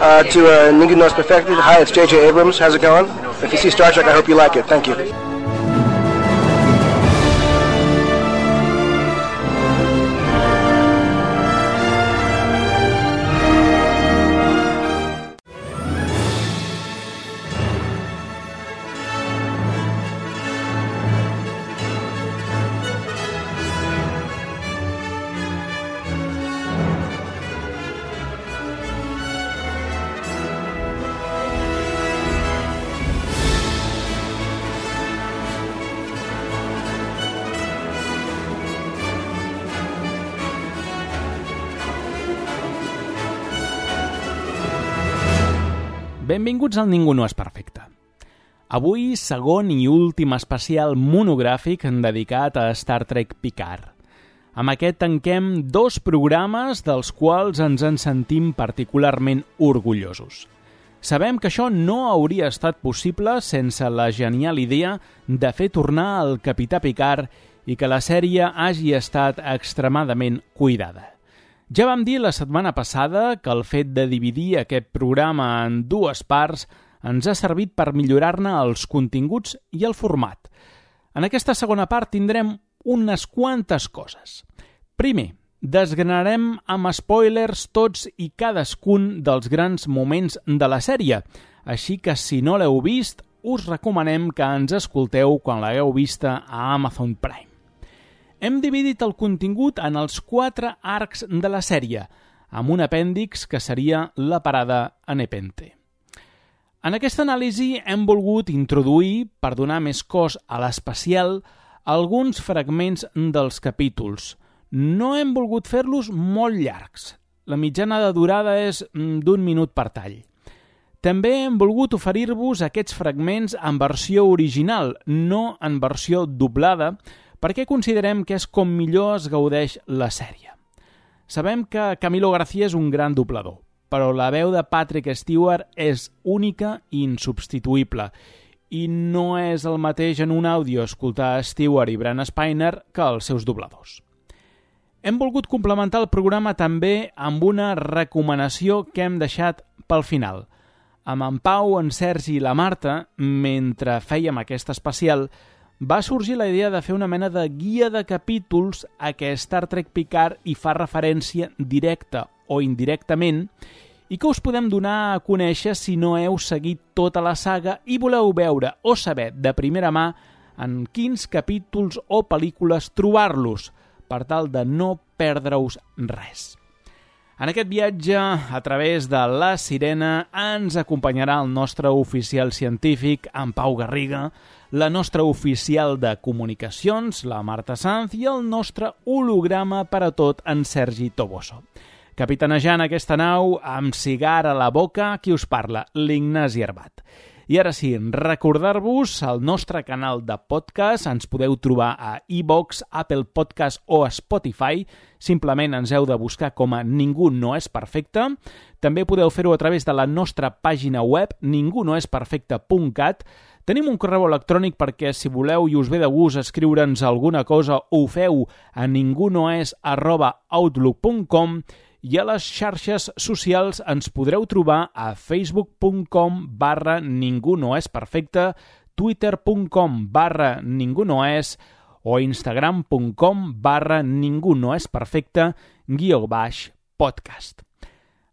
uh, to uh, Ningún No Perfected. Hi, it's J.J. Abrams. How's it going? If you see Star Trek, I hope you like it. Thank you. Benvinguts al Ningú no és perfecte. Avui, segon i últim especial monogràfic dedicat a Star Trek Picard. Amb aquest tanquem dos programes dels quals ens en sentim particularment orgullosos. Sabem que això no hauria estat possible sense la genial idea de fer tornar el Capità Picard i que la sèrie hagi estat extremadament cuidada. Ja vam dir la setmana passada que el fet de dividir aquest programa en dues parts ens ha servit per millorar-ne els continguts i el format. En aquesta segona part tindrem unes quantes coses. Primer, desgranarem amb spoilers tots i cadascun dels grans moments de la sèrie, així que si no l'heu vist, us recomanem que ens escolteu quan l'hagueu vista a Amazon Prime. Hem dividit el contingut en els quatre arcs de la sèrie, amb un apèndix que seria la parada a Nepente. En aquesta anàlisi hem volgut introduir, per donar més cos a l'especial, alguns fragments dels capítols. No hem volgut fer-los molt llargs. La mitjana de durada és mm, d'un minut per tall. També hem volgut oferir-vos aquests fragments en versió original, no en versió doblada, perquè considerem que és com millor es gaudeix la sèrie. Sabem que Camilo García és un gran doblador, però la veu de Patrick Stewart és única i insubstituïble, i no és el mateix en un àudio escoltar Stewart i Bran Spiner que els seus dobladors. Hem volgut complementar el programa també amb una recomanació que hem deixat pel final. Amb en Pau, en Sergi i la Marta, mentre fèiem aquest especial, va sorgir la idea de fer una mena de guia de capítols a què Star Trek Picard hi fa referència directa o indirectament i que us podem donar a conèixer si no heu seguit tota la saga i voleu veure o saber de primera mà en quins capítols o pel·lícules trobar-los, per tal de no perdre-us res. En aquest viatge, a través de La Sirena, ens acompanyarà el nostre oficial científic, en Pau Garriga, la nostra oficial de comunicacions, la Marta Sanz, i el nostre holograma per a tot, en Sergi Toboso. Capitanejant aquesta nau, amb cigar a la boca, qui us parla? L'Ignasi Herbat. I ara sí, recordar-vos el nostre canal de podcast, ens podeu trobar a iVox, Apple Podcast o Spotify, simplement ens heu de buscar com a Ningú no és perfecte. També podeu fer-ho a través de la nostra pàgina web, ningunoesperfecte.cat, Tenim un correu electrònic perquè si voleu i us ve de gust escriure'ns alguna cosa ho feu a ningunoes arroba outlook.com i a les xarxes socials ens podreu trobar a facebook.com barra ningú no és perfecte, twitter.com barra ningú no és o instagram.com barra ningú no és perfecte guió baix podcast.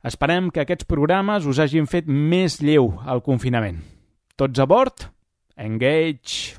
Esperem que aquests programes us hagin fet més lleu al confinament. Tots a bord? Engage.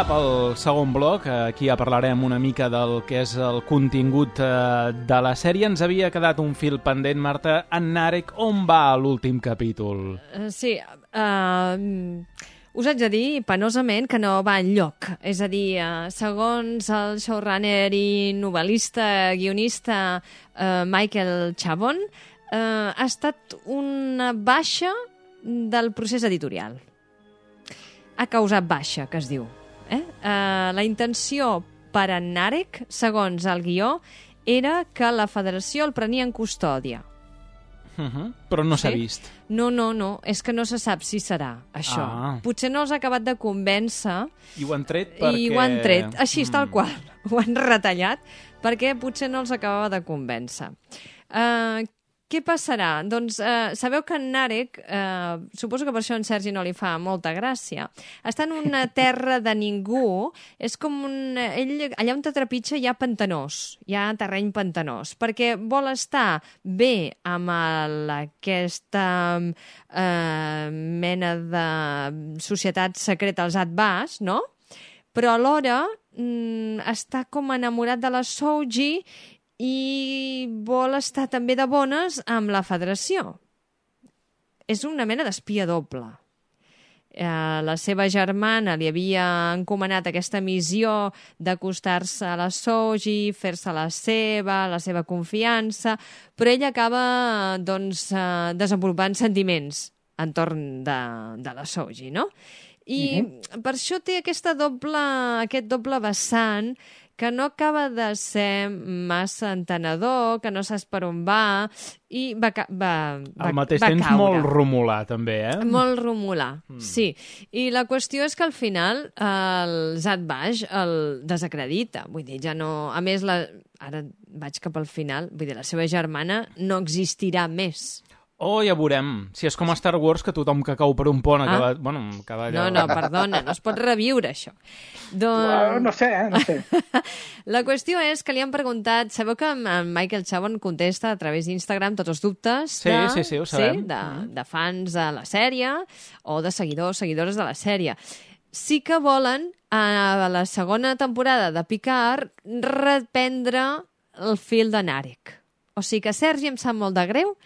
Ja pel segon bloc. Aquí ja parlarem una mica del que és el contingut eh, de la sèrie. Ens havia quedat un fil pendent, Marta. En Narek, on va l'últim capítol? Uh, sí, uh, us haig de dir, penosament, que no va enlloc. És a dir, uh, segons el showrunner i novel·lista, guionista uh, Michael Chabon, uh, ha estat una baixa del procés editorial ha causat baixa, que es diu. Eh? Uh, la intenció per a Narek, segons el guió, era que la federació el prenia en custòdia. Uh -huh. Però no s'ha Sí? vist. No, no, no, és que no se sap si serà això. Ah. Potser no els ha acabat de convèncer I ho han tret perquè... i ho han tret, així, Mm. tal qual. Ho han retallat perquè potser no els acabava de convèncer. Uh, què passarà? Doncs uh, sabeu que en Narek, uh, suposo que per això en Sergi no li fa molta gràcia, està en una terra de ningú, és com un... Ell, allà on te trepitja hi ha pantanós, hi ha terreny pantanós, perquè vol estar bé amb el, aquesta uh, mena de societat secreta, els Atbas, no?, però alhora mm, està com enamorat de la Souji i vol estar també de bones amb la federació. És una mena d'espia doble. Eh, la seva germana li havia encomanat aquesta missió d'acostar-se a la Soji, fer-se la seva, la seva confiança, però ell acaba doncs, eh, desenvolupant sentiments entorn de, de la Soji, no? I per això té aquesta doble, aquest doble vessant que no acaba de ser massa entenedor, que no saps per on va, i va, va, va, Al mateix va temps caure. molt romulà, també, eh? Molt romulà, mm. sí. I la qüestió és que al final el Zat Baix el desacredita. Vull dir, ja no... A més, la... ara vaig cap al final, vull dir, la seva germana no existirà més. Oh, ja veurem. Si és com a Star Wars, que tothom que cau per un pont acaba... Ah. Bueno, acaba No, allò... no, perdona, no es pot reviure això. Bueno, Doncs... no sé, eh? No sé. La qüestió és que li han preguntat... Sabeu que en Michael Chabon contesta a través d'Instagram tots els dubtes Sí, de, sí, sí, ho sabem. Sí, de, de fans de la sèrie o de seguidors, seguidores de la sèrie. Sí que volen, a la segona temporada de Picard, reprendre el fil de Narek. O sigui que Sergi em sap molt de greu,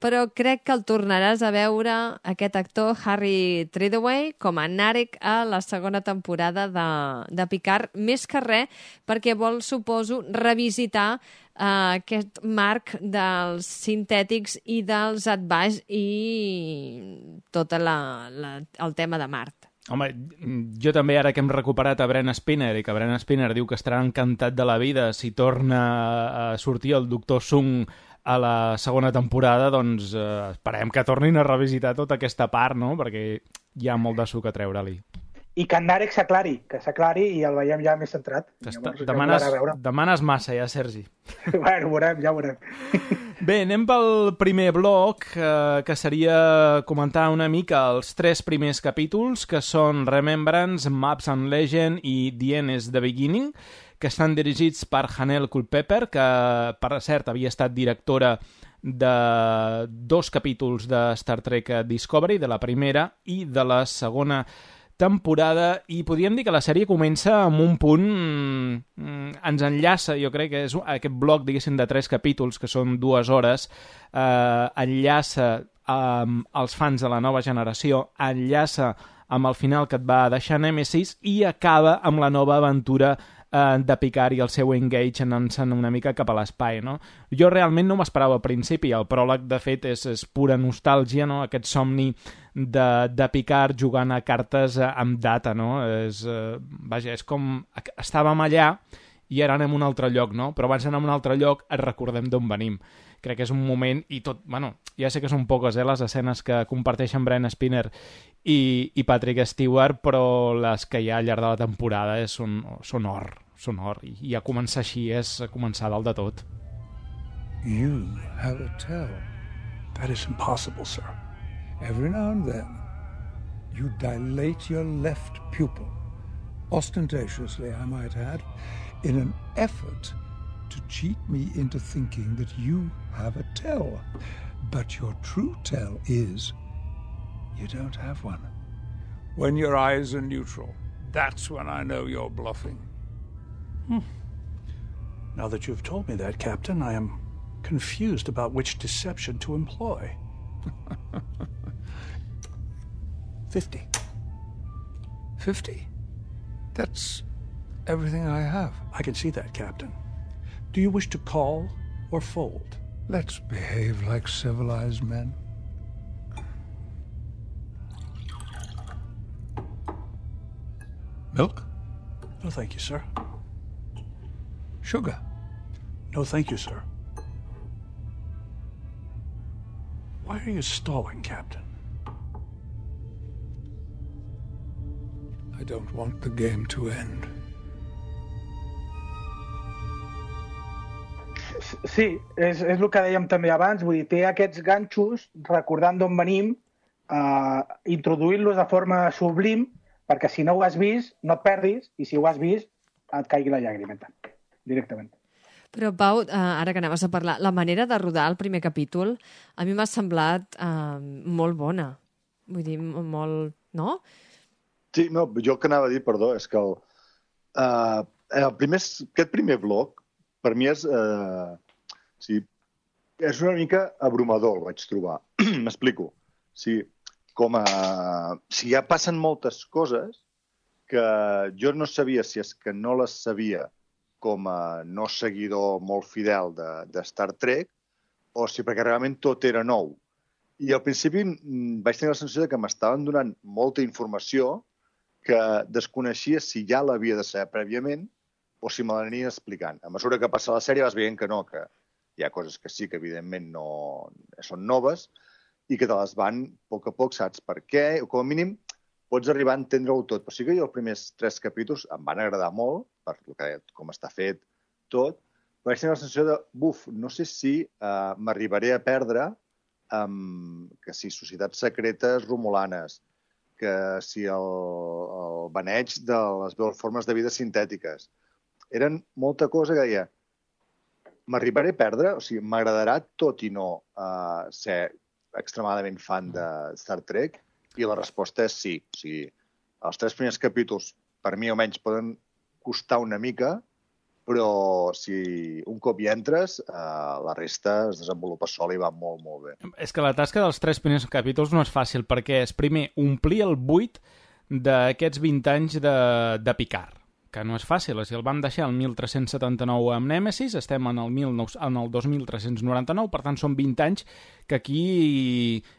però crec que el tornaràs a veure aquest actor Harry Treadaway com a Narek a la segona temporada de, de Picard, més que res perquè vol, suposo, revisitar uh, aquest marc dels sintètics i dels adbaix i tot la, la, el tema de Mart. Home, jo també, ara que hem recuperat a Bren Spinner i que Bren Spinner diu que estarà encantat de la vida si torna a sortir el Doctor Sung a la segona temporada, doncs eh, esperem que tornin a revisitar tota aquesta part, no? Perquè hi ha molt de suc a treure-li. I que en Narek s'aclari, que s'aclari i el veiem ja més centrat. Llavors, Demanes, demanes massa, ja, Sergi. bueno, ho veurem, ja ho veurem. Bé, anem pel primer bloc, eh, que seria comentar una mica els tres primers capítols, que són Remembrance, Maps and Legend i The End is the Beginning, que estan dirigits per Hanel Culpepper, que, per cert, havia estat directora de dos capítols de Star Trek Discovery, de la primera i de la segona temporada i podríem dir que la sèrie comença amb un punt mm, ens enllaça, jo crec que és aquest bloc diguéssim de tres capítols que són dues hores eh, enllaça amb els fans de la nova generació enllaça amb el final que et va deixar Nemesis i acaba amb la nova aventura eh, de Picard i el seu engage anant-se'n una mica cap a l'espai, no? Jo realment no m'esperava al principi, el pròleg de fet és, és pura nostàlgia, no? Aquest somni de, de Picard jugant a cartes eh, amb data, no? És, eh, vaja, és com... Estàvem allà i ara anem a un altre lloc, no? Però abans d'anar a un altre lloc recordem d'on venim. Crec que és un moment i tot... Bueno, ja sé que són poques, eh, les escenes que comparteixen Bren Spinner i, i Patrick Stewart, però les que hi ha al llarg de la temporada és, són, són or, són or. I, I a començar així és a començar dalt de tot. You have a tell. That is impossible, sir. Every now and then, you dilate your left pupil, ostentatiously, I might add, in an effort to cheat me into thinking that you have a tell. But your true tell is you don't have one. When your eyes are neutral, That's when I know you're bluffing. Hmm. Now that you've told me that, Captain, I am confused about which deception to employ. Fifty. Fifty? That's everything I have. I can see that, Captain. Do you wish to call or fold? Let's behave like civilized men. Milk? No, thank you, sir. Sugar? No, thank you, sir. Why are you stalling, Captain? I don't want the game to end. Sí, és, és el que dèiem també abans, vull dir, té aquests ganxos recordant d'on venim, eh, introduint-los de forma sublim, perquè si no ho has vist, no et perdis, i si ho has vist, et caigui la llàgrimeta, directament. Però, Pau, eh, ara que anaves a parlar, la manera de rodar el primer capítol a mi m'ha semblat eh, molt bona. Vull dir, molt... No? Sí, no, jo que anava a dir, perdó, és que el, uh, el primer, aquest primer bloc, per mi és... Uh, sí, és una mica abrumador, el vaig trobar. M'explico. Sí, com a... Si ja passen moltes coses que jo no sabia si és que no les sabia com a no seguidor molt fidel de, de Star Trek o si perquè realment tot era nou. I al principi mm, vaig tenir la sensació de que m'estaven donant molta informació que desconeixia si ja l'havia de saber prèviament o si me l'anien explicant. A mesura que passa la sèrie vas veient que no, que hi ha coses que sí que evidentment no són noves i que te les van a poc a poc, saps per què, o com a mínim pots arribar a entendre-ho tot. Però sí que jo els primers tres capítols em van agradar molt, per que, com està fet tot, però vaig tenir la sensació de, buf, no sé si uh, m'arribaré a perdre amb que si societats secretes romulanes, que si el, el baneig de les formes de vida sintètiques. Eren molta cosa que deia, m'arribaré a perdre? O sigui, m'agradarà tot i no uh, ser extremadament fan de Star Trek? I la resposta és sí. O sigui, els tres primers capítols, per mi almenys, poden costar una mica, però si un cop hi entres, eh, la resta es desenvolupa sola i va molt, molt bé. És que la tasca dels tres primers capítols no és fàcil, perquè és, primer, omplir el buit d'aquests 20 anys de, de Picard que no és fàcil, si el vam deixar el 1379 amb Nemesis, estem en el, 19, en el 2399, per tant són 20 anys que aquí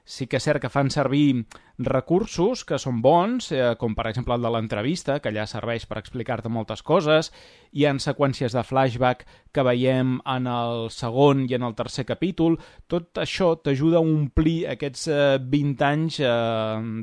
sí que és cert que fan servir recursos que són bons, eh, com per exemple el de l'entrevista, que allà serveix per explicar-te moltes coses, hi ha seqüències de flashback que veiem en el segon i en el tercer capítol, tot això t'ajuda a omplir aquests eh, 20 anys eh,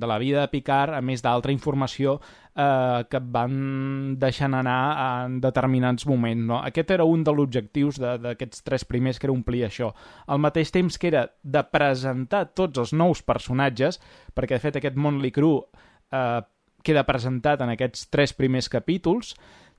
de la vida de Picard, a més d'altra informació eh, que van deixant anar en determinats moments. No? Aquest era un dels objectius d'aquests tres primers, que era omplir això. Al mateix temps que era de presentar tots els nous personatges, perquè de fet aquest Motley Crue eh, queda presentat en aquests tres primers capítols,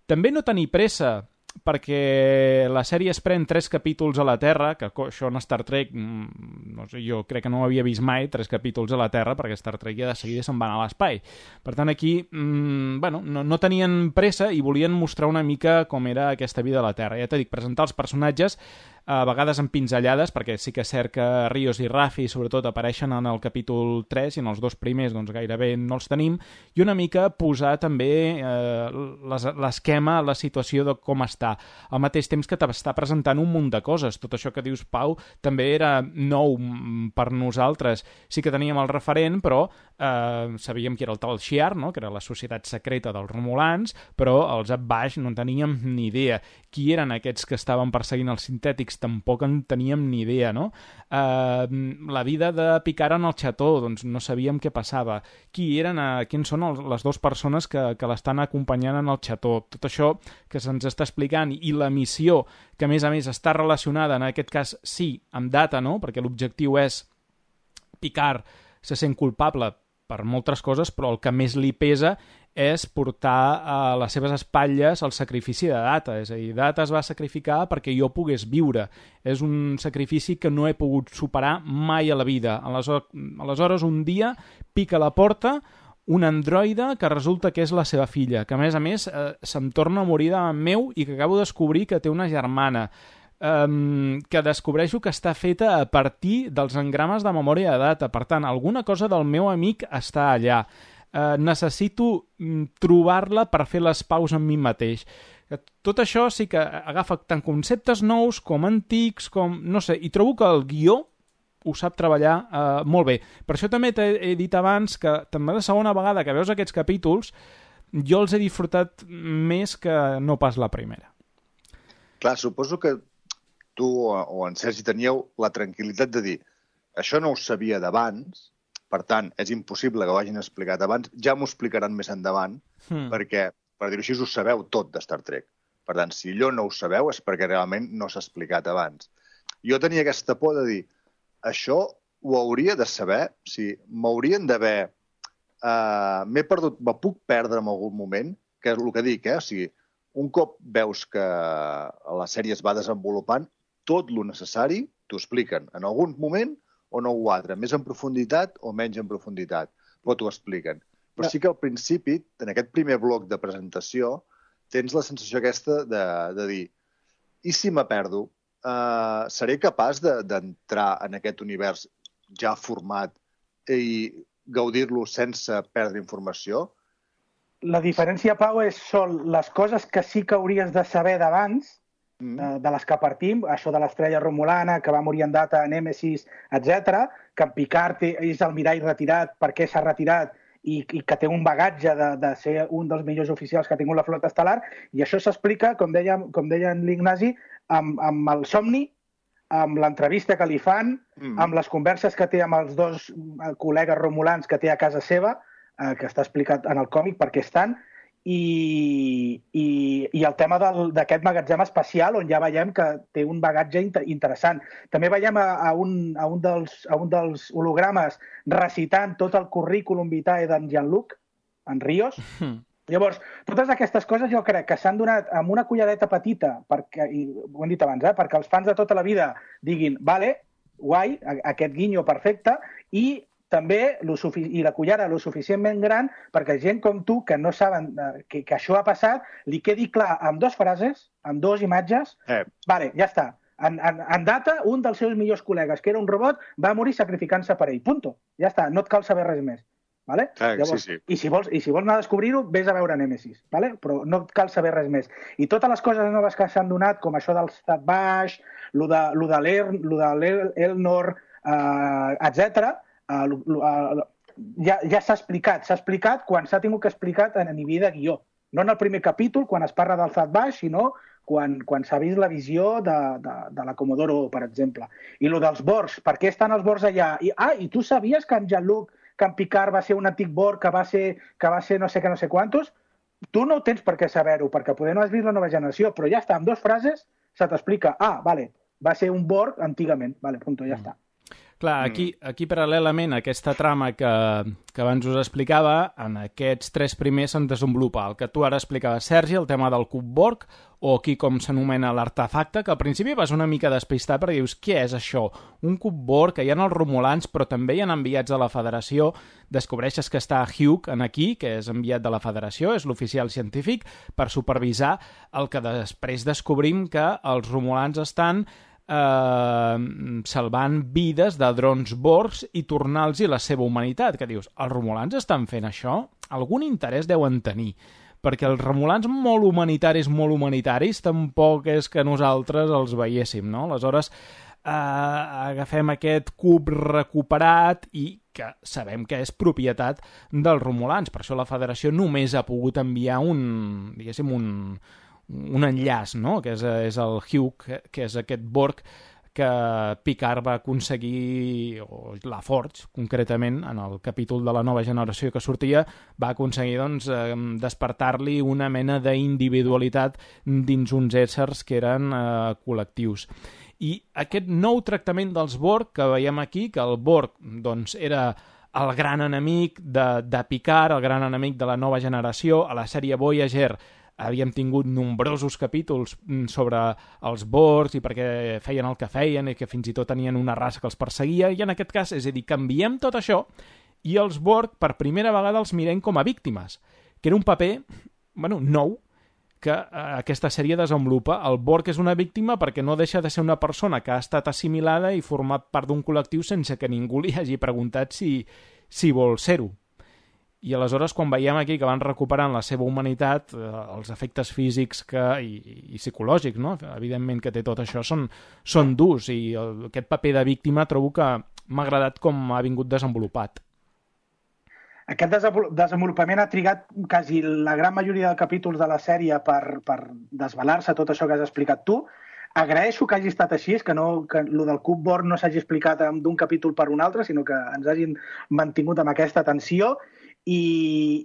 també no tenir pressa perquè la sèrie es pren tres capítols a la Terra, que això en Star Trek, no sé, jo crec que no ho havia vist mai, tres capítols a la Terra, perquè Star Trek ja de seguida se'n va anar a l'espai. Per tant, aquí, mmm, bueno, no, no tenien pressa i volien mostrar una mica com era aquesta vida a la Terra. Ja t'he dit, presentar els personatges, a vegades en pinzellades, perquè sí que és cert que Rios i Rafi, sobretot, apareixen en el capítol 3 i en els dos primers doncs, gairebé no els tenim, i una mica posar també eh, l'esquema, la situació de com està, al mateix temps que t'està presentant un munt de coses. Tot això que dius, Pau, també era nou per nosaltres. Sí que teníem el referent, però eh, sabíem que era el Tal Shiar, no? que era la societat secreta dels Romulans, però els baix no en teníem ni idea. Qui eren aquests que estaven perseguint els sintètics tampoc en teníem ni idea, no? Uh, la vida de Picard en el xató, doncs no sabíem què passava. Qui eren, uh, quins són els, les dues persones que, que l'estan acompanyant en el xató? Tot això que se'ns està explicant i la missió, que a més a més està relacionada, en aquest cas sí, amb data, no? Perquè l'objectiu és Picard se sent culpable per moltes coses, però el que més li pesa és portar a les seves espatlles el sacrifici de Data. És a dir, Data es va sacrificar perquè jo pogués viure. És un sacrifici que no he pogut superar mai a la vida. Aleshores, aleshores un dia pica la porta un androide que resulta que és la seva filla, que a més a més eh, se'm torna a morir davant meu i que acabo de descobrir que té una germana, um, que descobreixo que està feta a partir dels engrames de memòria de data. Per tant, alguna cosa del meu amic està allà. Uh, necessito mm, trobar-la per fer les paus amb mi mateix. Tot això sí que agafa tant conceptes nous com antics, com... no sé, i trobo que el guió ho sap treballar eh, molt bé. Per això també t'he dit abans que també la segona vegada que veus aquests capítols jo els he disfrutat més que no pas la primera. Clar, suposo que tu o en Sergi teníeu la tranquil·litat de dir això no ho sabia d'abans, per tant, és impossible que ho hagin explicat abans, ja m'ho explicaran més endavant, hmm. perquè, per dir-ho així, ho sabeu tot de Star Trek. Per tant, si allò no ho sabeu és perquè realment no s'ha explicat abans. Jo tenia aquesta por de dir, això ho hauria de saber, o sigui, m'haurien d'haver... Uh, M'he perdut, me puc perdre en algun moment, que és el que dic, eh? O sigui, un cop veus que la sèrie es va desenvolupant, tot lo necessari t'ho expliquen en algun moment o no ho altre, més en profunditat o menys en profunditat, però t'ho expliquen. Però sí que al principi, en aquest primer bloc de presentació, tens la sensació aquesta de, de dir i si me perdo? Uh, seré capaç d'entrar de, en aquest univers ja format i gaudir-lo sense perdre informació? La diferència, Pau, és són les coses que sí que hauries de saber d'abans, mm. de, les que partim, això de l'estrella romulana, que va morir en data, Nemesis, etc, que en Picard és el mirall retirat, per què s'ha retirat, i, i que té un bagatge de, de ser un dels millors oficials que ha tingut la flota estel·lar, i això s'explica, com deia, com deia en l'Ignasi, amb, amb el somni, amb l'entrevista que li fan, mm. amb les converses que té amb els dos eh, col·legues romulans que té a casa seva, eh, que està explicat en el còmic perquè estan, i, i, i el tema d'aquest magatzem espacial on ja veiem que té un bagatge inter, interessant. També veiem a, a, un, a, un dels, a un dels hologrames recitant tot el currículum vitae d'en Jean-Luc, en Ríos. Mm. Llavors, totes aquestes coses jo crec que s'han donat amb una culladeta petita, perquè, i ho hem dit abans, eh, perquè els fans de tota la vida diguin, vale, guai, aquest guinyo perfecte, i també lo i la cullera lo suficientment gran perquè gent com tu, que no saben eh, que, que això ha passat, li quedi clar amb dues frases, amb dues imatges, eh. vale, ja està. En, en, en data, un dels seus millors col·legues, que era un robot, va morir sacrificant-se per ell. Punto. Ja està, no et cal saber res més. Vale? Ah, Llavors, sí, sí. I, si vols, I si vols anar a descobrir-ho, vés a veure Nemesis, vale? però no et cal saber res més. I totes les coses noves que s'han donat, com això del Stat Baix, lo de, lo de l'Elnor, eh, etc, uh, uh, ja, ja s'ha explicat. S'ha explicat quan s'ha tingut que explicar en nivell de guió. No en el primer capítol, quan es parla del Zat Baix, sinó quan, quan s'ha vist la visió de, de, de la Comodoro, per exemple. I lo dels Borgs, per què estan els Borgs allà? I, ah, i tu sabies que en Jean-Luc, que en Picard va ser un antic Borg, que va ser, que va ser no sé què, no sé quantos? Tu no tens per què saber-ho, perquè poder no has vist la nova generació, però ja està, amb dues frases se t'explica, ah, vale, va ser un Borg antigament, vale, punto, ja mm. està. Clar, aquí, mm. aquí paral·lelament a aquesta trama que, que abans us explicava, en aquests tres primers se'n desenvolupa el que tu ara explicaves, Sergi, el tema del cub Borg, o aquí com s'anomena l'artefacte, que al principi vas una mica despistat perquè dius, què és això? Un cub Borg, que hi ha els romulans, però també hi ha enviats de la Federació, descobreixes que està Hugh en aquí, que és enviat de la Federació, és l'oficial científic, per supervisar el que després descobrim que els romulans estan eh, salvant vides de drons Borgs i tornar-los la seva humanitat. Que dius, els romulans estan fent això? Algun interès deuen tenir perquè els remolans molt humanitaris, molt humanitaris, tampoc és que nosaltres els veiéssim, no? Aleshores, eh, agafem aquest cub recuperat i que sabem que és propietat dels romulans. Per això la federació només ha pogut enviar un, diguéssim, un, un enllaç, no? que és, és el Hugh, que és aquest Borg que Picard va aconseguir, o la Forge, concretament, en el capítol de la nova generació que sortia, va aconseguir doncs, despertar-li una mena d'individualitat dins uns éssers que eren eh, col·lectius. I aquest nou tractament dels Borg que veiem aquí, que el Borg doncs, era el gran enemic de, de Picard, el gran enemic de la nova generació, a la sèrie Voyager havíem tingut nombrosos capítols mm, sobre els Borgs i perquè feien el que feien i que fins i tot tenien una raça que els perseguia, i en aquest cas, és a dir, canviem tot això i els Borg per primera vegada els mirem com a víctimes, que era un paper bueno, nou que eh, aquesta sèrie desenvolupa. El Borg és una víctima perquè no deixa de ser una persona que ha estat assimilada i format part d'un col·lectiu sense que ningú li hagi preguntat si, si vol ser-ho. I aleshores, quan veiem aquí que van recuperant la seva humanitat, eh, els efectes físics que, i, i psicològics, no? evidentment que té tot això, són, són durs i el, aquest paper de víctima trobo que m'ha agradat com ha vingut desenvolupat. Aquest desenvolupament ha trigat quasi la gran majoria de capítols de la sèrie per, per desvelar-se tot això que has explicat tu. Agraeixo que hagi estat així, que, no, que lo del Cupboard no s'hagi explicat d'un capítol per un altre, sinó que ens hagin mantingut amb aquesta tensió. I,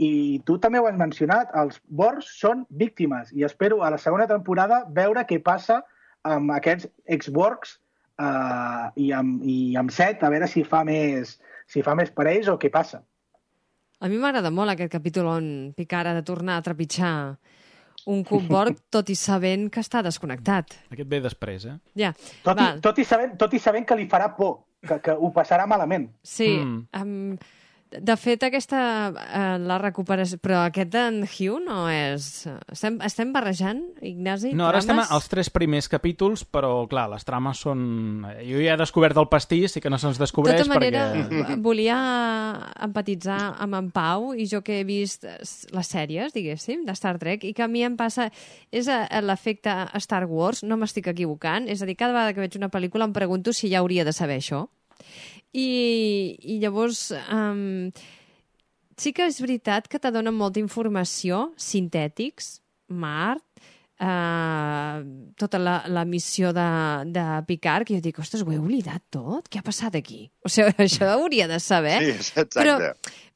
I tu també ho has mencionat, els Borgs són víctimes i espero a la segona temporada veure què passa amb aquests ex-Borgs uh, i, amb, i amb Set, a veure si fa més, si fa més per ells o què passa. A mi m'agrada molt aquest capítol on Picard ha de tornar a trepitjar un cub Borg, tot i sabent que està desconnectat. Aquest ve després, eh? Ja, tot, i, tot, i sabent, tot i sabent que li farà por, que, que ho passarà malament. Sí, mm. um, de fet, aquesta, eh, la recuperació... Però aquest d'en Hugh no és... Estem, estem barrejant, Ignasi, No, ara estem als tres primers capítols, però, clar, les trames són... Jo ja he descobert el pastís i que no se'ns descobreix perquè... De tota manera, perquè... volia empatitzar amb en Pau i jo que he vist les sèries, diguéssim, de Star Trek, i que a mi em passa... És l'efecte Star Wars, no m'estic equivocant, és a dir, cada vegada que veig una pel·lícula em pregunto si ja hauria de saber això. I, i llavors um, sí que és veritat que te donen molta informació, sintètics, Mart, uh, tota la, la missió de, de Picard, que jo dic, ostres, ho he oblidat tot? Què ha passat aquí? O sigui, això hauria de saber. Sí, exacte. Però,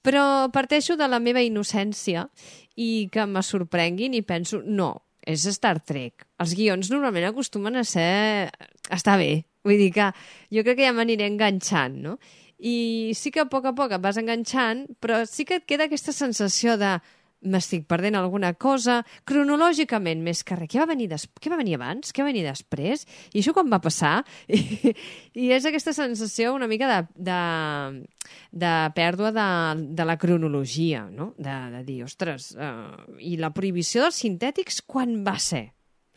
però parteixo de la meva innocència i que me sorprenguin i penso, no, és Star Trek. Els guions normalment acostumen a ser... Està bé, Vull dir que jo crec que ja m'aniré enganxant, no? I sí que a poc a poc et vas enganxant, però sí que et queda aquesta sensació de m'estic perdent alguna cosa, cronològicament més que res. Què va venir, des... què va venir abans? Què va venir després? I això quan va passar? I, i és aquesta sensació una mica de, de, de pèrdua de, de la cronologia, no? De, de dir, ostres, uh, i la prohibició dels sintètics quan va ser?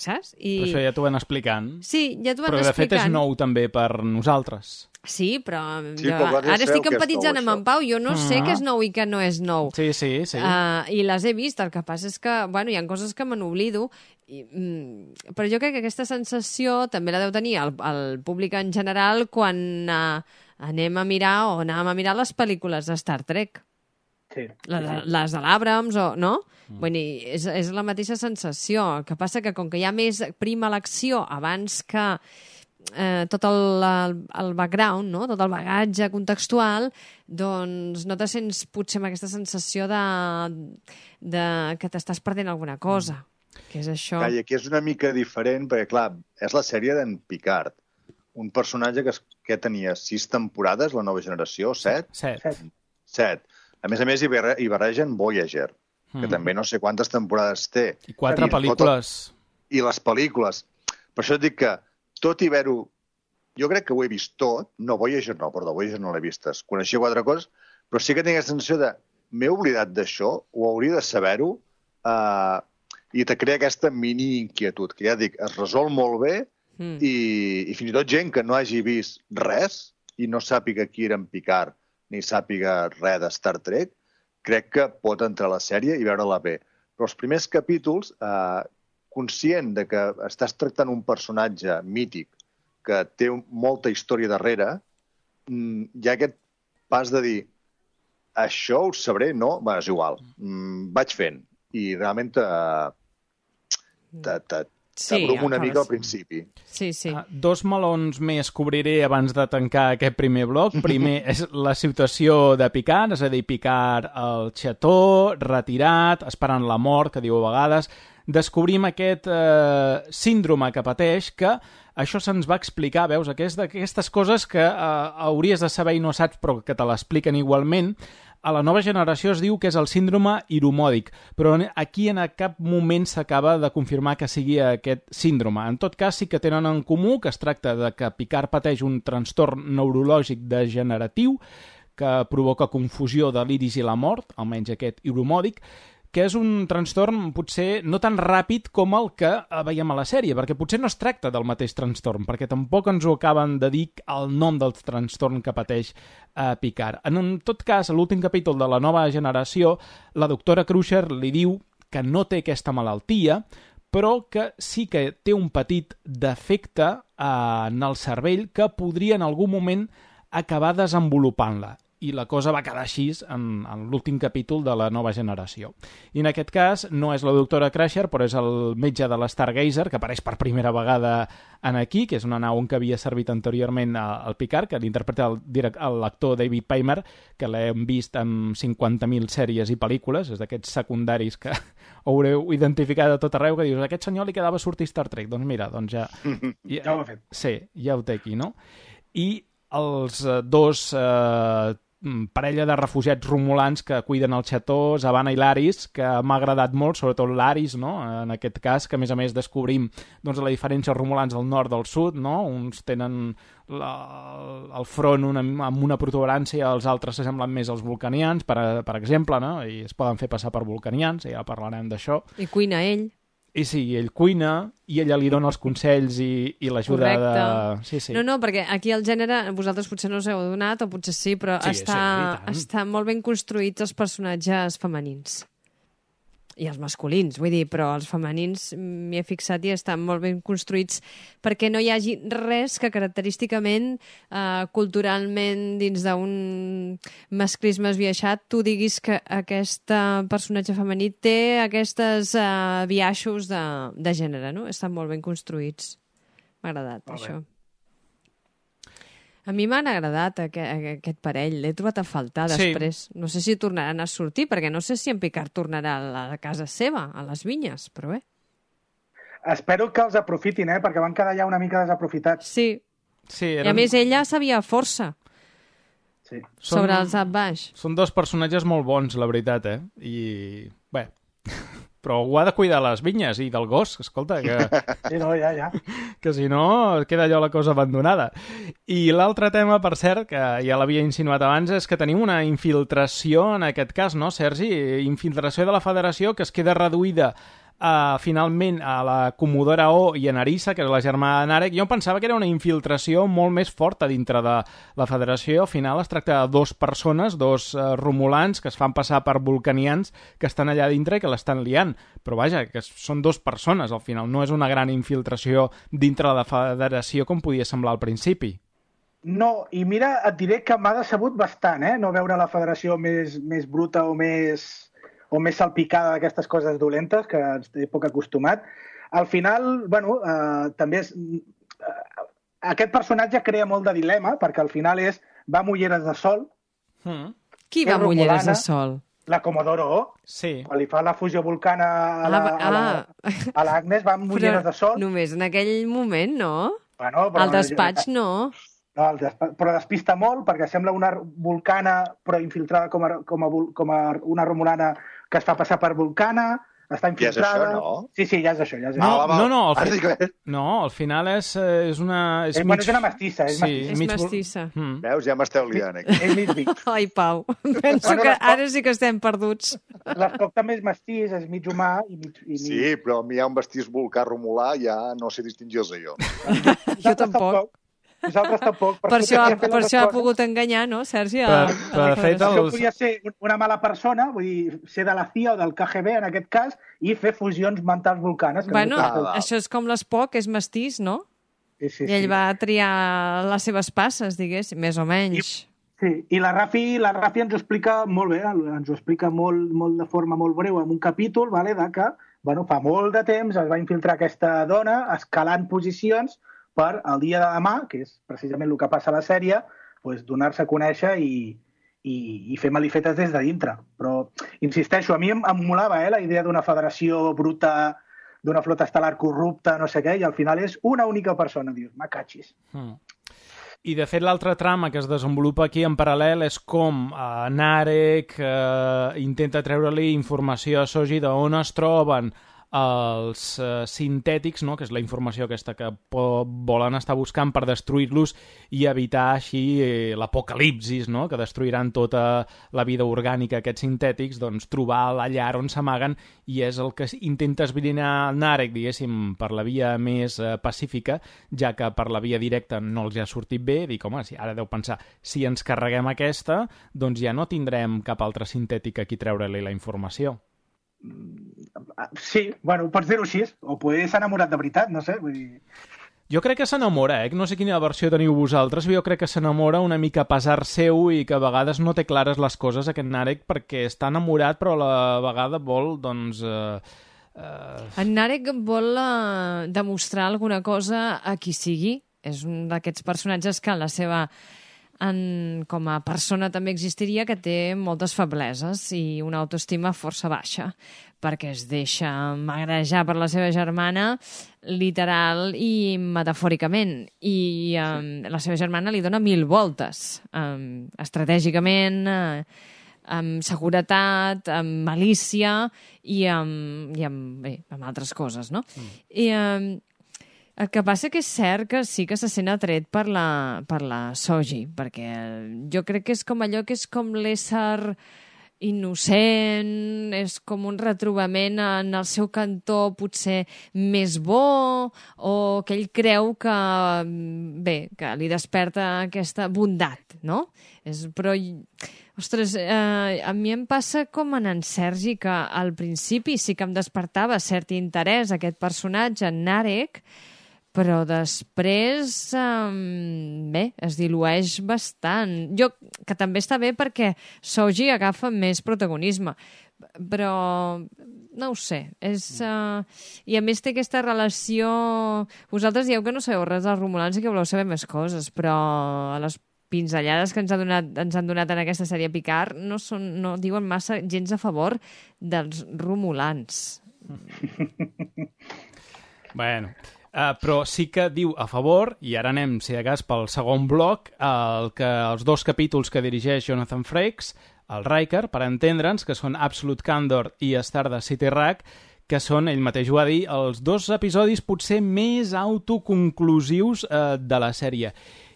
Saps? I... Però això ja t'ho van explicant. Sí, ja t'ho van però, explicant. Però de fet és nou també per nosaltres. Sí, però, sí, jo, però ara estic empatitzant nou, amb en Pau, jo no ah. sé què és nou i què no és nou. Sí, sí, sí. Uh, I les he vist, el que passa és que, bueno, hi ha coses que me n'oblido, i, mm, però jo crec que aquesta sensació també la deu tenir el, el públic en general quan uh, anem a mirar o anàvem a mirar les pel·lícules de Star Trek. Sí. La, les de l'Abrams, o, no? Mm. Vull dir, és, és la mateixa sensació. El que passa que com que hi ha més prima l'acció abans que eh, tot el, el, el background, no? tot el bagatge contextual, doncs no te sents potser amb aquesta sensació de, de que t'estàs perdent alguna cosa. Mm. Que és això. Calla, que és una mica diferent, perquè, clar, és la sèrie d'en Picard. Un personatge que, que tenia sis temporades, la nova generació, set? Set. Set. Set. A més a més, hi, barre hi barregen Voyager, mm. que també no sé quantes temporades té. I quatre I pel·lícules. I les pel·lícules. Per això et dic que, tot i haver-ho... Jo crec que ho he vist tot, no Voyager no, perdó, Voyager no l'he vistes. Coneixia quatre coses, però sí que tinc la sensació de m'he oblidat d'això, o hauria de saber-ho, eh, i te crea aquesta mini inquietud, que ja dic, es resol molt bé, mm. i, i fins i tot gent que no hagi vist res i no sàpiga qui era en Picard, ni sàpiga res de Star Trek, crec que pot entrar a la sèrie i veure-la bé. Però els primers capítols, eh, conscient de que estàs tractant un personatge mític que té molta història darrere, mm, hi ha aquest pas de dir això ho sabré, no? Bé, és igual. Mm, vaig fent. I realment eh, te, te, T'abrumo sí, una mica al principi. Sí, sí. Uh, dos melons més cobriré abans de tancar aquest primer bloc. Primer és la situació de Picard, és a dir, Picard al xató, retirat, esperant la mort, que diu a vegades. Descobrim aquest eh, síndrome que pateix, que això se'ns va explicar, veus, aquestes coses que eh, hauries de saber i no saps, però que te l'expliquen igualment a la nova generació es diu que és el síndrome iromòdic, però aquí en cap moment s'acaba de confirmar que sigui aquest síndrome. En tot cas, sí que tenen en comú que es tracta de que Picard pateix un trastorn neurològic degeneratiu que provoca confusió de l'iris i la mort, almenys aquest hiromòdic, que és un trastorn potser no tan ràpid com el que eh, veiem a la sèrie, perquè potser no es tracta del mateix trastorn, perquè tampoc ens ho acaben de dir el nom del trastorn que pateix eh, Picard. En tot cas, a l'últim capítol de la nova generació, la doctora Crusher li diu que no té aquesta malaltia, però que sí que té un petit defecte eh, en el cervell que podria en algun moment acabar desenvolupant-la i la cosa va quedar així en, en l'últim capítol de la nova generació. I en aquest cas no és la doctora Crusher, però és el metge de l'Stargazer, que apareix per primera vegada en aquí, que és una nau en què havia servit anteriorment al Picard, que l'interpreta l'actor David Paymer, que l'hem vist en 50.000 sèries i pel·lícules, és d'aquests secundaris que haureu identificat a tot arreu, que dius, aquest senyor li quedava sortir Star Trek. Doncs mira, doncs ja... Ja, ja ho ha fet. Sí, ja ho té aquí, no? I els eh, dos eh, parella de refugiats romulans que cuiden el xató, Zavana i Laris, que m'ha agradat molt, sobretot l'Aris, no? en aquest cas, que a més a més descobrim doncs, la diferència romulans del nord del sud, no? uns tenen la, el front una, amb una protuberància, els altres s'assemblen més als vulcanians, per, per exemple, no? i es poden fer passar per vulcanians, ja parlarem d'això. I cuina ell. I sí, ell cuina i ella li dona els consells i, i l'ajuda de... Sí, sí. No, no, perquè aquí el gènere, vosaltres potser no us heu donat, o potser sí, però sí, està, sí, està molt ben construïts els personatges femenins i els masculins, vull dir, però els femenins m'hi he fixat i estan molt ben construïts perquè no hi hagi res que característicament, eh, culturalment, dins d'un masclisme esbiaixat, tu diguis que aquest personatge femení té aquestes eh, biaixos de, de gènere, no? Estan molt ben construïts. M'ha agradat, això. A mi m'han agradat aquest, aquest parell, l'he trobat a faltar després. Sí. No sé si tornaran a sortir, perquè no sé si en Picard tornarà a la casa seva, a les vinyes, però bé. Espero que els aprofitin, eh? perquè van quedar ja una mica desaprofitats. Sí. sí eren... I a més ella sabia força. Sí. Sobre els up baix. Són dos personatges molt bons, la veritat, eh? I, bé, però algú ha de cuidar les vinyes i del gos, escolta, que... Sí, no, ja, ja. Que si no, queda allò la cosa abandonada. I l'altre tema, per cert, que ja l'havia insinuat abans, és que tenim una infiltració, en aquest cas, no, Sergi? Infiltració de la federació que es queda reduïda uh, finalment a la Comodora O i a Narissa, que és la germana de Narek, jo pensava que era una infiltració molt més forta dintre de la federació. Al final es tracta de dos persones, dos uh, romulans que es fan passar per vulcanians que estan allà dintre i que l'estan liant. Però vaja, que són dos persones al final, no és una gran infiltració dintre de la federació com podia semblar al principi. No, i mira, et diré que m'ha decebut bastant, eh? No veure la federació més, més bruta o més o més salpicada d'aquestes coses dolentes, que estic poc acostumat. Al final, bueno, eh, també és... Eh, aquest personatge crea molt de dilema, perquè al final és va amb ulleres de sol. Mm. Qui va amb ulleres de sol? La Comodoro O. Sí. Quan li fa la fusió vulcana a la, ah, a la, ah. a l'Agnes, va amb ulleres de sol. Només en aquell moment, no? Bueno, però Al despatx, no. No, però despista molt perquè sembla una vulcana però infiltrada com a, com a, com a una romulana que es fa passar per Vulcana, està infiltrada... Ja és això, no? Sí, sí, ja és això. Ja és no, això. no, no, al, fi... no, al final és, eh, és una... És, és, mig... bueno, és una mestissa. És, sí, mestissa. és mig... mestissa. Mm. Veus, ja m'esteu liant aquí. És mig vic. Ai, Pau, penso bueno, que ara sí que estem perduts. L'estoc també és mestís, és mig humà i mig... I mig... Sí, però a mi hi ha un vestís volcà romulà, ja no sé distingir-los jo. jo tampoc. Nosaltres tampoc. Per, per això, ha, per això ha pogut enganyar, no, Sergi? A, per, per, a fet, els... Això podia ser una mala persona, vull dir, ser de la CIA o del KGB, en aquest cas, i fer fusions mentals vulcanes. Que bueno, no això és com l'Espoc, és mestís, no? Sí, sí, I ell sí. va triar les seves passes, diguéssim, més o menys. I, sí, i la Rafi, la Rafi ens ho explica molt bé, ens ho explica molt, molt de forma molt breu en un capítol, vale, de que bueno, fa molt de temps es va infiltrar aquesta dona escalant posicions per el dia de demà, que és precisament el que passa a la sèrie, pues, donar-se a conèixer i, i, i fer malifetes des de dintre. Però, insisteixo, a mi em, em molava eh, la idea d'una federació bruta, d'una flota estel·lar corrupta, no sé què, i al final és una única persona. Dius, m'acatxis. Mm. I, de fet, l'altra trama que es desenvolupa aquí en paral·lel és com eh, Narek eh, intenta treure-li informació a Soji d'on es troben els uh, sintètics, no? que és la informació aquesta que volen estar buscant per destruir-los i evitar així eh, l'apocalipsis, no? que destruiran tota la vida orgànica aquests sintètics, doncs trobar la llar on s'amaguen i és el que intenta esbrinar Narek, diguéssim, per la via més eh, pacífica, ja que per la via directa no els ha sortit bé, dic, home, si ara deu pensar, si ens carreguem aquesta, doncs ja no tindrem cap altre sintètic a qui treure-li la informació. Sí, bueno, pots dir-ho així, o poder s'ha enamorat de veritat, no sé, vull dir... Jo crec que s'enamora, eh? No sé quina versió teniu vosaltres, però jo crec que s'enamora una mica a pesar seu i que a vegades no té clares les coses, aquest Narek, perquè està enamorat, però a la vegada vol, doncs... Eh, eh... En Narek vol eh, demostrar alguna cosa a qui sigui. És un d'aquests personatges que en la seva en, com a persona també existiria que té moltes febleses i una autoestima força baixa perquè es deixa magrejar per la seva germana literal i metafòricament i um, la seva germana li dona mil voltes um, estratègicament uh, amb seguretat, amb malícia i amb, i amb, bé, amb altres coses, no? Mm. I, um, el que passa que és cert que sí que se sent atret per la, per la Soji, perquè jo crec que és com allò que és com l'ésser innocent, és com un retrobament en el seu cantó potser més bo, o que ell creu que, bé, que li desperta aquesta bondat, no? És, però, ostres, eh, a mi em passa com en en Sergi, que al principi sí que em despertava cert interès aquest personatge, en Narek, però després, um, bé, es dilueix bastant. Jo, que també està bé perquè Soji agafa més protagonisme, però no ho sé. És, uh, I a més té aquesta relació... Vosaltres dieu que no sabeu res dels Romulans i que voleu saber més coses, però a les pinzellades que ens, ha donat, ens han donat en aquesta sèrie Picard no, són, no diuen massa gens a favor dels Romulans. bueno, Uh, però sí que diu a favor, i ara anem, si de cas, pel segon bloc, el que els dos capítols que dirigeix Jonathan Frakes, el Riker, per entendre'ns, que són Absolute Candor i Stardust City Rack, que són, ell mateix ho va dir, els dos episodis potser més autoconclusius eh, de la sèrie.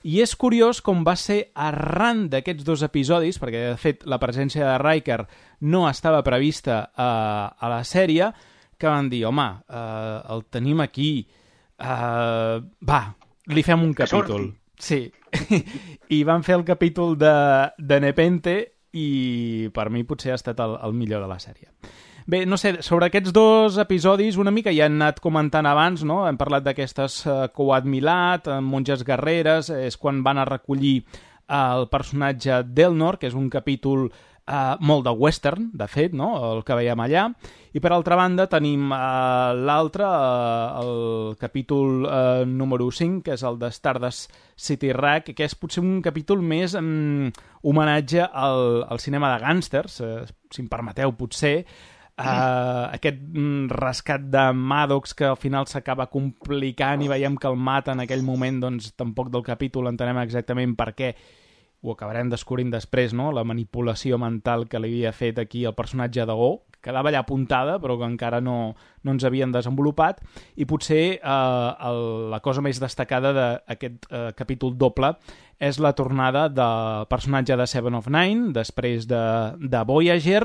I és curiós com va ser arran d'aquests dos episodis, perquè de fet la presència de Riker no estava prevista eh, a la sèrie, que van dir, home, eh, el tenim aquí, Uh, va, li fem un capítol. Sí. I van fer el capítol de, de Nepente i per mi potser ha estat el, el millor de la sèrie. Bé, no sé, sobre aquests dos episodis una mica ja han anat comentant abans, no? Hem parlat d'aquestes uh, Coat Milat, uh, Monges Guerreres, és quan van a recollir el personatge d'Elnor, que és un capítol uh, molt de western, de fet, no? el que veiem allà. I per altra banda tenim uh, l'altre, uh, el capítol uh, número 5, que és el de Stardust City Rack, que és potser un capítol més um, homenatge al, al cinema de gàngsters, uh, si em permeteu, potser, Uh, aquest mm, rescat de Maddox que al final s'acaba complicant i veiem que el mata en aquell moment doncs tampoc del capítol entenem exactament per què ho acabarem descobrint després, no? la manipulació mental que li havia fet aquí el personatge de Go, que quedava allà apuntada però que encara no, no ens havien desenvolupat, i potser eh, el, la cosa més destacada d'aquest eh, capítol doble és la tornada del personatge de Seven of Nine, després de, de Voyager,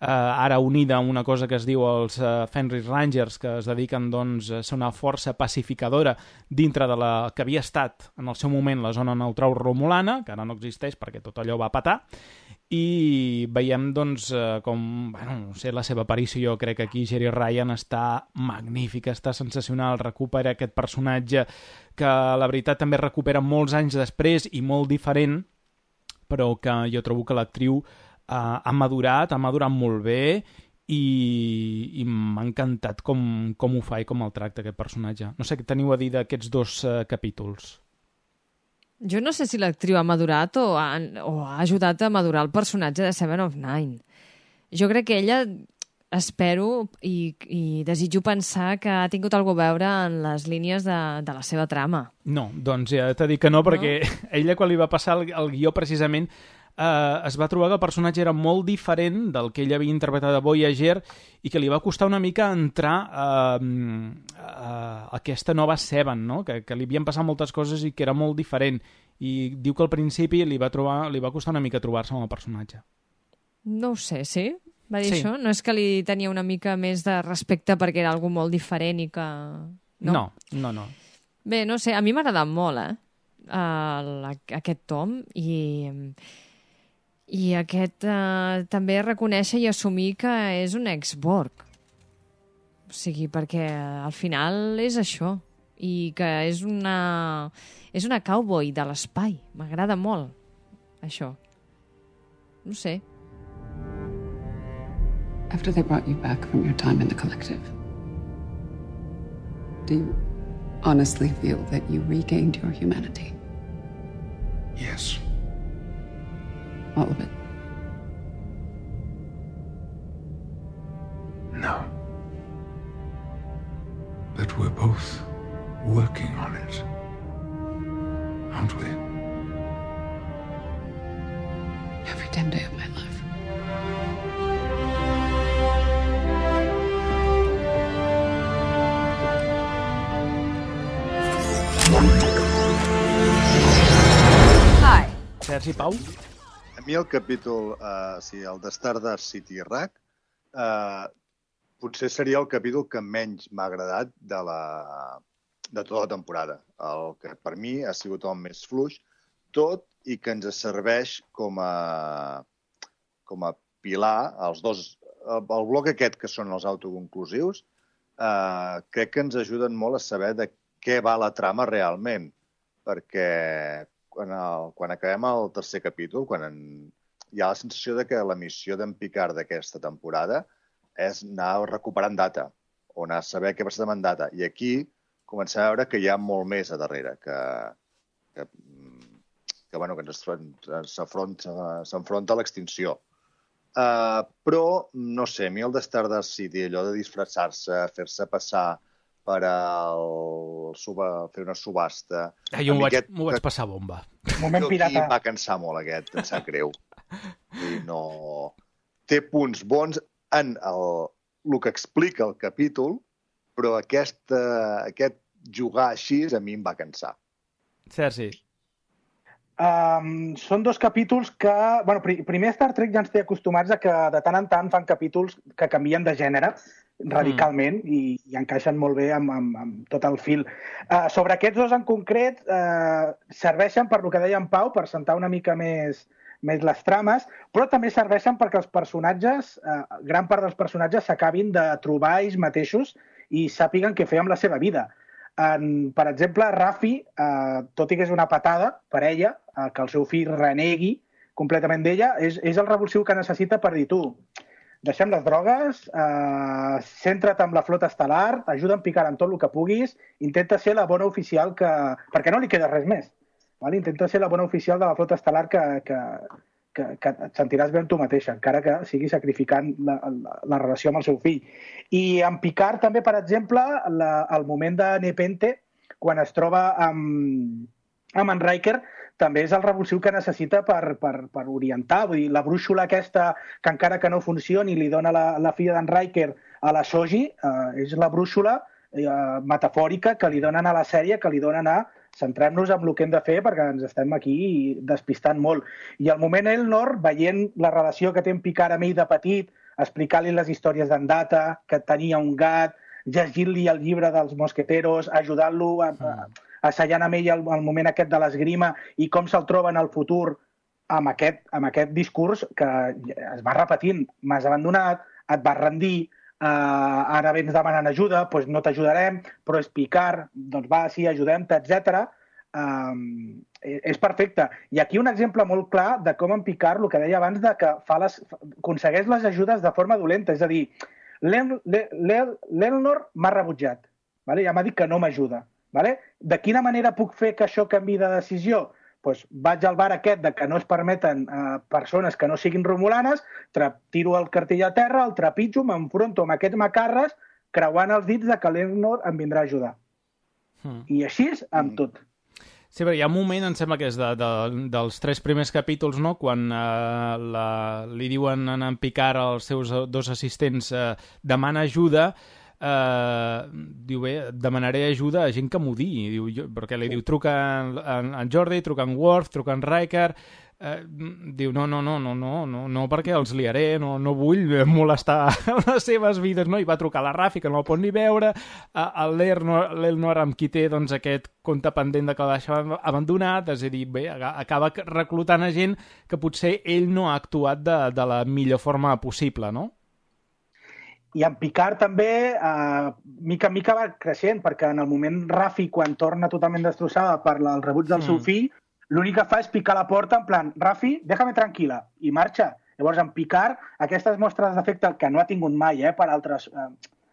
eh, ara unida a una cosa que es diu els eh, Fenris Rangers, que es dediquen doncs, a ser una força pacificadora dintre de la que havia estat en el seu moment la zona neutral romulana, que ara no existeix perquè tot allò va patar, i veiem doncs, eh, com bueno, no sé, la seva aparició, crec que aquí Jerry Ryan està magnífica, està sensacional, recupera aquest personatge que la veritat també recupera molts anys després i molt diferent, però que jo trobo que l'actriu ha madurat, ha madurat molt bé i, i m'ha encantat com, com ho fa i com el tracta aquest personatge. No sé què teniu a dir d'aquests dos uh, capítols. Jo no sé si l'actriu ha madurat o ha, o ha ajudat a madurar el personatge de Seven of Nine. Jo crec que ella espero i, i desitjo pensar que ha tingut algú a veure en les línies de, de la seva trama. No, doncs ja t'he dit que no, perquè no? ella quan li va passar el, el guió precisament eh, es va trobar que el personatge era molt diferent del que ell havia interpretat a Voyager i que li va costar una mica entrar eh, a aquesta nova Seven, no? que, que li havien passat moltes coses i que era molt diferent. I diu que al principi li va, trobar, li va costar una mica trobar-se amb el personatge. No ho sé, sí? Va dir Sí. això? No és que li tenia una mica més de respecte perquè era algú molt diferent i que... No, no, no. no. Bé, no sé, a mi m'ha agradat molt, eh? El, aquest tom i, i aquest eh, també reconèixer i assumir que és un ex-Borg. O sigui, perquè al final és això i que és una, és una cowboy de l'espai. M'agrada molt, això. No sé. After they brought you back from your time in the collective, do you honestly feel that you regained your humanity? Yes. All of it? No. But we're both working on it. Aren't we? Every damn day of my life. Sergi Pau? A mi el capítol, eh, o sigui, el de Stardust City Rack, eh, potser seria el capítol que menys m'ha agradat de, la, de tota la temporada. El que per mi ha sigut el més fluix, tot i que ens serveix com a, com a pilar, els dos, el, el bloc aquest que són els autoconclusius, eh, crec que ens ajuden molt a saber de què va la trama realment, perquè quan, el, quan acabem el tercer capítol, quan en, hi ha la sensació de que la missió d'en Picard d'aquesta temporada és anar recuperant data, o anar a saber què ha passat amb data. I aquí comencem a veure que hi ha molt més a darrere, que, que, que, bueno, que s'enfronta a l'extinció. Uh, però, no sé, a mi el de Stardust City, allò de disfressar-se, fer-se passar per al, suba, fer una subhasta... Ah, jo m'ho vaig, aquest- vaig passar bomba. Moment pirata. em va cansar molt aquest, em sap greu. I no... Té punts bons en el, el que explica el capítol, però aquesta, aquest jugar així a mi em va cansar. Sergi, Um, són dos capítols que... Bueno, pri primer Star Trek ja ens té acostumats a que de tant en tant fan capítols que canvien de gènere radicalment mm. i, i encaixen molt bé amb, amb, amb tot el fil. Uh, sobre aquests dos en concret, uh, serveixen per lo que deia en Pau, per sentar una mica més, més les trames, però també serveixen perquè els personatges, uh, gran part dels personatges s'acabin de trobar ells mateixos i sàpiguen què fer amb la seva vida. En, per exemple, Rafi, eh, tot i que és una patada per ella, eh, que el seu fill renegui completament d'ella, és, és el revulsiu que necessita per dir tu, deixem les drogues, eh, centra't amb la flota estel·lar, ajuda a picar en tot el que puguis, intenta ser la bona oficial que... perquè no li queda res més. Vale? Intenta ser la bona oficial de la flota estel·lar que, que, que, que et sentiràs bé amb tu mateixa, encara que sigui sacrificant la, la, la relació amb el seu fill. I en Picard també, per exemple, la, el moment de Nepente, quan es troba amb, amb en Riker, també és el revulsiu que necessita per, per, per orientar. Vull dir, la brúixola aquesta, que encara que no funcioni, li dona la, la filla d'en Riker a la Soji, eh, és la brúixola eh, metafòrica que li donen a la sèrie, que li donen a centrem-nos en el que hem de fer perquè ens estem aquí despistant molt. I al moment Elnor, veient la relació que té en Picard amb ell de petit, explicar-li les històries d'en Data, que tenia un gat, llegir-li el llibre dels mosqueteros, ajudant-lo a, a, assajant amb ell el, el moment aquest de l'esgrima i com se'l troba en el futur amb aquest, amb aquest discurs que es va repetint. M'has abandonat, et vas rendir, uh, ara vens demanant ajuda, doncs no t'ajudarem, però és picar, doncs va, sí, ajudem-te, etc. Um, és perfecte. I aquí un exemple molt clar de com en Picard, el que deia abans, de que fa les, aconsegueix les ajudes de forma dolenta. És a dir, l'Elnor m'ha rebutjat. Vale? Ja m'ha dit que no m'ajuda. Vale? De quina manera puc fer que això canvi de decisió? Pues vaig al bar aquest de que no es permeten eh, persones que no siguin romulanes, tiro el cartell a terra, el trepitjo, m'enfronto amb aquests macarres, creuant els dits de que l'Elnor em vindrà a ajudar. Hmm. I així és amb tot. Sí, perquè hi ha un moment, em sembla que és de, de, dels tres primers capítols, no?, quan eh, la, li diuen a en Picard als seus dos assistents eh, demana ajuda, eh, diu, bé, demanaré ajuda a gent que m'ho digui, diu, jo, perquè li diu, truca en, en, en Jordi, truca en Worf, truca en Riker, eh, diu, no, no, no, no, no, no, no perquè els liaré, no, no vull molestar les seves vides, no? I va trucar a la Rafi, que no el pot ni veure, a l'Elnor amb qui té doncs, aquest compte pendent de que l'ha abandonat, és a dir, bé, acaba reclutant a gent que potser ell no ha actuat de, de la millor forma possible, no? I en Picard també, eh, mica en mica va creixent, perquè en el moment Rafi, quan torna totalment destrossada per el rebuig del mm. seu fill, l'únic que fa és picar la porta en plan, Rafi, déjame tranquil·la, i marxa. Llavors, en Picard, aquestes mostres d'afecte que no ha tingut mai eh, per altres... Eh,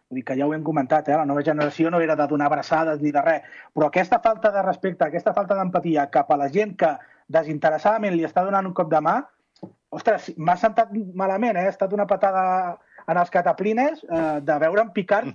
vull dir que ja ho hem comentat, eh, la nova generació no era de donar abraçades ni de res, però aquesta falta de respecte, aquesta falta d'empatia cap a la gent que desinteressadament li està donant un cop de mà, ostres, m'ha sentat malament, eh? ha estat una patada en els cataplines eh, de veure en Picard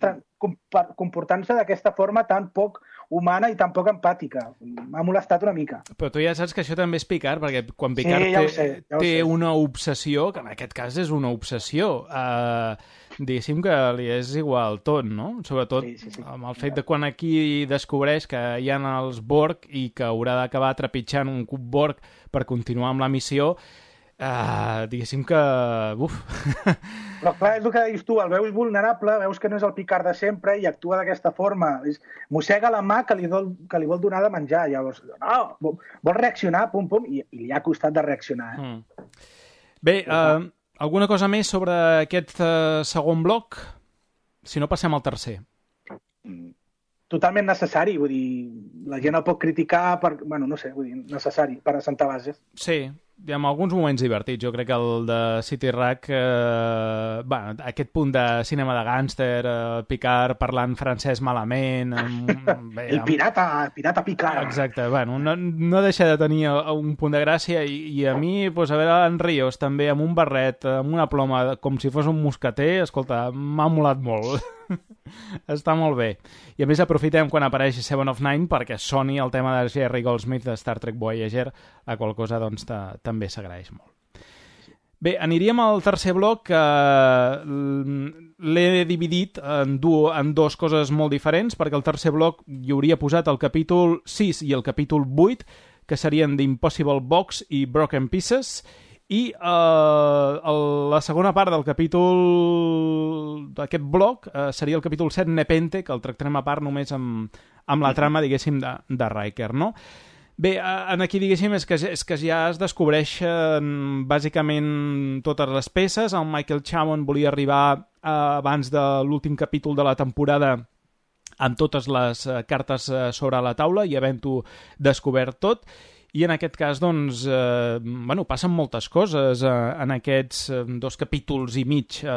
comportant-se d'aquesta forma tan poc humana i tan poc empàtica. M'ha molestat una mica. Però tu ja saps que això també és Picard, perquè quan Picard sí, ja té, sé, ja té sé. una obsessió, que en aquest cas és una obsessió, eh, diguéssim que li és igual tot, no? Sobretot Sí, sí, sí. amb el fet de quan aquí descobreix que hi ha els Borg i que haurà d'acabar trepitjant un cub Borg per continuar amb la missió, Uh, diguéssim que... Uf. Però clar, és el que dius tu, el veus vulnerable, veus que no és el Picard de sempre i actua d'aquesta forma. És- Mossega la mà que li, dol, que li vol donar de menjar. Llavors, no, vol reaccionar, pum, pum, i, i li ha costat de reaccionar. Eh? Mm. Bé, uh, alguna cosa més sobre aquest uh, segon bloc? Si no, passem al tercer. Totalment necessari, vull dir, la gent el pot criticar per, bueno, no sé, vull dir, necessari per assentar bases. Sí, hi ha alguns moments divertits. Jo crec que el de City Rack, eh, bueno, aquest punt de cinema de gàngster, eh, Picard parlant francès malament... Amb, bé, El pirata, el pirata Picard. Exacte, bueno, no, no deixa de tenir un punt de gràcia i, i a mi, pues, a veure, en Rios també amb un barret, amb una ploma, com si fos un mosqueter, escolta, m'ha molat molt. Està molt bé. I a més aprofitem quan apareix Seven of Nine perquè soni el tema de Jerry Goldsmith de Star Trek Voyager, la qual cosa doncs, ta- també s'agraeix molt. Bé, aniríem al tercer bloc que mm, l'he dividit en, du en dos coses molt diferents perquè el tercer bloc hi hauria posat el capítol 6 i el capítol 8 que serien The Impossible Box i Broken Pieces eh, el, la segona part del capítol d'aquest bloc eh, seria el capítol 7 Nepente, que el tractarem a part només amb, amb la trama, diguéssim, de, de Riker, no? Bé, en aquí, diguéssim, és que, és que ja es descobreixen bàsicament totes les peces. El Michael Chabon volia arribar eh, abans de l'últim capítol de la temporada amb totes les eh, cartes eh, sobre la taula i havent-ho descobert tot. I en aquest cas, doncs, eh, bueno, passen moltes coses eh, en aquests eh, dos capítols i mig, eh,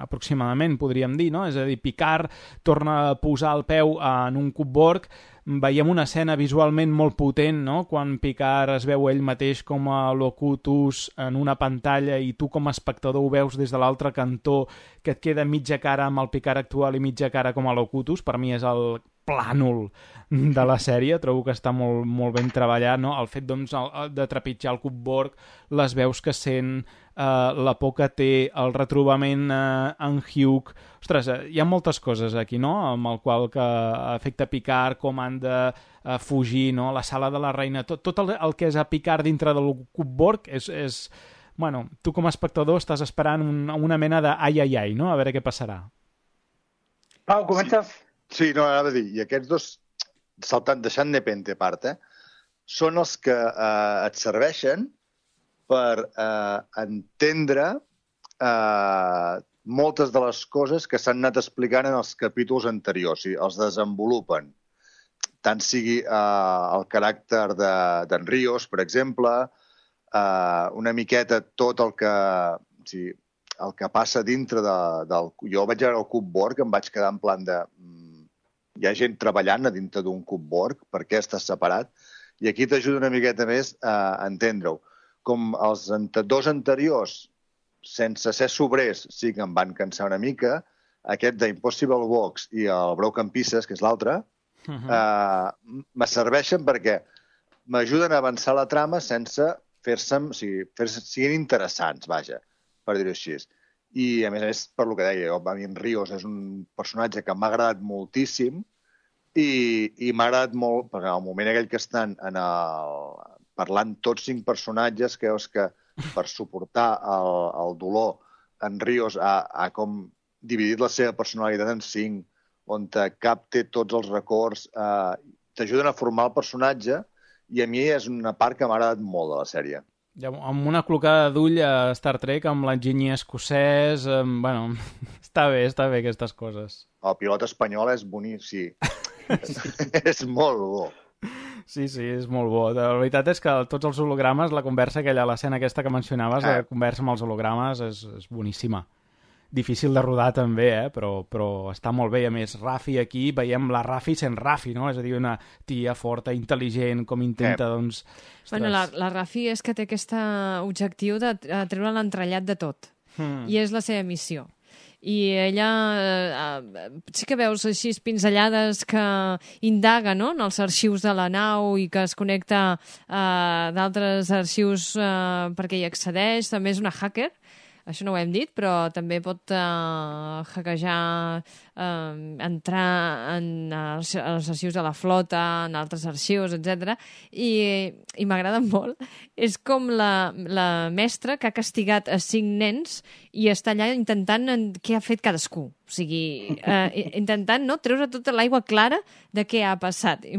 aproximadament, podríem dir, no? És a dir, Picard torna a posar el peu en un cub Borg, veiem una escena visualment molt potent, no? Quan Picard es veu ell mateix com a Locutus en una pantalla i tu com a espectador ho veus des de l'altre cantó, que et queda mitja cara amb el Picard actual i mitja cara com a Locutus, per mi és el plànol de la sèrie, trobo que està molt, molt ben treballat, no? El fet doncs, de trepitjar el cub Borg, les veus que sent, eh, la por que té, el retrobament eh, en Hugh... Ostres, eh, hi ha moltes coses aquí, no?, amb el qual que afecta Picard, com han de eh, fugir, no?, la sala de la reina, tot, tot el, el que és a Picard dintre del cub Borg és... és bueno, tu com a espectador estàs esperant un, una mena de ai, ai, ai, no?, a veure què passarà. Pau, comences? Sí, no, anava a dir, i aquests dos, saltant, deixant Nepente a part, eh, són els que eh, et serveixen per eh, entendre eh, moltes de les coses que s'han anat explicant en els capítols anteriors, i els desenvolupen. Tant sigui eh, el caràcter de- d'en Ríos, per exemple, eh, una miqueta tot el que... O sigui, el que passa dintre de, del... Jo vaig veure el Cub Borg, em vaig quedar en plan de... mm, Hi ha gent treballant a dintre d'un Cub Borg, per què estàs separat? I aquí t'ajuda una miqueta més a entendre-ho. Com els ante dos anteriors, sense ser sobrers, sí que em van cansar una mica, aquest d'Impossible Box i el Broken Pieces, que és l'altre, Uh -huh. eh, me serveixen perquè m'ajuden a avançar la trama sense fer-se, o sigui, fer-se, siguin interessants, vaja, per dir-ho així. I, a més a més, per lo que deia, jo, a mi en Ríos és un personatge que m'ha agradat moltíssim i, i m'ha agradat molt, perquè al moment aquell que estan en el, parlant tots cinc personatges, que veus que per suportar el, el dolor en Ríos ha, ha com dividit la seva personalitat en cinc, on te capte tots els records, eh, t'ajuden a formar el personatge i a mi és una part que m'ha agradat molt de la sèrie. Ja, amb una clocada d'ull a Star Trek, amb l'enginyer escocès... Amb, bueno, està bé, està bé aquestes coses. El pilot espanyol és boníssim, sí. és molt bo. Sí, sí, és molt bo. La veritat és que tots els hologrames, la conversa aquella, l'escena aquesta que mencionaves, eh. la conversa amb els hologrames és, és boníssima difícil de rodar també, eh? però, però està molt bé. A més, Rafi aquí, veiem la Rafi sent Rafi, no? És a dir, una tia forta, intel·ligent, com intenta, eh. doncs... Ostres. Bueno, la, la Rafi és que té aquest objectiu de treure l'entrellat de tot. Hmm. I és la seva missió i ella eh, sí que veus així pinzellades que indaga no? en els arxius de la nau i que es connecta eh, d'altres arxius eh, perquè hi accedeix, també és una hacker això no ho hem dit, però també pot uh, hackejar, uh, entrar en els, els arxius de la flota, en altres arxius, etc. I, i m'agrada molt. És com la, la mestra que ha castigat a cinc nens i està allà intentant en, què ha fet cadascú. O sigui, uh, intentant no, treure tota l'aigua clara de què ha passat. I,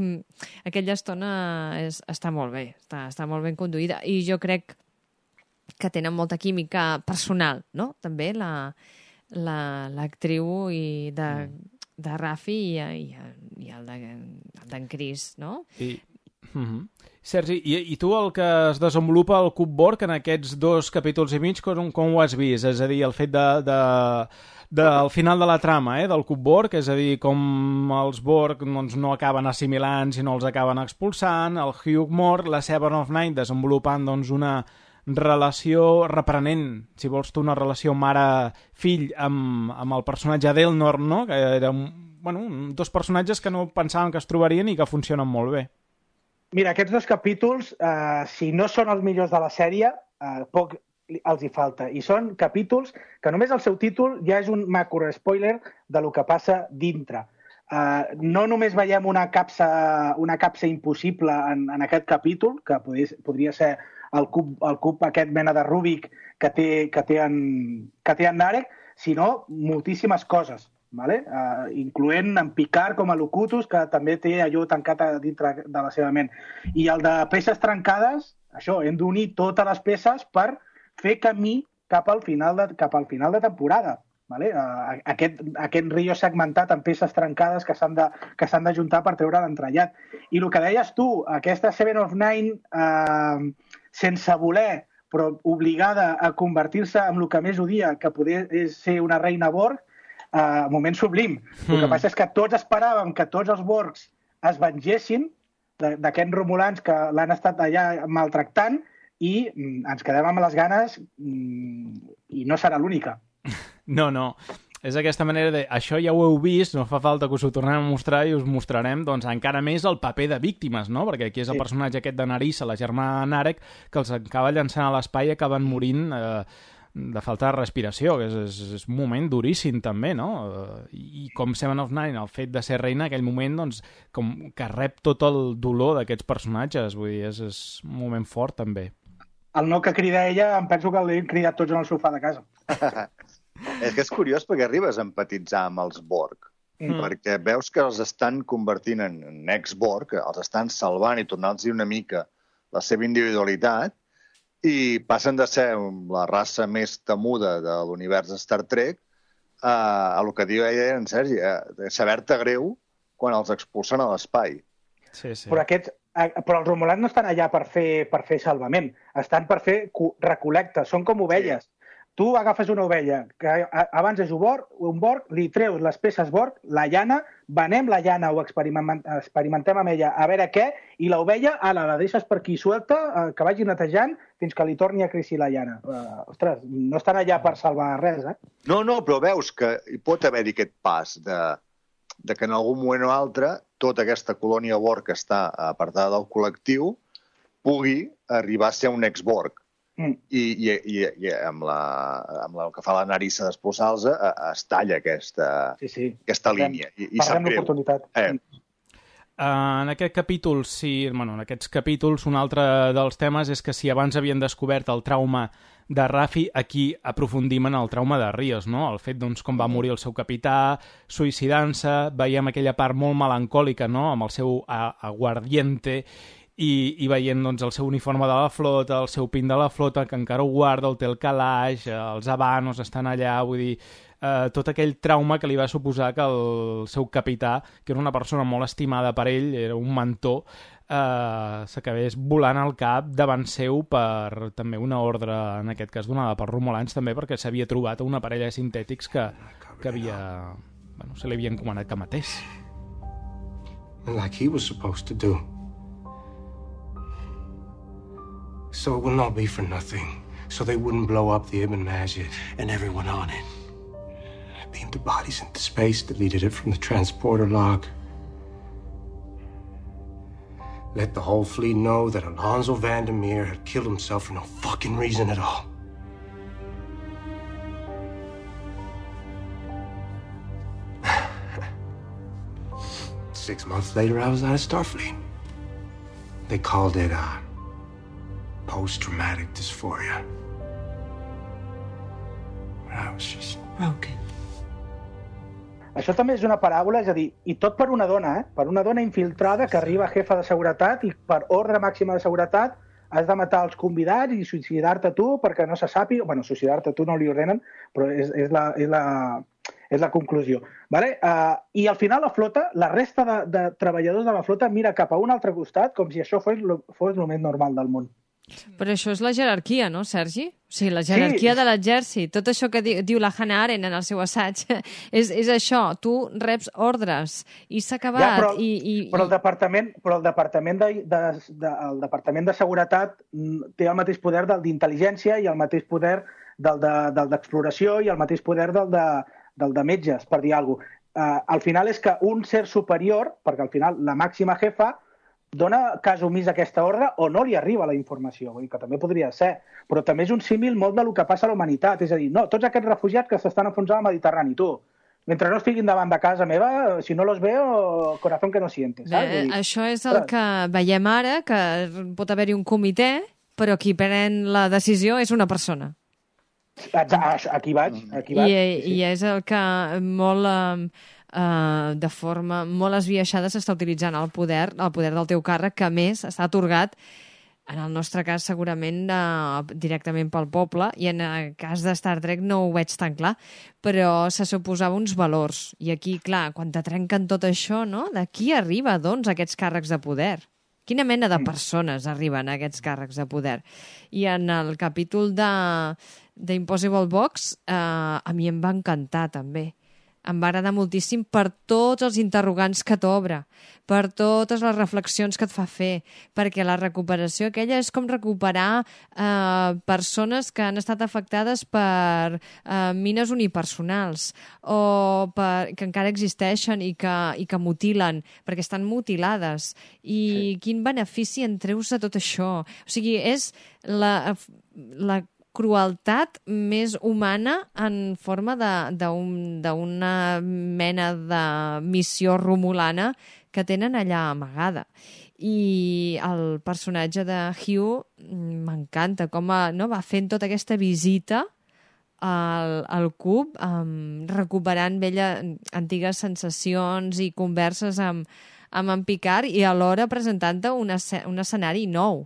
aquella estona és, està molt bé, està, està molt ben conduïda. I jo crec que tenen molta química personal, no? També l'actriu la, la, i de, mm. de Rafi i, i, i el d'en Cris, no? I, mm -hmm. Sergi, i, i tu el que es desenvolupa al Cub Borg en aquests dos capítols i mig, com, com ho has vist? És a dir, el fet de, de, del final de la trama, eh, del Cub Borg, és a dir, com els Borg doncs, no acaben assimilant, sinó els acaben expulsant, el Hugh Moore, la Seven of Nine, desenvolupant doncs, una, relació reprenent, si vols tu, una relació mare-fill amb, amb el personatge d'Elnor, no? que era bueno, dos personatges que no pensaven que es trobarien i que funcionen molt bé. Mira, aquests dos capítols, eh, si no són els millors de la sèrie, eh, poc els hi falta. I són capítols que només el seu títol ja és un macro spoiler de lo que passa dintre. Uh, no només veiem una capsa, una capsa impossible en, en aquest capítol, que podria, podria ser el cub, el cub aquest mena de Rubik que té, que té, en, que té en Narek, sinó moltíssimes coses, vale? uh, incloent en Picard com a Locutus, que també té allò tancat a dintre de la seva ment. I el de peces trencades, això, hem d'unir totes les peces per fer camí cap al final de, cap al final de temporada. Vale? Uh, aquest, aquest rio segmentat en peces trencades que s'han que s'han d'ajuntar per treure l'entrellat. I el que deies tu, aquesta Seven of Nine uh, sense voler, però obligada a convertir-se en el que més odia, que poder és ser una reina Borg, uh, moment sublim. Mm. El que hmm. passa és que tots esperàvem que tots els Borgs es vengessin d'aquests romulans que l'han estat allà maltractant i mm, ens quedem amb les ganes mm, i no serà l'única. No, no és aquesta manera de això ja ho heu vist, no fa falta que us ho tornem a mostrar i us mostrarem doncs, encara més el paper de víctimes, no? perquè aquí és el sí. personatge aquest de Narissa, la germà Narek, que els acaba llançant a l'espai i acaben morint eh, de falta de respiració, que és, és, és un moment duríssim també, no? Eh, I com Seven of Nine, el fet de ser reina, aquell moment, doncs, com que rep tot el dolor d'aquests personatges, vull dir, és, és un moment fort també. El no que crida ella, em penso que l'hem cridat tots en el sofà de casa. És que és curiós perquè arribes a empatitzar amb els Borg, mm. perquè veus que els estan convertint en, en ex-Borg, els estan salvant i tornant-los una mica la seva individualitat, i passen de ser la raça més temuda de l'univers de Star Trek a, a el que diu ella en Sergi, a saber-te greu quan els expulsen a l'espai. Sí, sí. Però, aquests, però els romulans no estan allà per fer, per fer salvament, estan per fer recol·lecta, són com ovelles. Sí tu agafes una ovella que abans és un borg, un borg, li treus les peces borg, la llana, venem la llana o experimentem amb ella a veure què, i l'ovella, ala, la deixes per aquí suelta, eh, que vagi netejant fins que li torni a créixer la llana. Uh, ostres, no estan allà per salvar res, eh? No, no, però veus que hi pot haver-hi aquest pas de, de que en algun moment o altre tota aquesta colònia borg que està apartada del col·lectiu pugui arribar a ser un exborg. Mm. I, i, i, i amb, la, amb la, el que fa la Narissa d'Espolsalza es talla aquesta, Sí, sí. aquesta Parlem- línia. I, i Parlem l'oportunitat. Eh, Uh, en aquest capítol, sí, bueno, en aquests capítols, un altre dels temes és que si abans havien descobert el trauma de Rafi, aquí aprofundim en el trauma de Ríos, no? El fet, doncs, com va morir el seu capità, suïcidant-se, veiem aquella part molt melancòlica, no?, amb el seu a- aguardiente, i, i veient doncs, el seu uniforme de la flota, el seu pin de la flota, que encara ho guarda, el té el calaix, eh, els habanos estan allà, vull dir, eh, tot aquell trauma que li va suposar que el seu capità, que era una persona molt estimada per ell, era un mentor, eh, s'acabés volant al cap davant seu per també una ordre, en aquest cas donada per Romolans, també perquè s'havia trobat una parella de sintètics que, que havia... Bueno, se li havia encomanat que matés. like he was supposed to do. So it will not be for nothing. So they wouldn't blow up the Ibn Majid and everyone on it. I beamed the bodies into space, deleted it from the transporter log. Let the whole fleet know that Alonzo Vandermeer had killed himself for no fucking reason at all. Six months later, I was out of Starfleet. They called it uh, post-traumatic dysphoria. I was just broken. Això també és una paràbola, és a dir, i tot per una dona, eh? per una dona infiltrada que arriba a jefa de seguretat i per ordre màxima de seguretat has de matar els convidats i suïcidar-te tu perquè no se sàpiga... bueno, suïcidar-te tu no li ordenen, però és, és, la, és, la, és la conclusió. Vale? Uh, I al final la flota, la resta de, de treballadors de la flota mira cap a un altre costat com si això fos, fos el més normal del món. Però això és la jerarquia, no, Sergi? O sigui, la jerarquia Sí. de l'exèrcit. Tot això que di diu la Hannah Arendt en el seu assaig és, és això. Tu reps ordres i s'ha acabat. però, i, i, però el departament, però el departament de, de, de, el departament de seguretat mm, té el mateix poder del d'intel·ligència i el mateix poder del de- del d'exploració i el mateix poder del de, del de metges, per dir alguna cosa. Uh, al final és que un ser superior, perquè al final la màxima jefa dona cas omís a aquesta ordre o no li arriba la informació, vull dir que també podria ser. Però també és un símil molt del que passa a la humanitat, és a dir, no, tots aquests refugiats que s'estan enfonsant al Mediterrani, tu, mentre no estiguin davant de casa meva, si no los veo, corazón que no siente, saps? Vull dir, això és el que veiem ara, que pot haver-hi un comitè, però qui pren la decisió és una persona. Aquí vaig, aquí I, vaig. I és el que molt, eh, eh, de forma molt esbiaixada s'està utilitzant el poder, el poder del teu càrrec, que a més està atorgat en el nostre cas segurament eh, directament pel poble i en el cas de Star Trek no ho veig tan clar però se suposava uns valors i aquí, clar, quan te trenquen tot això no? de qui arriba, doncs, aquests càrrecs de poder? Quina mena de persones arriben a aquests càrrecs de poder? I en el capítol de d'Impossible Box eh, a mi em va encantar també em va agradar moltíssim per tots els interrogants que t'obre, per totes les reflexions que et fa fer, perquè la recuperació aquella és com recuperar eh, persones que han estat afectades per eh, mines unipersonals o per, que encara existeixen i que, i que mutilen, perquè estan mutilades. I sí. quin benefici en treus de tot això? O sigui, és la, la crueltat més humana en forma d'una un, mena de missió romulana que tenen allà amagada. I el personatge de Hugh m'encanta, com a, no, va fent tota aquesta visita al, al cub, um, recuperant vella, antigues sensacions i converses amb, amb en Picard i alhora presentant-te un escenari nou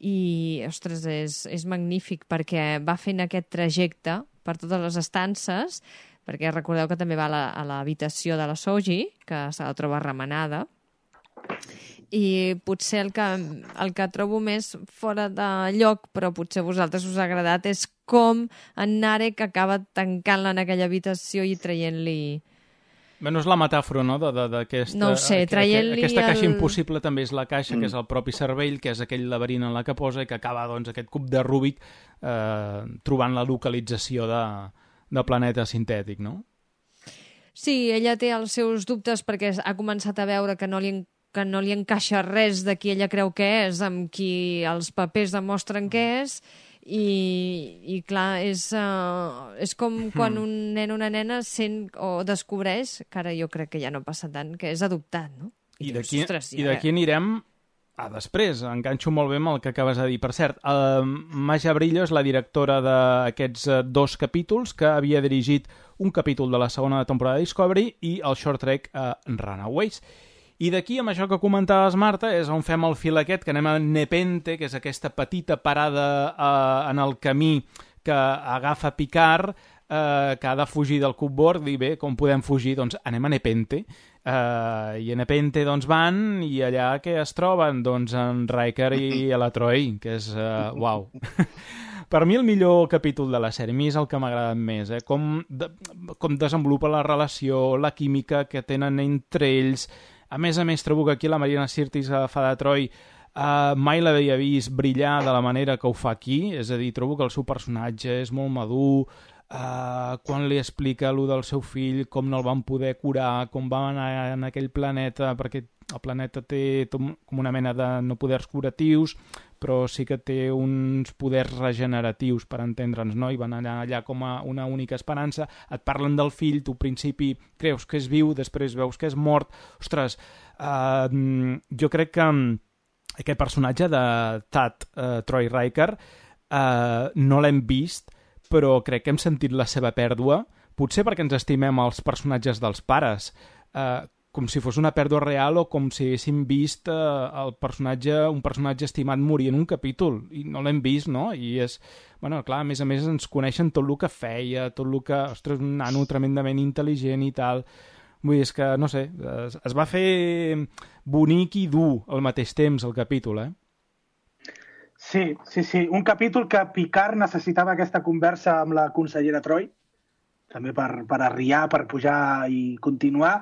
i, ostres, és, és magnífic perquè va fent aquest trajecte per totes les estances, perquè recordeu que també va a l'habitació de la Soji, que se la troba remenada, i potser el que, el que trobo més fora de lloc, però potser a vosaltres us ha agradat, és com en Narek acaba tancant-la en aquella habitació i traient-li... Bueno, és la metàfora, no?, de- de- d'aquesta... No ho sé, traient-li Aquesta caixa el- impossible també és la caixa, que és el propi cervell, que és aquell laberint en la que posa i que acaba, doncs, aquest cub de Rubik eh, trobant la localització de, de planeta sintètic, no? Sí, ella té els seus dubtes perquè ha començat a veure que no li que no li encaixa res de qui ella creu que és amb qui els papers demostren que és i, i clar, és, uh, és com quan un nen o una nena sent o descobreix, que ara jo crec que ja no passa tant, que és adoptat, no? I dius, d'aquí "Ostres, i d'aquí anirem a després. Enganxo molt bé amb el que acabes de dir. Per cert, uh, Maja Brillo és la directora d'aquests uh, dos capítols que havia dirigit un capítol de la segona temporada de Discovery i el short track uh, Runaways. I d'aquí, amb això que comentaves, Marta, és on fem el fil aquest, que anem a Nepente, que és aquesta petita parada eh, en el camí que agafa Picard, eh, que ha de fugir del cupboard, i bé, com podem fugir? Doncs anem a Nepente. Eh, I a Nepente doncs, van, i allà què es troben? Doncs en Riker i a la Troy, que és... Eh, uau! per mi el millor capítol de la sèrie, a mi és el que m'ha agradat més, eh? com, de, com desenvolupa la relació, la química que tenen entre ells. A més a més, trobo que aquí la Marina Sirtis a fa de Troy uh, mai l'havia vist brillar de la manera que ho fa aquí, és a dir, trobo que el seu personatge és molt madur, uh, quan li explica allò del seu fill, com no el van poder curar, com va anar en aquell planeta, perquè el planeta té com una mena de no poders curatius, però sí que té uns poders regeneratius, per entendre'ns, no? I van allà, allà com a una única esperança. Et parlen del fill, tu al principi creus que és viu, després veus que és mort. Ostres, uh, jo crec que mm, aquest personatge de Tad uh, Troy Riker uh, no l'hem vist, però crec que hem sentit la seva pèrdua, potser perquè ens estimem els personatges dels pares, uh, com si fos una pèrdua real o com si haguéssim vist eh, el personatge, un personatge estimat morir en un capítol i no l'hem vist, no? I és, bueno, clar, a més a més ens coneixen tot el que feia, tot el que, ostres, un nano tremendament intel·ligent i tal. Vull dir, és que, no sé, es, es va fer bonic i dur al mateix temps el capítol, eh? Sí, sí, sí. Un capítol que Picard necessitava aquesta conversa amb la consellera Troy, també per, per arriar, per pujar i continuar.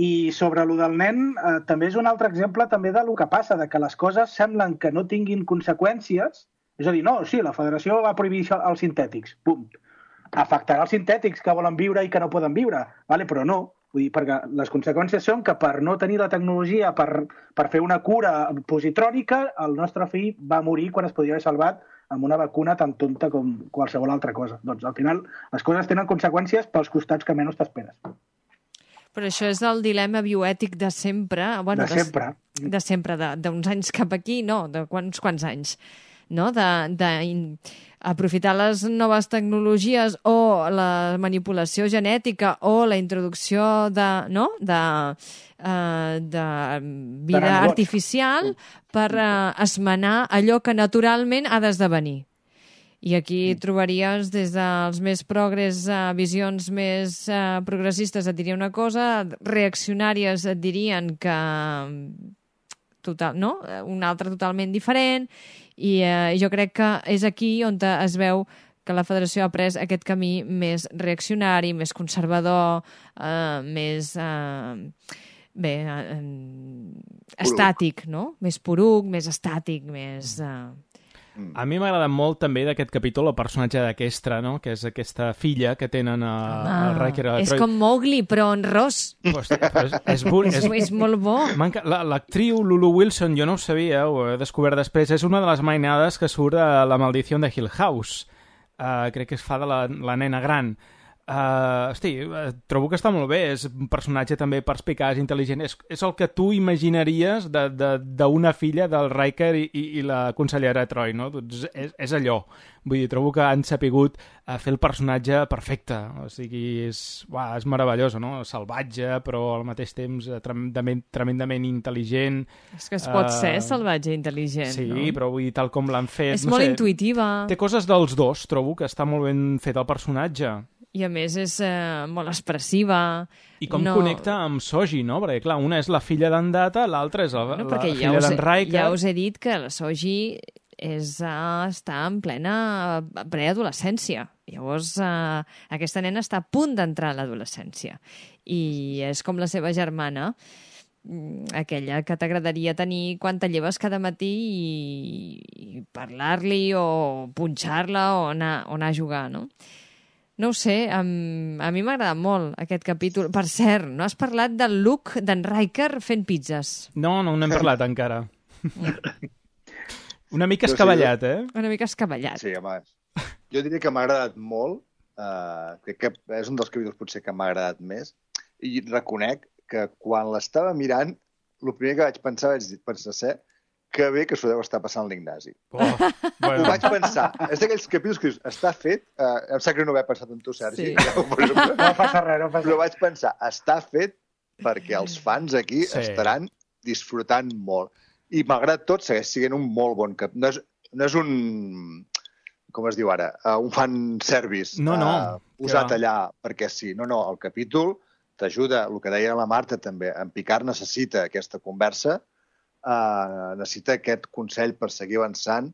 I sobre lo del nen, eh, també és un altre exemple també de lo que passa, de que les coses semblen que no tinguin conseqüències. És a dir, no, sí, la federació va prohibir això- els sintètics, punt. Afectarà els sintètics que volen viure i que no poden viure, vale? però no. Vull dir, perquè les conseqüències són que per no tenir la tecnologia per, per fer una cura positrònica, el nostre fill va morir quan es podria haver salvat amb una vacuna tan tonta com qualsevol altra cosa. Doncs al final les coses tenen conseqüències pels costats que menys t'esperes. Però això és el dilema bioètic de sempre. Bueno, De sempre. De sempre, de- d'uns anys cap aquí, no, de quants, quants anys. No? De, de in, aprofitar les noves tecnologies o la manipulació genètica o la introducció de, no? de, uh, de vida nanobots. artificial per uh, esmenar allò que naturalment ha d'esdevenir. I aquí trobaries des dels més progres, uh, visions més uh, progressistes et diria una cosa, reaccionàries et dirien que total, no? una altra totalment diferent i eh, jo crec que és aquí on es veu que la federació ha pres aquest camí més reaccionari, més conservador, eh, més... Eh, bé, eh, estàtic, no? Més poruc, més estàtic, més... Eh... A mi m'ha agradat molt també d'aquest capítol el personatge d'aquesta, no? que és aquesta filla que tenen a, a Riker a la és com Mowgli, però en ros. Hòstia, però és, és, És, és molt bo. Manca- la- L'actriu Lulu Wilson, jo no ho sabia, ho he descobert després, és una de les mainades que surt a La maldició de Hill House. Uh, crec que es fa de la, la nena gran. Uh, hosti, eh, trobo que està molt bé, és un personatge també perspicaç, intel·ligent, és, és el que tu imaginaries d'una filla del Riker i, i, i la consellera Troy, no? Doncs és, és allò. Vull dir, trobo que han sapigut uh, fer el personatge perfecte, o sigui, és, uah, és meravellós, no? Salvatge, però al mateix temps tremendament, tremendament intel·ligent. És que es pot Eh, ser salvatge i intel·ligent, Sí, no? però vull dir, tal com l'han fet... És no molt sé, intuïtiva. Té coses dels dos, trobo, que està molt ben fet el personatge. I a més és eh, molt expressiva. I com no... connecta amb Soji, no? Perquè, clar, una és la filla d'en Data, l'altra és la, No, la ja filla d'en Riker. ja us he dit que la Soji és, uh, està en plena preadolescència. Llavors, uh, aquesta nena està a punt d'entrar a l'adolescència. I és com la seva germana, mm, aquella que t'agradaria tenir quan te lleves cada matí i, i parlar-li o punxar-la o, anar, o anar a jugar, no? No ho sé, um, a mi m'ha agradat molt aquest capítol. Per cert, no has parlat del look d'en Riker fent pizzas. No, no n'hem parlat encara. Una mica escavallat, eh? Una mica escavallat. Sí, home. Jo diria que m'ha agradat molt. Uh, crec que és un dels capítols potser que m'ha agradat més. I reconec que quan l'estava mirant, el primer que vaig pensar vaig dir, pensar ser que bé que s'ho deu estar passant l'Ignasi. Oh, Ho bueno. vaig pensar. És d'aquells capítols que dius, està fet... Uh, em sap greu no haver pensat en tu, Sergi. Sí. Ja, però, No passa res, no passa però res. vaig pensar, està fet perquè els fans aquí Sí. estaran disfrutant molt. I malgrat tot, segueix sent un molt bon cap. No és, no és un com es diu ara, uh, un fan service No, no, uh, posat que allà perquè sí. No, no, el capítol t'ajuda, el que deia la Marta també, en Picard necessita aquesta conversa, uh, necessita aquest consell per seguir avançant,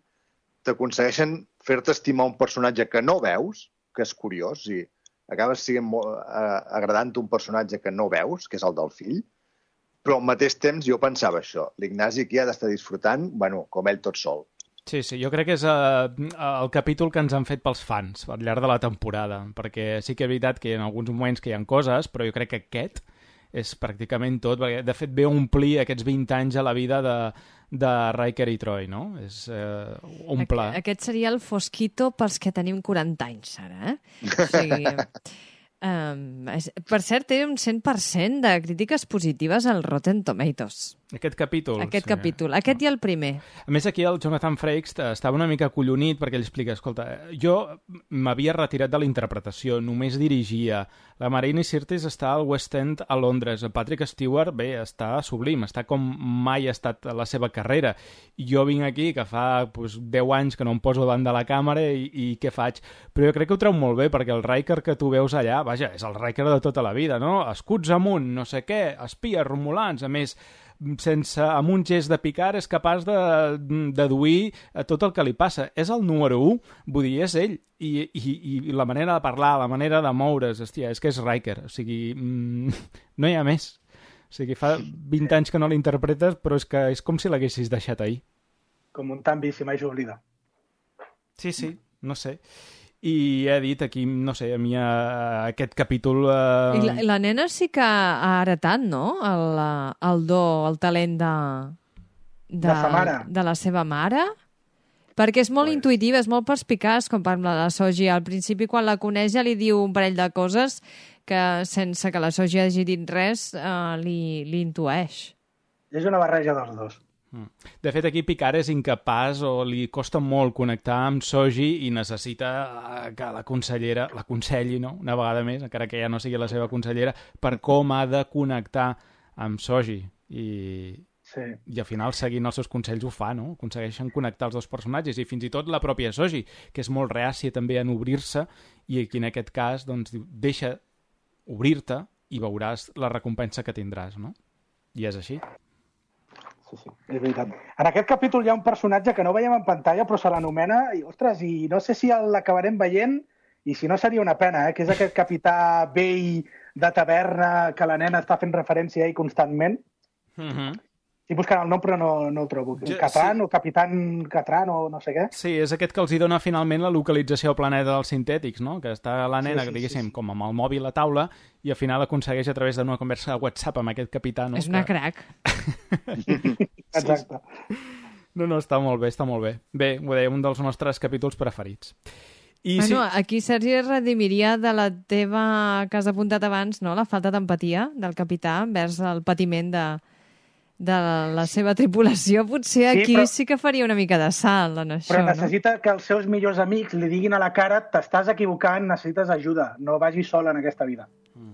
t'aconsegueixen fer-te estimar un personatge que no veus, que és curiós, i acabes sent molt, uh, agradant un personatge que no veus, que és el del fill, però al mateix temps jo pensava això. L'Ignasi aquí ha d'estar disfrutant, bueno, com ell tot sol. Sí, sí, jo crec que és uh, el capítol que ens han fet pels fans al llarg de la temporada, perquè sí que és veritat que hi ha alguns moments que hi ha coses, però jo crec que aquest és pràcticament tot, perquè de fet ve a omplir aquests 20 anys a la vida de, de Riker i Troy, no? És uh, un pla. Aqu aquest seria el fosquito pels que tenim 40 anys, ara, eh? O sigui, um, per cert, té un 100% de crítiques positives al Rotten Tomatoes. Aquest capítol. Aquest sí. capítol. Aquest i el primer. A més, aquí el Jonathan Frakes estava una mica collonit perquè ell explica, escolta, jo m'havia retirat de la interpretació, només dirigia. La Marina Sirtis està al West End a Londres. Patrick Stewart, bé, està sublim, està com mai ha estat a la seva carrera. Jo vinc aquí, que fa pues, 10 anys que no em poso davant de la càmera i, i què faig? Però jo crec que ho treu molt bé, perquè el Riker que tu veus allà, vaja, és el Riker de tota la vida, no? Escuts amunt, no sé què, espies, romulans, a més sense, amb un gest de Picard és capaç de deduir eh, tot el que li passa. És el número 1, vull dir, és ell. I, i, i la manera de parlar, la manera de moure's, hòstia, és que és Riker. O sigui, mm, no hi ha més. O sigui, fa 20 anys que no l'interpretes, però és que és com si l'haguessis deixat ahir. Com un tanvi, si mai s'oblida. Sí, sí, no sé. I he dit aquí, no sé, a mi eh, aquest capítol... Eh... I la, la nena sí que ha heretat, no?, el, eh, el do, el talent de... De sa mare. De la seva mare. Perquè és molt intuïtiva, és molt perspicaç, com parla la Soji. Al principi, quan la coneix, ja li diu un parell de coses que, sense que la Soji hagi dit res, eh, li, li intueix. És una barreja dels dos. De fet, aquí Picard és incapaç o li costa molt connectar amb Soji i necessita eh, que la consellera l'aconselli, no?, una vegada més, encara que ja no sigui la seva consellera, per com ha de connectar amb Soji. I, Sí. i al final, seguint els seus consells, ho fa, no? Aconsegueixen connectar els dos personatges i fins i tot la pròpia Soji, que és molt reàcia també en obrir-se i aquí en aquest cas, doncs, diu, deixa obrir-te i veuràs la recompensa que tindràs, no? I és així. Sí, sí, és veritat. En aquest capítol hi ha un personatge que no veiem en pantalla, però se l'anomena, i ostres, i no sé si l'acabarem veient, i si no seria una pena, eh? que és aquest capità vell de taverna que la nena està fent referència a ell constantment. Mm -hmm. Estic buscant el nom, però no, no el trobo. Jo- Catran sí. o Capitán Catran o no sé què. Sí, és aquest que els hi dona finalment la localització al planeta dels sintètics, no? Que està la nena, Sí, sí, diguéssim, sí, sí. com amb el mòbil a taula i al final aconsegueix a través d'una conversa de WhatsApp amb aquest capità, no? és una Que- crac. Exacte. No, no, està molt bé, està molt bé. Bé, ho deia, un dels nostres capítols preferits. I bueno, sí, aquí Sergi es redimiria de la teva que has apuntat abans, no? la falta d'empatia del capità envers el patiment de, de la seva tripulació. Potser Sí, aquí però- sí que faria una mica de salt en això, Però no? necessita que els seus millors amics li diguin a la cara t'estàs equivocant, necessites ajuda, no vagis sol en aquesta vida.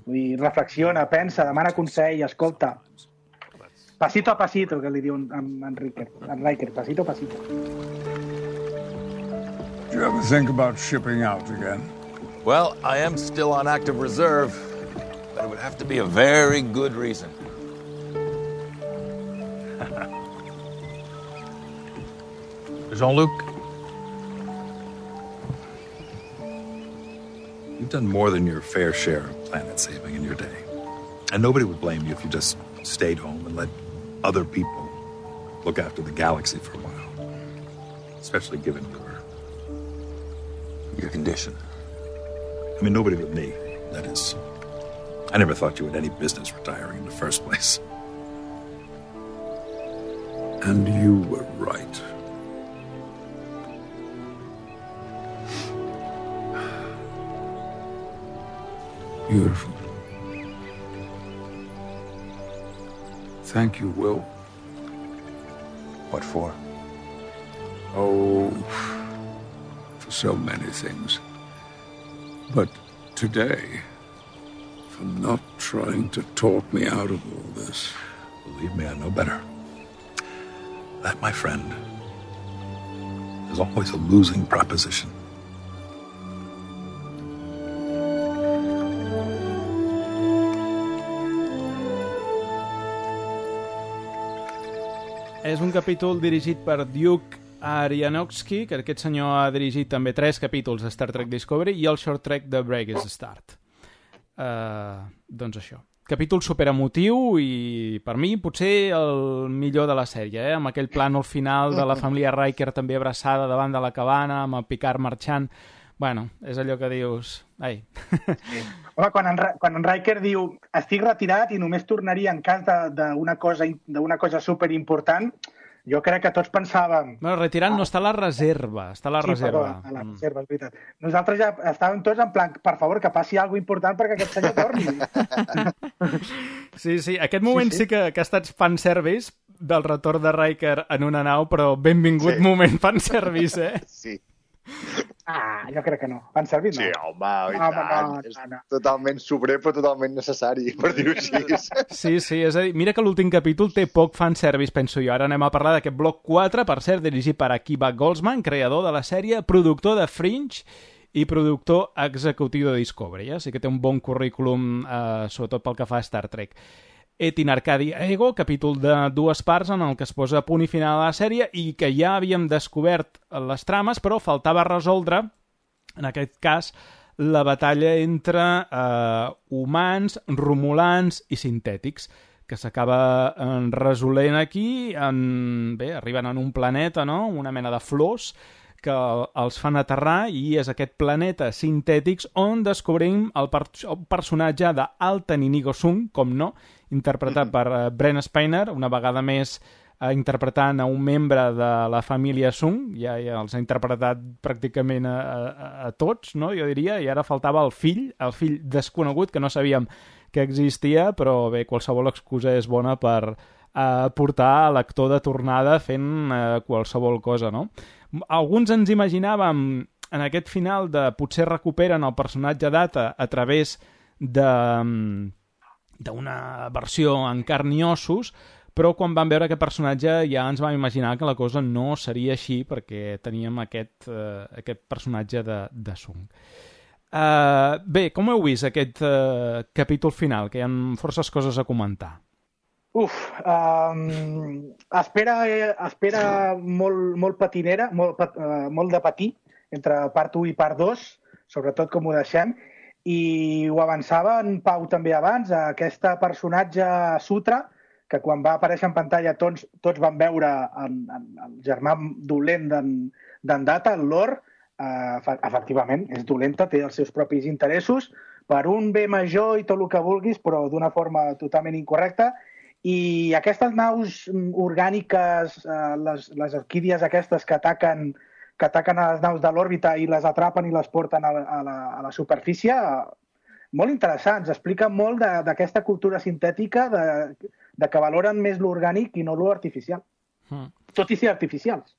Vull dir, reflexiona, pensa, demana consell, escolta. Pasito a pasito, que li diu en, en, en, Riker, en Riker, pasito a pasito. Do you ever think about shipping out again? Well, I am still on active reserve, but it would have to be a very good reason. Jean-Luc, you've done more than your fair share of planet saving in your day. And nobody would blame you if you just stayed home and let other people look after the galaxy for a while. Especially given your your condition. I mean, nobody but me. That is, I never thought you had any business retiring in the first place. And you were right. Beautiful. Thank you, Will. What for? Oh, for so many things. But today, for not trying to talk me out of all this. Believe me, I know better. That, my friend, is always a losing proposition. És un capítol dirigit per Duke Arianovsky, que aquest senyor ha dirigit també tres capítols de Star Trek Discovery i el short track de Break is Start. Uh, doncs això. Capítol superemotiu i, per mi, potser el millor de la sèrie, eh? amb aquell plànol final de la família Riker també abraçada davant de la cabana, amb el Picard marxant. Bueno, és allò que dius... Ai. Sí. Home, quan en, quan en Riker diu estic retirat i només tornaria en cas d'una cosa, cosa superimportant, jo crec que tots pensàvem... Bueno, retirant no està a la reserva, està a la sí, reserva. Perdó, a la reserva, és veritat. Nosaltres ja estàvem tots en plan, per favor, que passi alguna important perquè aquest senyor torni. Sí, sí, aquest moment sí, Sí, sí. sí que, que ha estat fanservice del retorn de Riker en una nau, però benvingut Sí. moment fanservice, eh? Sí. Ah, jo crec que no. Fan servir, no. Sí, home, i Home, tant. no, és no, no. totalment sobrer, però totalment necessari, per dir-ho així. Sí, sí, és a dir, mira que l'últim capítol té poc fanservice, penso jo. Ara anem a parlar d'aquest bloc 4, per cert, dirigit per Akiva Goldsman, creador de la sèrie, productor de Fringe i productor executiu de Discovery. Eh? Així que té un bon currículum, eh, sobretot pel que fa a Star Trek. Et in Arcadi Ego, capítol de dues parts en el que es posa punt i final a la sèrie i que ja havíem descobert les trames, però faltava resoldre, en aquest cas, la batalla entre eh, humans, romulans i sintètics que s'acaba eh, resolent aquí, en, bé, arriben en un planeta, no?, una mena de flors, que el- els fan aterrar i és aquest planeta sintètics on descobrim el, per el personatge d'Altan Inigo Sung, com no, interpretat per uh, Brent Spiner, una vegada més uh, interpretant a un membre de la família Sung, ja, ja els ha interpretat pràcticament a, a, a tots, no? jo diria, i ara faltava el fill, el fill desconegut, que no sabíem que existia, però bé, qualsevol excusa és bona per eh, portar l'actor de tornada fent eh, qualsevol cosa, no? Alguns ens imaginàvem en aquest final de potser recuperen el personatge Data a través de d'una versió en carn i ossos, però quan vam veure aquest personatge ja ens vam imaginar que la cosa no seria així perquè teníem aquest, uh, aquest personatge de, de Sung. Uh, bé, com heu vist aquest uh, capítol final? Que hi ha forces coses a comentar. Uf, um, espera, eh, espera molt, molt patinera, molt, eh, molt de patir entre part 1 i part 2, sobretot com ho deixem, i ho avançava en Pau també abans, aquesta personatge Sutra, que quan va aparèixer en pantalla tots, tots van veure en, en, el germà dolent d'en Data, el Lord, eh, efe- efectivament, és dolenta, té els seus propis interessos, per un bé major i tot el que vulguis, però d'una forma totalment incorrecta, i aquestes naus mm, orgàniques, eh, les, les orquídies aquestes que ataquen, que ataquen a les naus de l'òrbita i les atrapen i les porten a, la- a, la, a la superfície, molt interessants. Expliquen molt d'aquesta cultura sintètica de, de que valoren més l'orgànic i no l'artificial. Hmm. Tot i ser artificials.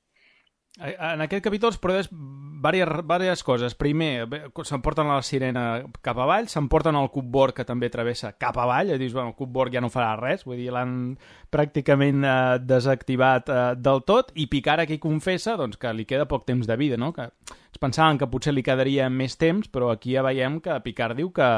En aquest capítol es produeix diverses, diverses coses. Primer, s'emporten la sirena cap avall, s'emporten el cupboard que també travessa cap avall, i dius, bueno, el cupboard ja no farà res, vull dir, l'han pràcticament eh, desactivat eh, del tot, i Picard aquí confessa doncs, que li queda poc temps de vida, no? Que ens pensàvem que potser li quedaria més temps, però aquí ja veiem que Picard diu que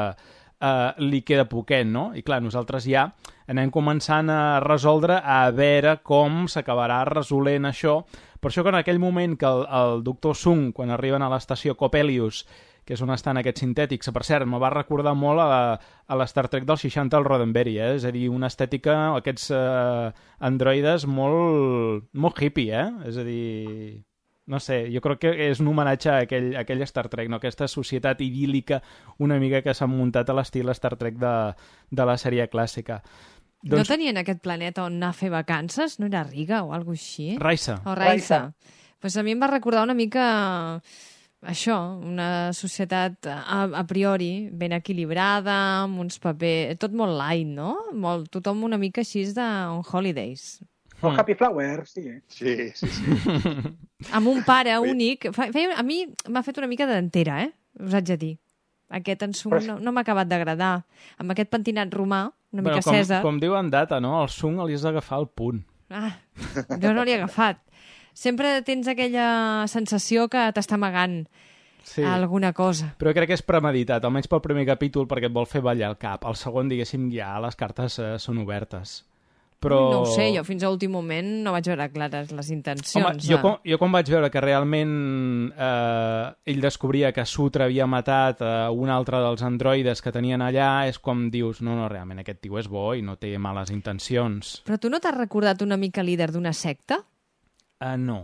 eh, li queda poquet, no? I clar, nosaltres ja anem començant a resoldre a veure com s'acabarà resolent això. Per això que en aquell moment que el, el doctor Sung, quan arriben a l'estació Coppelius, que és on estan aquests sintètics, per cert, me va recordar molt a a la Star Trek del 60 al Roddenberry, eh? és a dir, una estètica, aquests eh, androides molt, molt hippie, eh? és a dir... no sé, jo crec que és un homenatge a aquell, a aquell Star Trek, no? aquesta societat idíl·lica una mica que s'ha muntat a l'estil Star Trek de, de la sèrie clàssica. Doncs... No tenien aquest planeta on anar a fer vacances? No era Riga o alguna així? Raissa. O Raissa. Pues a mi em va recordar una mica això, una societat a, a priori ben equilibrada, amb uns papers... Tot molt light, no? Molt, tothom una mica així de on holidays. O Happy Flower, sí. Sí, sí, sí. amb un pare únic. Feia, a mi m'ha fet una mica d'entera, eh? Us haig de dir. Aquest ensum Però... no, no m'ha acabat d'agradar. Amb aquest pentinat romà, una bueno, mica com, César... Com diu en Data, no? El sung li has d'agafar el punt. Ah, jo no l'he agafat. Sempre tens aquella sensació que t'està amagant sí. alguna cosa. Però crec que és premeditat, almenys pel primer capítol, perquè et vol fer ballar el cap. El segon, diguéssim, ja les cartes eh, són obertes. Però... No ho sé, jo fins a últim moment no vaig veure clares les intencions. Home, jo, quan, jo quan vaig veure que realment eh, ell descobria que Sutra havia matat eh, un altre dels androides que tenien allà, és com dius, no, no, realment aquest tio és bo i no té males intencions. Però tu no t'has recordat una mica líder d'una secta? Uh, no.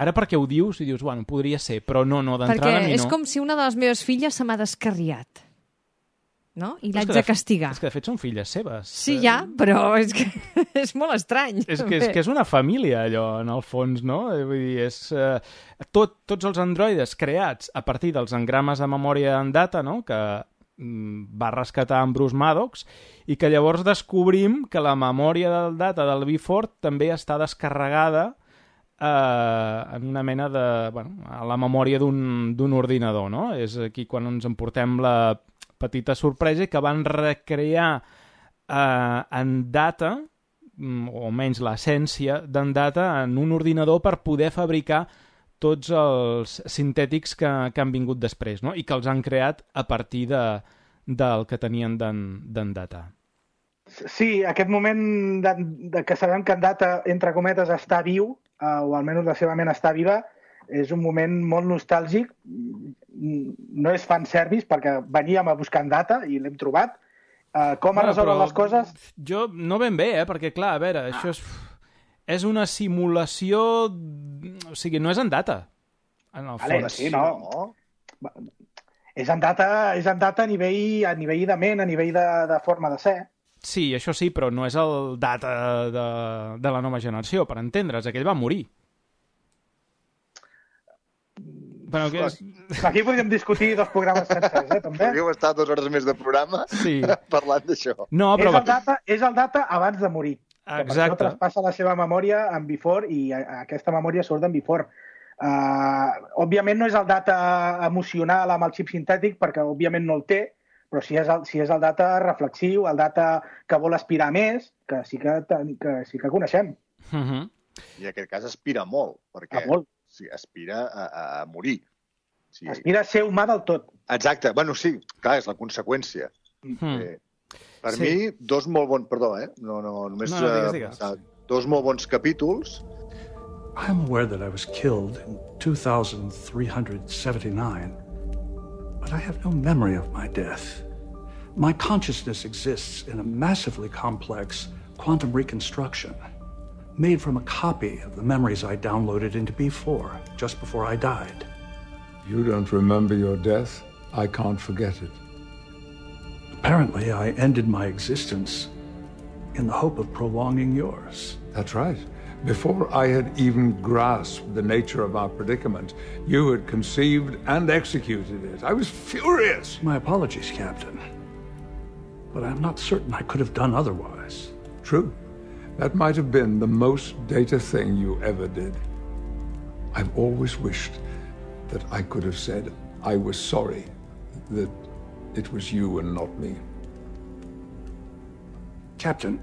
Ara perquè ho dius i dius, bueno, podria ser, però no, no, d'entrada a mi no. Perquè és com si una de les meves filles se m'ha descarriat no? I l'haig de castigar. És que de fet són filles seves. Sí, ja, però és que és molt estrany. És que, és que és una família, allò, en el fons, no? Vull dir, és... Eh, tot, tots els androides creats a partir dels engrames de memòria en data, no?, que mm, va rescatar en Bruce Maddox i que llavors descobrim que la memòria del data del Biford també està descarregada eh, en una mena de... Bueno, a la memòria d'un ordinador, no? És aquí quan ens emportem la petita sorpresa que van recrear eh, en data, mm, o menys l'essència d'en data, en un ordinador per poder fabricar tots els sintètics que, que han vingut després, no? i que els han creat a partir de, del que tenien d'en data. Sí, aquest moment de, de que sabem que en data, entre cometes, està viu, eh, o almenys la seva ment està viva, és un moment molt nostàlgic. No és fan service perquè veníem a buscar en data i l'hem trobat. Uh, com bueno, resolen les coses? Jo no ben bé, eh? perquè clar, a veure, ah. això és, és una simulació... O sigui, no és en data, en el vale, fons. Sí, no. És en data, és en data a nivell, a nivell de ment, a nivell de, de forma de ser. Sí, això sí, però no és el data de, de la nova generació, per entendre's. Aquell va morir. Bueno, que és... Aquí podríem discutir dos programes sencers, eh, també. Podríem estar dues hores més de programa sí. parlant d'això. No, però... És el, data, és el data abans de morir. Exacte. Per això traspassa la seva memòria en Before i aquesta memòria surt en Before. Uh, òbviament no és el data emocional amb el xip sintètic, perquè òbviament no el té, però si és el, si és el data reflexiu, el data que vol aspirar més, que sí que, que, sí que coneixem. Uh mhm. -huh. I en aquest cas aspira molt, perquè... A molt sí, aspira a, a morir. Sí. Aspira a ser humà del tot. Exacte. Bueno, sí, clar, és la conseqüència. Mm. Eh, per sí. mi, dos molt bons... Perdó, eh? No, no, només... No, no, digues, digues. Uh, dos molt bons capítols. I'm aware that I was killed in 2379, but I have no memory of my death. My consciousness exists in a massively complex quantum reconstruction. Made from a copy of the memories I downloaded into B4 just before I died. You don't remember your death? I can't forget it. Apparently, I ended my existence in the hope of prolonging yours. That's right. Before I had even grasped the nature of our predicament, you had conceived and executed it. I was furious. My apologies, Captain. But I'm not certain I could have done otherwise. True. That might have been the most data thing you ever did. I've always wished that I could have said I was sorry, that it was you and not me. Captain,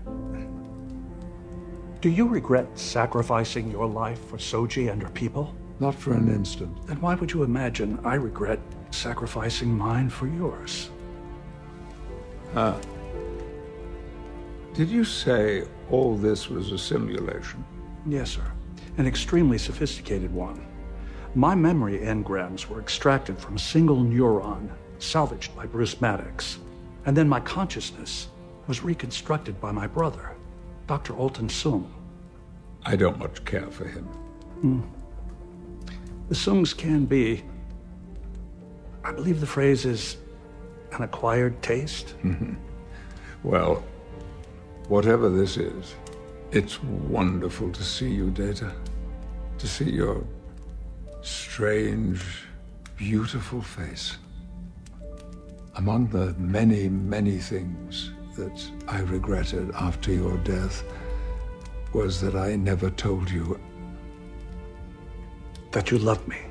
do you regret sacrificing your life for Soji and her people? Not for an instant. Then why would you imagine I regret sacrificing mine for yours? Huh. Did you say all this was a simulation? Yes, sir. An extremely sophisticated one. My memory engrams were extracted from a single neuron, salvaged by Bruce Maddox. And then my consciousness was reconstructed by my brother, Dr. Alton Sung. I don't much care for him. Hmm. The Sungs can be, I believe the phrase is an acquired taste. Well, whatever this is, it's wonderful to see you, Data. To see your strange, beautiful face. Among the many, many things that I regretted after your death was that I never told you that you loved me.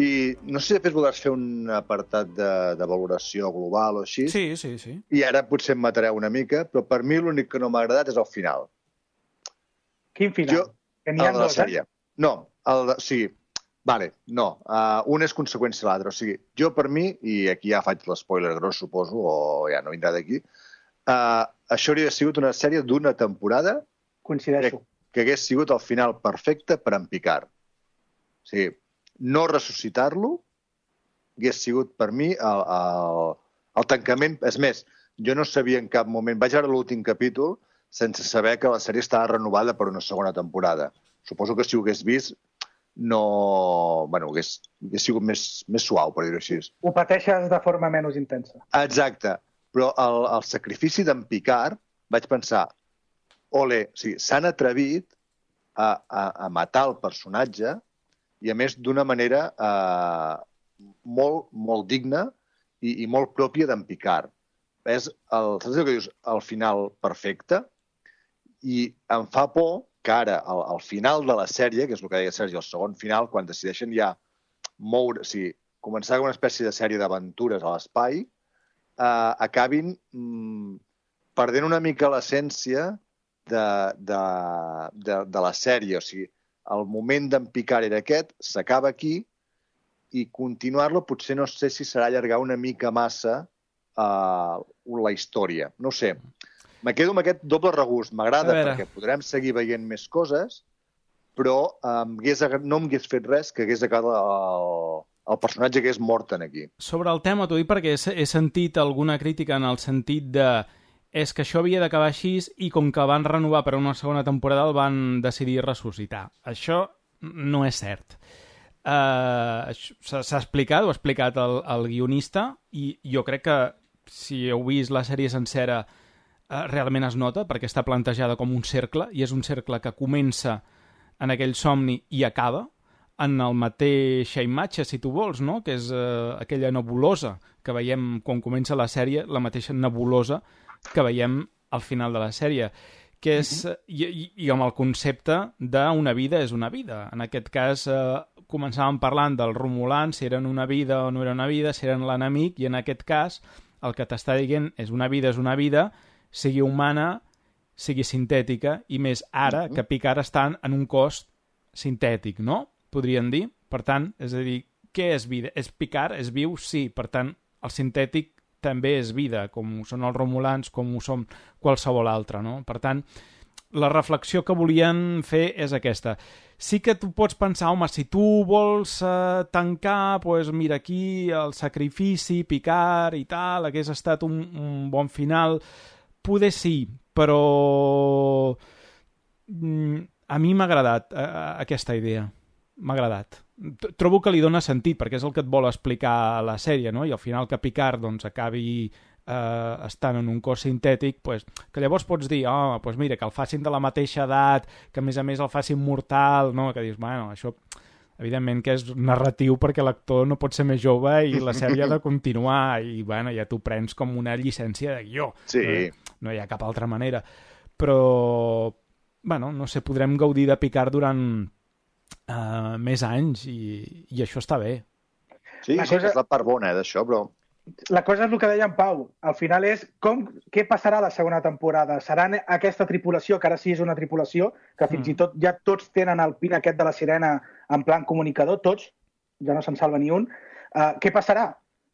I no sé si després voldràs fer un apartat de, de valoració global o així. Sí, sí, sí. I ara potser em matareu una mica, però per mi l'únic que no m'ha agradat és el final. Quin final? Jo, Que el n'hi ha de la dos, sèrie. eh? No, el de, o sigui, vale, no. Uh, un és conseqüència de l'altre. O sigui, jo per mi, i aquí ja faig l'espoiler gros, suposo, o ja no vindrà d'aquí, uh, això hauria sigut una sèrie d'una temporada Coincideixo. que, que hagués sigut el final perfecte per en Picard. O sigui, no ressuscitar-lo hagués sigut per mi el, el, el tancament... És més, jo no sabia en cap moment... Vaig veure l'últim capítol sense saber que la sèrie estava renovada per una segona temporada. Suposo que si ho hagués vist no... Bueno, hagués, hagués sigut més, més suau, per dir-ho així. Ho pateixes de forma menys intensa. Exacte. Però el, el sacrifici d'en Picard, vaig pensar, ole, o sigui, s'han atrevit a, a, a matar el personatge i, a més, d'una manera eh, molt, molt digna i, i molt pròpia d'en Picard. És el, saps que dius? El final perfecte i em fa por que ara, al, al final de la sèrie, que és el que deia Sergi, el segon final, quan decideixen ja moure, o sigui, començar com una espècie de sèrie d'aventures a l'espai, eh, acabin mm, perdent una mica l'essència de, de, de, de la sèrie. O sigui, el moment d'en Picard era aquest, s'acaba aquí, i continuar-lo potser no sé si serà allargar una mica massa uh, la història. No sé. Me quedo amb aquest doble regust. M'agrada perquè podrem seguir veient més coses, però um, hagués, no m'hagués fet res que hagués acabat el, el personatge que és mort en aquí. Sobre el tema, t'ho dic perquè he, he sentit alguna crítica en el sentit de és que això havia d'acabar així i com que van renovar per una segona temporada el van decidir ressuscitar. Això no és cert. Uh, S'ha explicat, ho ha explicat el, el guionista i jo crec que si heu vist la sèrie sencera uh, realment es nota perquè està plantejada com un cercle i és un cercle que comença en aquell somni i acaba en el mateixa imatge, si tu vols, no? que és uh, aquella nebulosa que veiem quan comença la sèrie, la mateixa nebulosa que veiem al final de la sèrie que és, uh -huh. i, i, amb el concepte d'una vida és una vida. En aquest cas, eh, començàvem parlant dels Romulans, si eren una vida o no era una vida, si eren l'enemic, i en aquest cas el que t'està dient és una vida és una vida, sigui humana, sigui sintètica, i més ara que Picard està en un cos sintètic, no? Podríem dir. Per tant, és a dir, què és vida? És Picard? És viu? Sí. Per tant, el sintètic també és vida, com ho són els romulans, com ho som qualsevol altre, no? Per tant, la reflexió que volien fer és aquesta. Sí que tu pots pensar, home, si tu vols eh, tancar, doncs mira aquí el sacrifici, picar i tal, hagués estat un, un bon final, poder sí, però mm, a mi m'ha agradat eh, aquesta idea. M'ha agradat. T- Trobo que li dona sentit, perquè és el que et vol explicar la sèrie, no? I al final que Picard doncs, acabi eh, estant en un cos sintètic, pues, que llavors pots dir, oh, pues mira, que el facin de la mateixa edat, que a més a més el facin mortal, no? Que dius, bueno, això evidentment que és narratiu perquè l'actor no pot ser més jove i la sèrie ha de continuar i bueno, ja t'ho prens com una llicència de guió. Sí. No, no hi ha cap altra manera. Però, bueno, no sé, podrem gaudir de Picard durant uh, més anys i, i això està bé. Sí, La sí, cosa- és la part bona eh, d'això, però... La cosa és el que deia en Pau. Al final és com, què passarà a la segona temporada? Serà aquesta tripulació, que ara sí és una tripulació, que fins Mm. i tot ja tots tenen el pin aquest de la sirena en plan comunicador, tots, ja no se'n salva ni un. Uh, què passarà?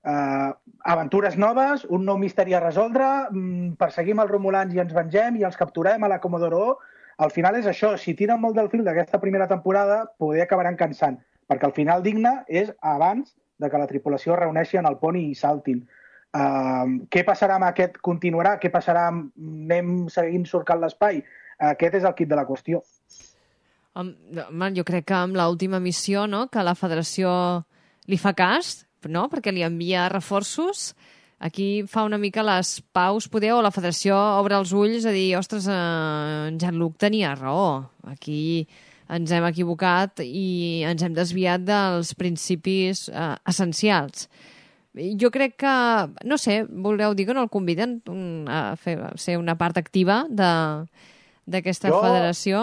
Uh, aventures noves, un nou misteri a resoldre, mm, perseguim els romulans i ens vengem i els capturem a la Comodoro O. Al final és això, si tiren molt del fil d'aquesta primera temporada, poder acabaran cansant, perquè el final digne és abans de que la tripulació reuneixi en el pont i saltin. Uh, què passarà amb aquest? Continuarà? Què passarà amb... Anem seguint surcant l'espai? Aquest és el kit de la qüestió. Home, jo crec que amb l'última missió, no?, que la federació li fa cas, no?, perquè li envia reforços, aquí fa una mica les paus, poder, o la federació obre els ulls a dir, ostres, eh, en Jean-Luc tenia raó, aquí ens hem equivocat i ens hem desviat dels principis eh, essencials. Jo crec que, no sé, voleu dir que no el conviden mm, a, fer, a ser una part activa de- d'aquesta federació?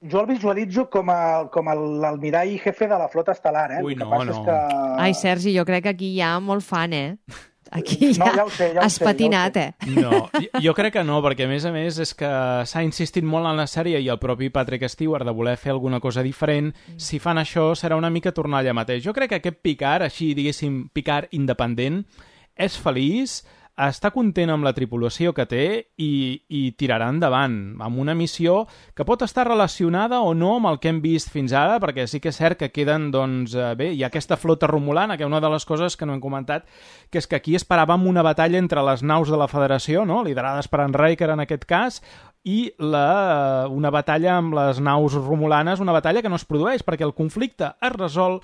Jo el visualitzo com, a, com a l'almirall jefe de la flota estel·lar, eh? Ui, que no, passa no. és que... Ai, Sergi, jo crec que aquí hi ha molt fan, eh? Aquí No, ja, ja ho sé, ja ho has sé, ja ho patinat, sé. eh? No, jo- crec que no, perquè a més a més és que s'ha insistit molt en la sèrie i el propi Patrick Stewart de voler fer alguna cosa diferent. Si fan això serà una mica tornar allà mateix. Jo crec que aquest Picard, així diguéssim, Picard independent, és feliç, està content amb la tripulació que té i, i tirarà endavant amb una missió que pot estar relacionada o no amb el que hem vist fins ara, perquè sí que és cert que queden, doncs, eh, bé, hi ha aquesta flota romulana, que una de les coses que no hem comentat, que és que aquí esperàvem una batalla entre les naus de la Federació, no? liderades per en Riker en aquest cas, i la, una batalla amb les naus romulanes, una batalla que no es produeix, perquè el conflicte es resol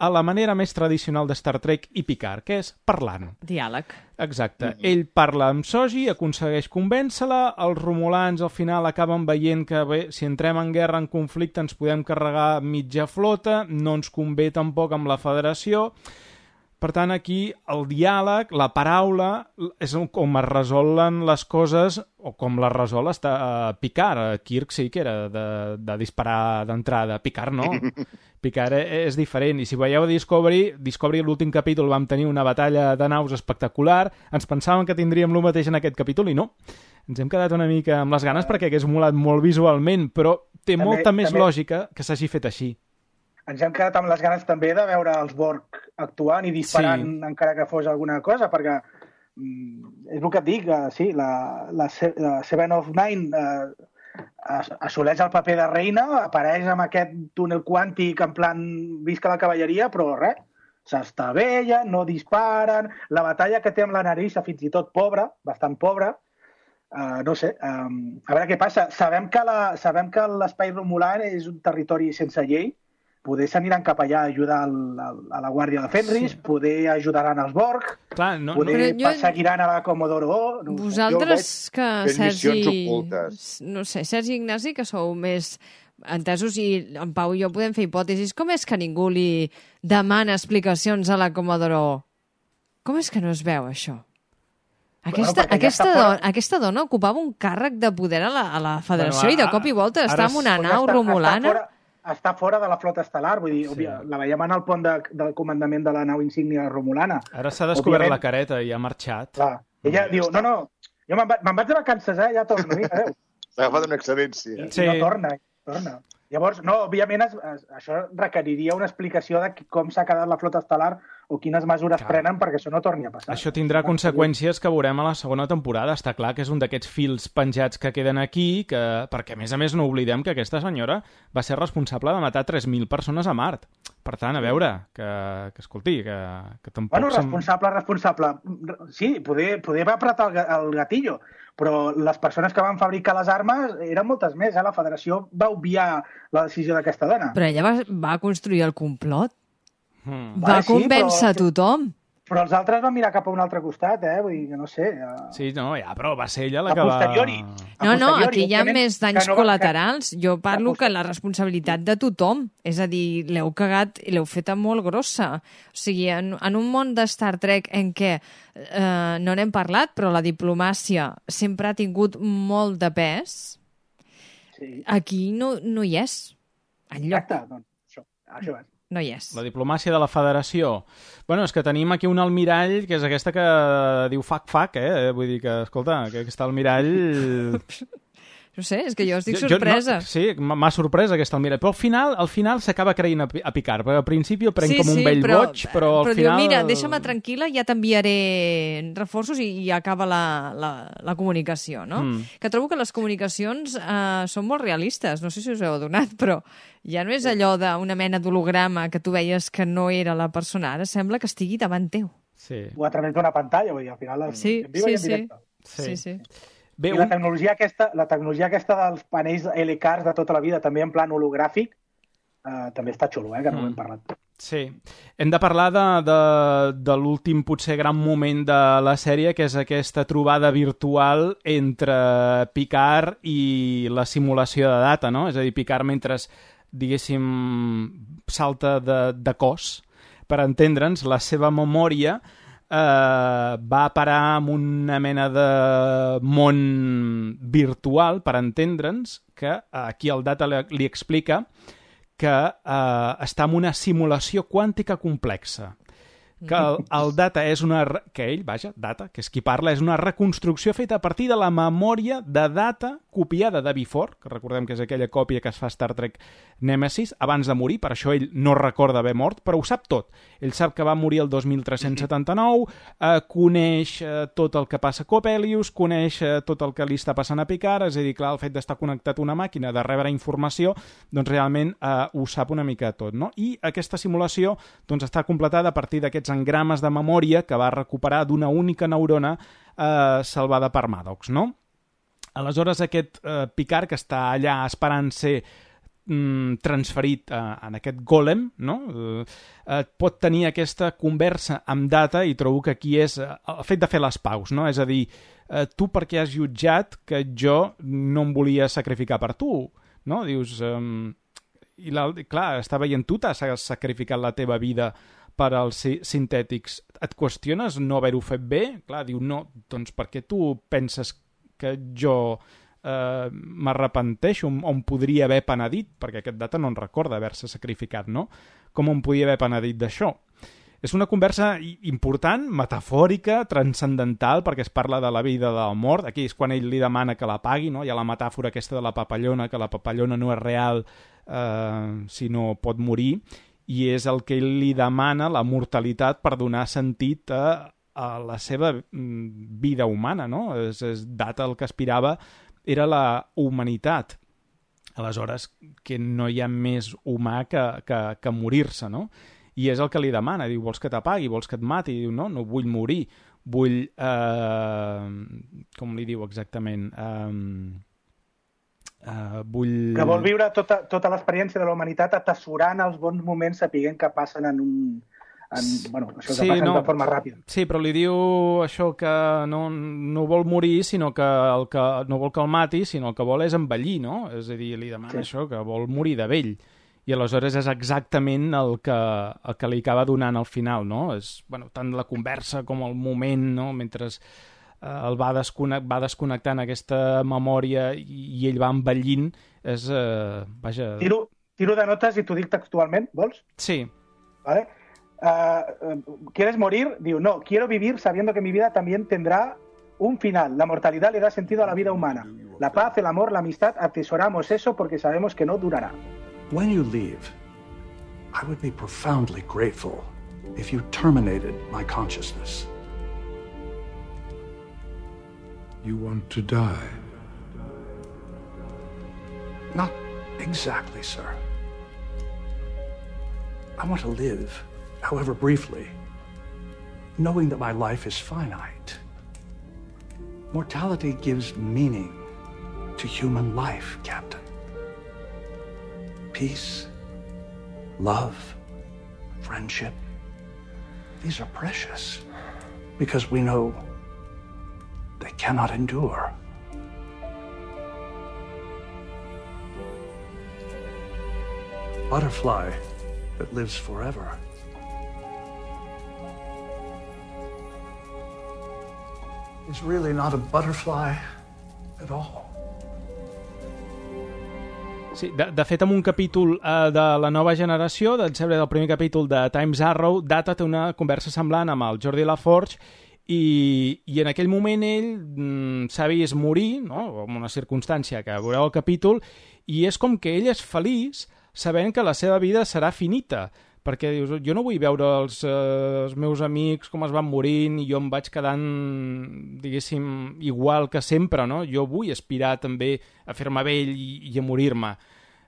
a la manera més tradicional de Star Trek i Picard, que és parlant. Diàleg. Exacte. Ell parla amb Soji, aconsegueix convèncer-la, els romulans al final acaben veient que bé, si entrem en guerra, en conflicte, ens podem carregar mitja flota, no ens convé tampoc amb la federació... Per tant, aquí el diàleg, la paraula, és com es resolen les coses o com les resol està uh, Picard. Kirk sí que era de, de disparar d'entrada. Picard no. Picard e- és diferent. I si veieu Discovery, Discovery l'últim capítol vam tenir una batalla de naus espectacular. Ens pensàvem que tindríem el mateix en aquest capítol i no. Ens hem quedat una mica amb les ganes perquè hagués molat molt visualment, però té També- molta més també- lògica que s'hagi fet així. Ens hem quedat amb les ganes també de veure els Borg actuant i disparant Sí. encara que fos alguna cosa, perquè mm, és el que et dic, eh, sí, la, la, la Seven of Nine eh, as- assoleix el paper de reina, apareix amb aquest túnel quàntic en plan visca la cavalleria, però res, s'estavella, no disparen, la batalla que té amb la Narissa, fins i tot pobra, bastant pobra, Uh, no sé, um, a veure què passa. Sabem que la- sabem que l'espai romular és un territori sense llei, poder s'aniran cap allà a ajudar al, al, a la Guàrdia de Fenris, sí. poder ajudaran als Borg, Clar, no, poder no, jo- perseguiran a la Comodoro O. No. Vosaltres que, fent missions Sergi... No sé, Sergi i Ignasi, que sou més entesos i en Pau i jo podem fer hipòtesis. Com és que ningú li demana explicacions a la Comodoro? Com és que no es veu això? Aquesta, ja aquesta, fora- dona, aquesta dona ocupava un càrrec de poder a la, a la federació Bueno, i de a- cop i volta està es- en una nau està, romulana. Està fora, està fora de la flota estel·lar, vull dir, sí. la veiem en el pont de, del comandament de la nau insígnia romulana. Ara s'ha descobert Òbviament. la careta i ha marxat. Clar. Ella diu, no, no, jo me'n va- vaig de vacances, eh, ja torno, vinga, adéu. S'ha agafat una excedència. Sí. I no torna, torna. Llavors, no, òbviament es, es, això requeriria una explicació de com s'ha quedat la flota estel·lar o quines mesures Clar. prenen perquè això no torni a passar. Això tindrà conseqüències que veurem a la segona temporada. Està clar que és un d'aquests fils penjats que queden aquí, que, perquè a més a més no oblidem que aquesta senyora va ser responsable de matar 3.000 persones a Mart. Per tant, a veure, que, que escolti, que, que tampoc... Bueno, responsable, responsable. Sí, poder, poder va apretar el, el gatillo, però les persones que van fabricar les armes eren moltes més. Eh? La federació va obviar la decisió d'aquesta dona. Però ella va, va construir el complot. Hmm. Va Vale, sí, convèncer però- tothom. Però els altres van mirar cap a un altre costat, eh? Vull dir que no sé... eh, Sí, no, ja, però va ser ella la A que va... posteriori. A No, no, aquí hi ha més danys que no va- col·laterals. Jo parlo que- que la responsabilitat de tothom. És a dir, l'heu cagat i l'heu feta molt grossa. O sigui, en, en un món de Star Trek en què eh, no n'hem parlat, però la diplomàcia sempre ha tingut molt de pes, Sí. aquí no, no hi és. Enlloc. Exacte, doncs, això, això és. No hi és. La diplomàcia de la federació. Bueno, és que tenim aquí un almirall, que és aquesta que diu fac-fac, eh? Vull dir que, escolta, que aquest almirall... No sé, és que jo estic Jo- jo sorpresa. no, sí, m'ha sorprès aquest almirall. Però al final al final s'acaba creient a, a Picard, perquè al principi el prenc com un vell boig, però al però final... diu, mira, deixa'm tranquil·la, ja t'enviaré reforços i, i acaba la, la, la comunicació, no? Mm. Que trobo que les comunicacions eh, són molt realistes, no sé si us heu adonat, però ja no és allò d'una mena d'holograma que tu veies que no era la persona, ara sembla que estigui davant teu. Sí. O a través d'una pantalla, vull dir, al final... és Sí, en viu sí, i en sí. Sí, sí. Bé, I la tecnologia, aquesta, la tecnologia aquesta dels panells LCARs de tota la vida, també en plan hologràfic, eh, també està xulo, eh, que no Mm. ho hem parlat. Sí. Hem de parlar de, de, de l'últim, potser, gran moment de la sèrie, que és aquesta trobada virtual entre Picard i la simulació de data, no? És a dir, Picard mentre, diguéssim, salta de, de cos, per entendre'ns, la seva memòria eh, va parar en una mena de món virtual, per entendre'ns, que aquí el data li, li explica que eh, està en una simulació quàntica complexa que el, el data és una... que ell, vaja, data, que és qui parla, és una reconstrucció feta a partir de la memòria de data copiada de Before, que recordem que és aquella còpia que es fa a Star Trek Nemesis, abans de morir, per això ell no recorda haver mort, però ho sap tot. Ell sap que va morir el 2379, eh, coneix eh, tot el que passa a Coppelius, coneix eh, tot el que li està passant a Picard, és a dir, clar, el fet d'estar connectat a una màquina, de rebre informació, doncs realment eh, ho sap una mica tot, no? I aquesta simulació doncs, està completada a partir d'aquests engrames de memòria que va recuperar d'una única neurona eh, salvada per Maddox, no? Aleshores, aquest eh, Picard, que està allà esperant ser mm, transferit eh, en aquest golem, no? Eh, eh, pot tenir aquesta conversa amb data i trobo que aquí és eh, el fet de fer les paus, no? És a dir, eh, tu per què has jutjat que jo no em volia sacrificar per tu, no? Dius... Eh, i la, clar, està veient tu t'has sacrificat la teva vida per als si- sintètics. Et qüestiones no haver-ho fet bé? Clar, diu, no, doncs per què tu penses que jo eh, m'arrepenteixo o em podria haver penedit? Perquè aquest data no en recorda haver-se sacrificat, no? Com em podia haver penedit d'això? És una conversa important, metafòrica, transcendental, perquè es parla de la vida del mort. Aquí és quan ell li demana que la pagui, no? Hi ha la metàfora aquesta de la papallona, que la papallona no és real, eh, sinó pot morir, i és el que li demana, la mortalitat, per donar sentit a, a la seva mm, vida humana, no? És, és data el que aspirava era la humanitat. Aleshores, que no hi ha més humà que, que, que morir-se, no? I és el que li demana, diu, vols que t'apagui, vols que et mati? Diu, no, no vull morir, vull... Eh, com li diu exactament? Eh, eh, vull... Que vol viure tota, tota l'experiència de la humanitat atessorant els bons moments sapiguent que passen en un... En, bueno, això que passen de forma ràpida. Sí, però li diu això que no, no vol morir, sinó que el que no vol que el mati, sinó el que vol és envellir, no? És a dir, li demana Sí. això, que vol morir de vell. I aleshores és exactament el que, el que li acaba donant al final, no? És, bueno, tant la conversa com el moment, no? Mentre el va, desconnect, va desconnectant aquesta memòria i, i ell va envellint, és... Eh, vaja... Tiro, tiro de notes i t'ho dic textualment, vols? Sí. ¿Vale? Uh, uh, ¿Quieres morir? Digo, no, quiero vivir sabiendo que mi vida también tendrá un final. La mortalidad le da sentido a la vida humana. La paz, el amor, la amistad, atesoramos eso porque sabemos que no durará. When you leave, I would be profoundly grateful if you terminated my consciousness. You want to die? Not exactly, sir. I want to live, however briefly, knowing that my life is finite. Mortality gives meaning to human life, Captain. Peace, love, friendship, these are precious because we know they cannot endure. Butterfly that lives forever. Is really not a butterfly at all. Sí, de, de fet, en un capítol eh, de la nova generació, del, del primer capítol de Times Arrow, Data té una conversa semblant amb el Jordi LaForge i, i en aquell moment ell mm, s'ha vist morir, no? en una circumstància que veureu el capítol, i és com que ell és feliç sabent que la seva vida serà finita, perquè dius, jo no vull veure els, eh, els meus amics com es van morint i jo em vaig quedant, diguéssim, igual que sempre, no? Jo vull aspirar també a fer-me vell i, i a morir-me.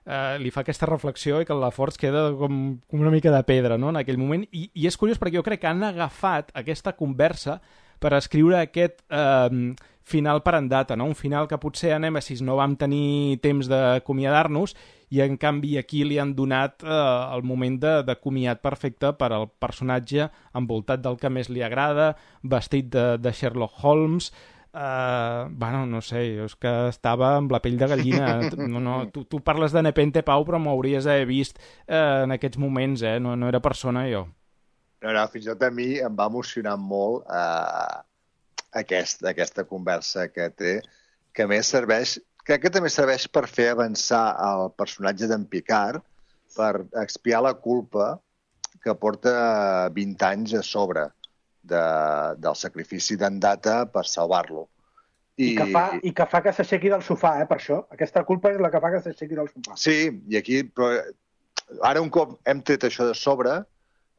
Eh, li fa aquesta reflexió i que la Force queda com, com una mica de pedra no? en aquell moment i, i és curiós perquè jo crec que han agafat aquesta conversa per escriure aquest eh, final per en data, no? un final que potser a Nemesis no vam tenir temps d'acomiadar-nos i en canvi aquí li han donat eh, el moment de, de comiat perfecte per al personatge envoltat del que més li agrada, vestit de, de Sherlock Holmes, Uh, bueno, no sé, jo és que estava amb la pell de gallina. No, no, tu, tu parles de Nepente, Pau, però m'hauries d'haver vist uh, en aquests moments, eh? No, no era persona, jo. No, no, fins i tot a mi em va emocionar molt uh, aquest, aquesta conversa que té, que més serveix, crec que també serveix per fer avançar el personatge d'en Picard, per expiar la culpa que porta 20 anys a sobre de, del sacrifici d'en Data per salvar-lo. I... I, que fa, I que fa que s'aixequi del sofà, eh, per això. Aquesta culpa és la que fa que s'aixequi del sofà. Sí, i aquí... Però, ara un cop hem tret això de sobre,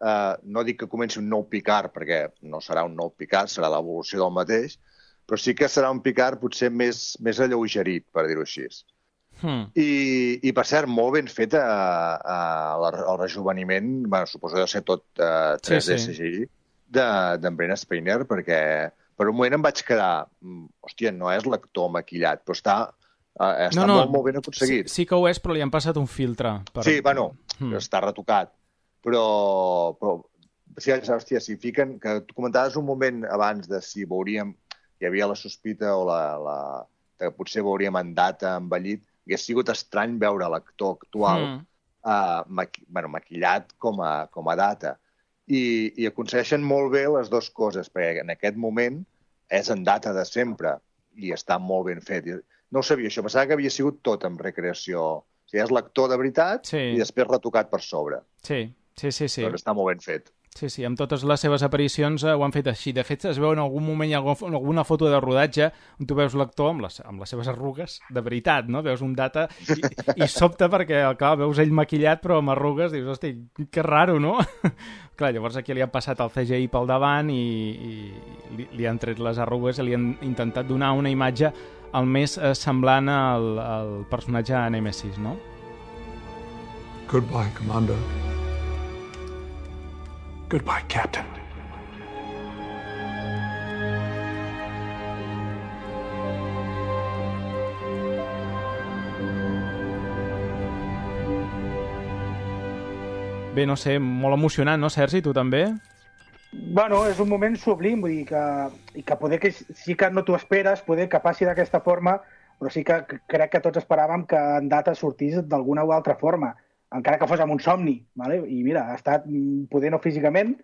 eh, no dic que comenci un nou Picard, perquè no serà un nou Picard, serà l'evolució del mateix, però sí que serà un Picard potser més, més alleugerit, per dir-ho així. Hmm. I, I, per cert, molt ben fet a, a, a, el rejuveniment, bueno, suposo que deu ser tot uh, 3D sí, sí. CGI, d'en Brent Spiner, perquè per un moment em vaig quedar, mm, hòstia, no és l'actor maquillat, però està, eh, està no, no, molt, molt ben aconseguit. Sí, sí que ho és, però li han passat un filtre. Per... Sí, bueno, mm. està retocat. Però, però sí, hòstia, si fiquen... Que tu comentaves un moment abans de si veuríem... Hi havia la sospita o la, la, que potser veuríem en data envellit. Hauria sigut estrany veure l'actor actual mm. uh, maqui, bueno, maquillat com a, com a data i, i aconsegueixen molt bé les dues coses, perquè en aquest moment és en data de sempre i està molt ben fet. No ho sabia, això pensava que havia sigut tot en recreació. O sigui, és l'actor de veritat sí. i després retocat per sobre. Sí, sí, sí. sí. Però està molt ben fet. Sí, sí, amb totes les seves aparicions eh, ho han fet així. De fet, es veu en algun moment hi ha alguna foto de rodatge on tu veus l'actor amb, les, amb les seves arrugues de veritat, no? Veus un data i, i sobta perquè, clar, veus ell maquillat però amb arrugues, dius, hosti, que raro, no? clar, llavors aquí li han passat el CGI pel davant i, i li, li han tret les arrugues i li han intentat donar una imatge el més eh, semblant al, al personatge de Nemesis, no? Goodbye, Commander. Goodbye, Captain. Bé, no sé, molt emocionant, no, Sergi? Tu també? Bueno, és un moment sublim, vull dir que, i que poder que sí que no t'ho esperes, poder que passi d'aquesta forma, però sí que crec que tots esperàvem que en data sortís d'alguna o altra forma encara que fos amb un somni, vale? i mira, ha estat poder no físicament,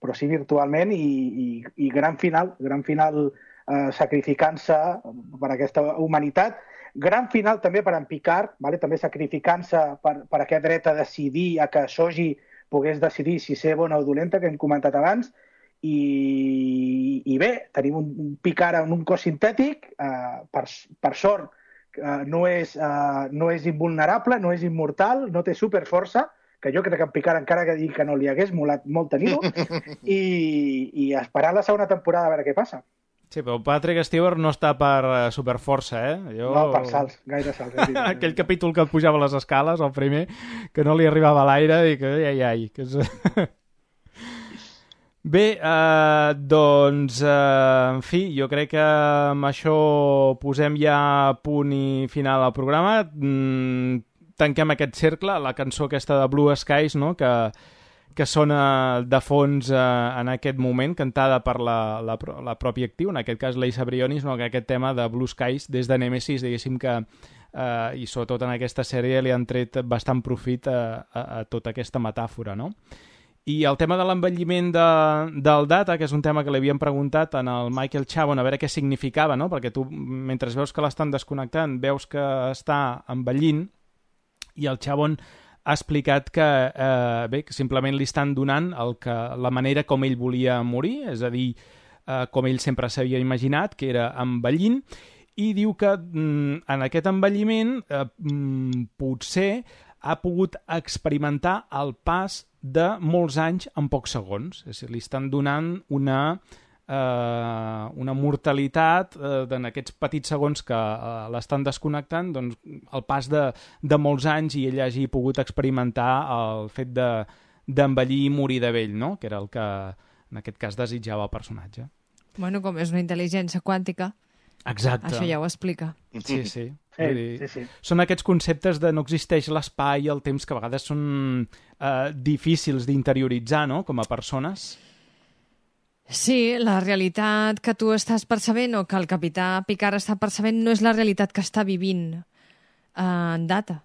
però sí virtualment, i, i, i gran final, gran final eh, sacrificant-se per aquesta humanitat, gran final també per en Picard, vale? també sacrificant-se per, per aquest dret a decidir, a que Soji pogués decidir si ser bona o dolenta, que hem comentat abans, i, i bé, tenim un, un Picard en un cos sintètic, eh, per, per sort, uh, no, és, uh, no és invulnerable, no és immortal, no té superforça, que jo crec que en Picard encara que digui que no li hagués molat molt tenir-ho, i, i esperar la segona temporada a veure què passa. Sí, però Patrick Stewart no està per uh, superforça, eh? Jo... No, per salts, gaire salts. Aquell capítol que pujava les escales, el primer, que no li arribava l'aire, i que, ai, ai, que és... Bé, eh, doncs, eh, en fi, jo crec que amb això posem ja punt i final al programa. Mm, tanquem aquest cercle, la cançó aquesta de Blue Skies, no?, que, que sona de fons eh, en aquest moment, cantada per la, la, la pròpia actiu, en aquest cas l'Eisa Brionis, no? que aquest tema de Blue Skies, des de Nemesis, diguéssim que, eh, i sobretot en aquesta sèrie, li han tret bastant profit a, a, a tota aquesta metàfora, no? I el tema de l'envelliment de, del data, que és un tema que li havíem preguntat en el Michael Chabon, a veure què significava, no? perquè tu, mentre veus que l'estan desconnectant, veus que està envellint, i el Chabon ha explicat que, eh, bé, que simplement li estan donant el que, la manera com ell volia morir, és a dir, eh, com ell sempre s'havia imaginat, que era envellint, i diu que mm, en aquest envelliment eh, mm, potser ha pogut experimentar el pas de molts anys en pocs segons. És a dir, li estan donant una, eh, una mortalitat eh, en aquests petits segons que eh, l'estan desconnectant, doncs el pas de, de molts anys i ell hagi pogut experimentar el fet d'envellir de, i morir de vell, no? que era el que en aquest cas desitjava el personatge. Bueno, com és una intel·ligència quàntica, Exacte. això ja ho explica. Sí, sí. Sí, Vull dir, sí, sí. Són aquests conceptes de no existeix l'espai i el temps que a vegades són eh, difícils d'interioritzar, no?, com a persones. Sí, la realitat que tu estàs percebent o que el capità Picard està percebent no és la realitat que està vivint eh, en data.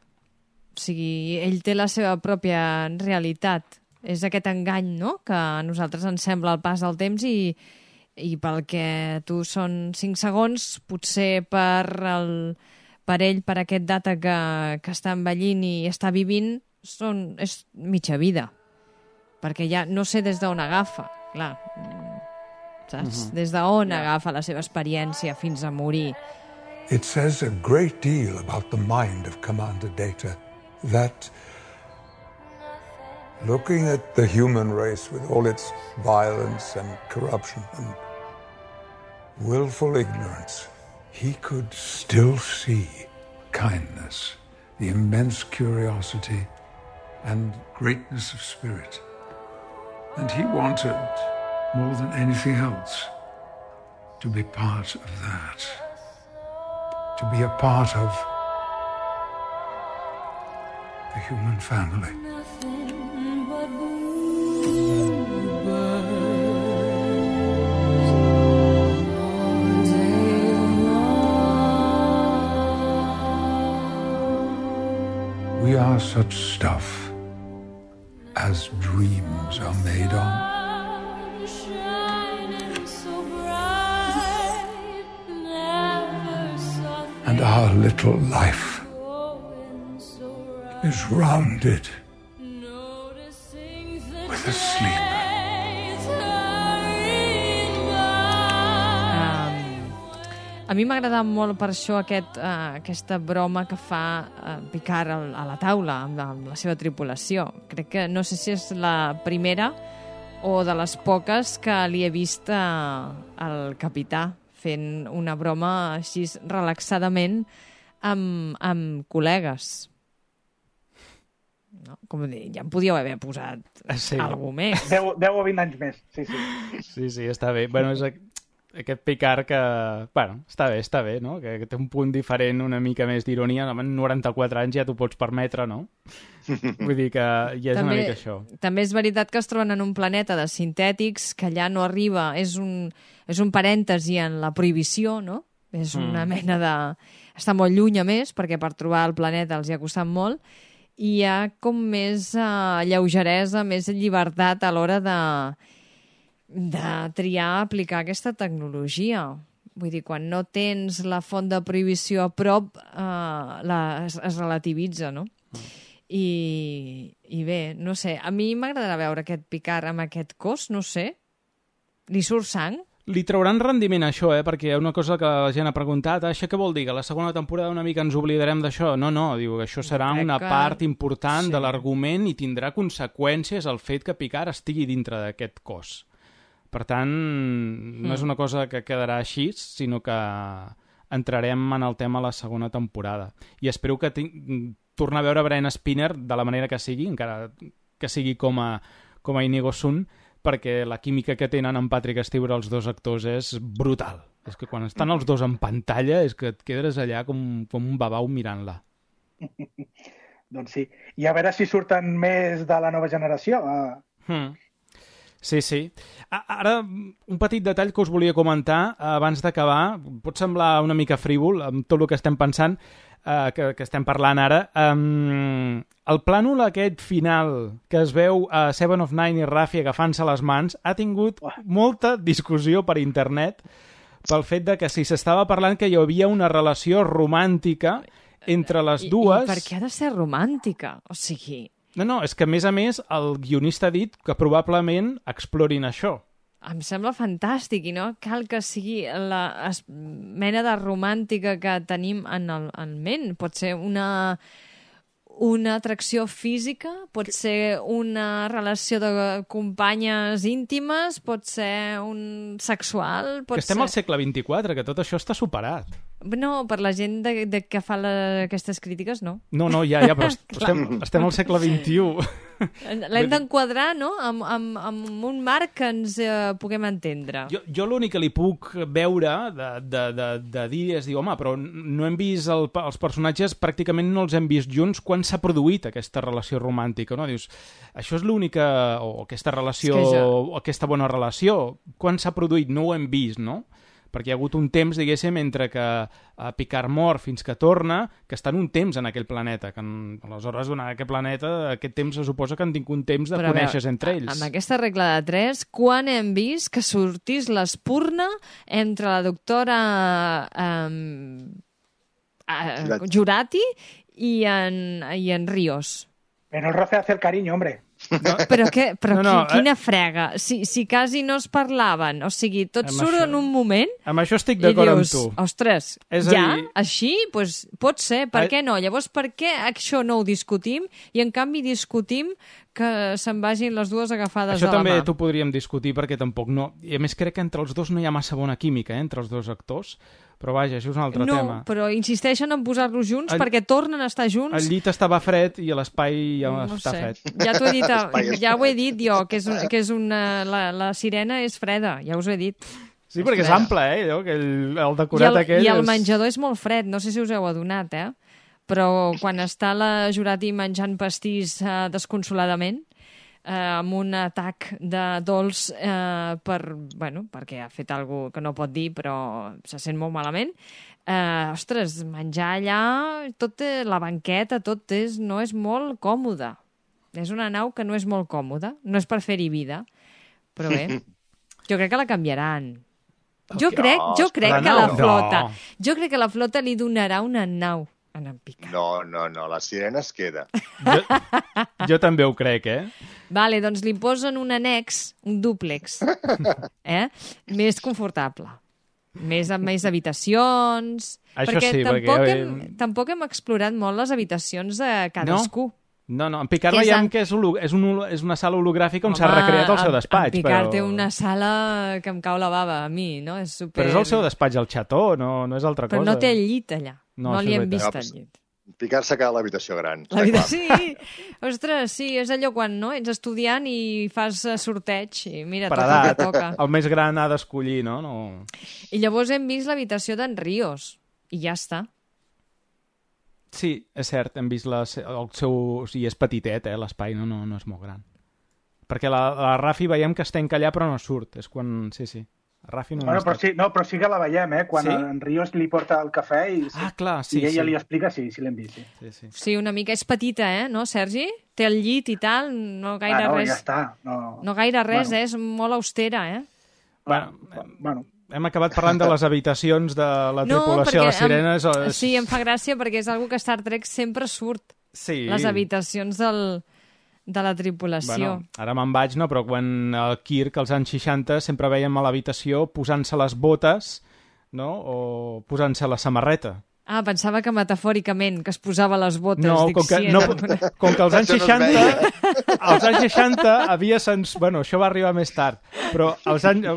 O sigui, ell té la seva pròpia realitat. És aquest engany, no?, que a nosaltres ens sembla el pas del temps i, i pel que tu són 5 segons, potser per, el, per ell, per aquest data que, que està envellint i està vivint, són, és mitja vida. Perquè ja no sé des d'on agafa, clar, saps? Mhm. Des d'on agafa la seva experiència fins a morir. It says a great deal about the mind of Commander Data that looking at the human race with all its violence and corruption and willful ignorance, he could still see kindness, the immense curiosity and greatness of spirit. And he wanted, more than anything else, to be part of that. To be a part of the human family. We are such stuff as dreams are made on. And our little life is rounded with a sleep. Mi m'ha agradat molt per això aquest, uh, aquesta broma que fa uh, Picard al, a la taula amb, amb la seva tripulació. Crec que no sé si és la primera o de les poques que li he vist uh, al capità fent una broma així relaxadament amb, amb col·legues. No? Com dir, ja em podíeu haver posat Sí. algú més. 10, 10 o 20 anys més, sí, sí. Sí, sí, està bé. Bueno, és aquest Picard que... Bueno, està bé, està bé, no? Que, que té un punt diferent, una mica més d'ironia. Amb 94 anys ja t'ho pots permetre, no? Vull dir que ja és una mica això. També és veritat que es troben en un planeta de sintètics que allà no arriba, és un, és un parèntesi en la prohibició, no? És una Mm. mena de... Està molt lluny, a més, perquè per trobar el planeta els hi ha costat molt, i hi ha com més uh, lleugeresa, més llibertat a l'hora de, de triar aplicar aquesta tecnologia. Vull dir, quan no tens la font de prohibició a prop, uh, la, es, es relativitza, no? I, I bé, no sé, a mi m'agradarà veure aquest Picard amb aquest cos, no sé. Li surt sang? Li trauran rendiment a això, eh? Perquè una cosa que la gent ha preguntat, ah, això què vol dir? Que la segona temporada una mica ens oblidarem d'això? No, no, diu que això serà Crec una que- part important sí. de l'argument i tindrà conseqüències el fet que Picard estigui dintre d'aquest cos. Per tant, no és Mm. una cosa que quedarà així, sinó que entrarem en el tema a la segona temporada. I espero que tinc, tornar a veure Brian Spinner de la manera que sigui, encara que sigui com a, com a Inigo Sun, perquè la química que tenen en Patrick Stewart els dos actors és brutal. És que quan estan els dos en pantalla és que et quedes allà com, com un babau mirant-la. Doncs sí. I a veure si surten més de la nova generació. Uh, Hmm. Sí, sí. Ara, un petit detall que us volia comentar eh, abans d'acabar. Pot semblar una mica frívol amb tot el que estem pensant, eh, que, que estem parlant ara. Um, el plànol aquest final que es veu a Seven of Nine i Rafi agafant-se les mans ha tingut molta discussió per internet pel fet de que si s'estava parlant que hi havia una relació romàntica entre les dues... I per què ha de ser romàntica? O sigui, No, no, és que a més a més el guionista ha dit que probablement explorin això. em sembla fantàstic i no cal que sigui la mena de romàntica que tenim en el en ment. Pot ser una una atracció física, pot ser una relació de companyes íntimes, pot ser un sexual, pot que estem ser... al segle XXIV, que tot això està superat. No, per la gent de, de que fa la, aquestes crítiques, no. No, no, ja, ja, però est- estem, estem al segle XXI. L'hem d'enquadrar, no?, amb, amb, amb un marc que ens eh, puguem entendre. Jo, jo l'únic que li puc veure de, de, de, de dir és dir, home, però no hem vist el, els personatges, pràcticament no els hem vist junts quan s'ha produït aquesta relació romàntica, no? Dius, això és l'única, o aquesta relació, És que jo- o aquesta bona relació, quan s'ha produït? No ho hem vist, no? Perquè hi ha hagut un temps, diguéssim, entre que uh, Picard mor fins que torna, que estan un temps en aquell planeta. Que en, aleshores, durant aquest planeta, aquest temps se suposa que han tingut un temps de Però conèixer entre ells. Amb aquesta regla de 3, quan hem vist que sortís l'espurna entre la doctora um, uh, Jurati i en, i en Ríos? Pero el roce hace el cariño, hombre. No, Però, què, però No, no, no, no, quina frega. Si, si quasi no es parlaven. O sigui, tot Amb surt això- en un moment Amb això estic d'acord amb tu. ostres, És a ja? dir- Així? Pues, pot ser, per Ai- què no? Llavors, per què això no ho discutim i en canvi discutim que se'n vagin les dues agafades Això de la també mà? t'ho podríem discutir perquè tampoc no... I a més crec que entre els dos no hi ha massa bona química, eh, entre els dos actors. Però vaja, això és un altre no, tema. però insisteixen en posar-los junts El- perquè tornen a estar junts. El llit estava fred i l'espai ja no està sé. fred. Ja t'ho he dit, ja ho he dit jo, que és, un, que és una, la, la sirena és freda, ja us ho he dit. Sí, perquè és ample, eh, allò, que el, el I decorat el, aquell I el és... menjador és molt fred, no sé si us heu adonat, eh? Però quan està la Jurati menjant pastís eh, desconsoladament, eh, amb un atac de dolç eh, per, bueno, perquè ha fet alguna que no pot dir, però se sent molt malament, eh, ostres, menjar allà, tot, eh, la banqueta, tot és, no és molt còmode. És una nau que no és molt còmoda, no és per fer-hi vida, però bé, jo crec que la canviaran. Jo crec, jo crec que la flota, jo crec que la flota li donarà una nau en en Picard. No, no, no, la sirena es queda. Jo també ho crec, eh? Vale, doncs li posen un annex, un dúplex, eh? més confortable. Més amb més habitacions... Això perquè sí, tampoc, perquè- hem, tampoc hem explorat molt les habitacions de cadascú. No, no, en Picard Que és veiem en- que és, holo- és, un, és una sala hologràfica on s'ha recreat el seu despatx. En Picard però... té una sala que em cau la bava a mi, no? És super... Però és el seu despatx al xató, no, no és altra Però cosa. no té el llit allà. No, No, li hem vist el llit. Picar s'ha quedat a l'habitació gran. La vida, sí. Ostres, sí, és allò quan no? ets estudiant i fas eh, sorteig i mira, Per toca el edat, que toca. el més gran ha d'escollir, no? no? I llavors hem vist l'habitació d'en Ríos i ja està. Sí, és cert, hem vist la, el seu... O sigui, és petitet, eh, l'espai, no, no, no és molt gran. Perquè la, la Rafi veiem que està allà però no surt. És quan... Sí, sí. Rafi no, Bueno, no però sí, no, però sí que la veiem, eh? Quan Sí? en Ríos li porta el cafè i, sí. Ah, clar, sí, i ella sí. li explica, sí, sí l'hem vist. Sí. Sí, sí. Sí, una mica és petita, eh, no, Sergi? Té el llit i tal, no gaire ah, no, res. ja està. No, No gaire res, Bueno. eh? És molt austera, eh? Bueno, bueno. hem acabat parlant de les habitacions de la tripulació de les sirenes. o Em, és- sí, em fa gràcia perquè és algo que a Star Trek sempre surt. Sí. Les habitacions del, de la tripulació. Bueno, ara me'n vaig, no? Però quan el Kirk, als anys 60, sempre veiem a l'habitació posant-se les botes, no? O posant-se la samarreta. Ah, pensava que metafòricament, que es posava les botes. No, Dic, com que, sí, no, era- com que als anys Això no es 60... als anys 60 havia cens... Bueno, això va arribar més tard, però als anys,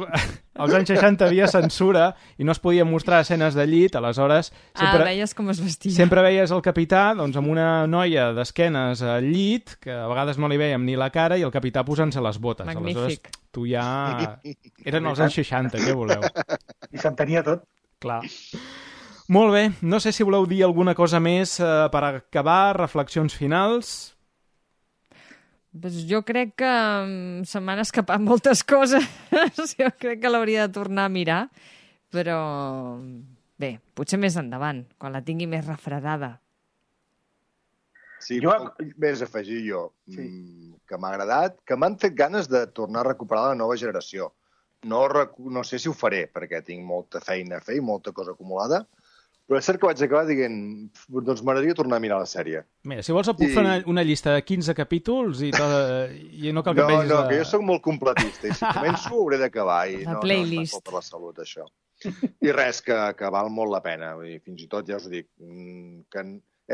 als anys 60 havia censura i no es podia mostrar escenes de llit, aleshores... Ah, Sempre, veies com es vestia. Sempre veies el capità doncs, amb una noia d'esquenes al llit, que a vegades no li veiem ni la cara, i el capità posant-se les botes. Magnífic. Aleshores, tu ja... Eren els anys 60, què voleu? I s'entenia tot. Clar. Molt bé, no sé si voleu dir alguna cosa més eh, per acabar, reflexions finals. Pues jo crec que mm, se m'han escapat moltes coses. jo crec que l'hauria de tornar a mirar, però bé, potser més endavant, quan la tingui més refredada. Sí, jo... més afegir jo, sí. que m'ha agradat, que m'han fet ganes de tornar a recuperar la nova generació. No, no sé si ho faré, perquè tinc molta feina a fer i molta cosa acumulada, però és cert que vaig acabar dient, doncs m'agradaria tornar a mirar la sèrie. Mira, si vols et puc I- fer una, una llista de 15 capítols i, tot, i no cal que no, vegis... no, la- que jo sóc molt completista i si començo ho hauré d'acabar i La no, playlist. no és per la salut, això. I res, que, que val molt la pena. Vull dir, fins i tot, ja us ho dic, mm, que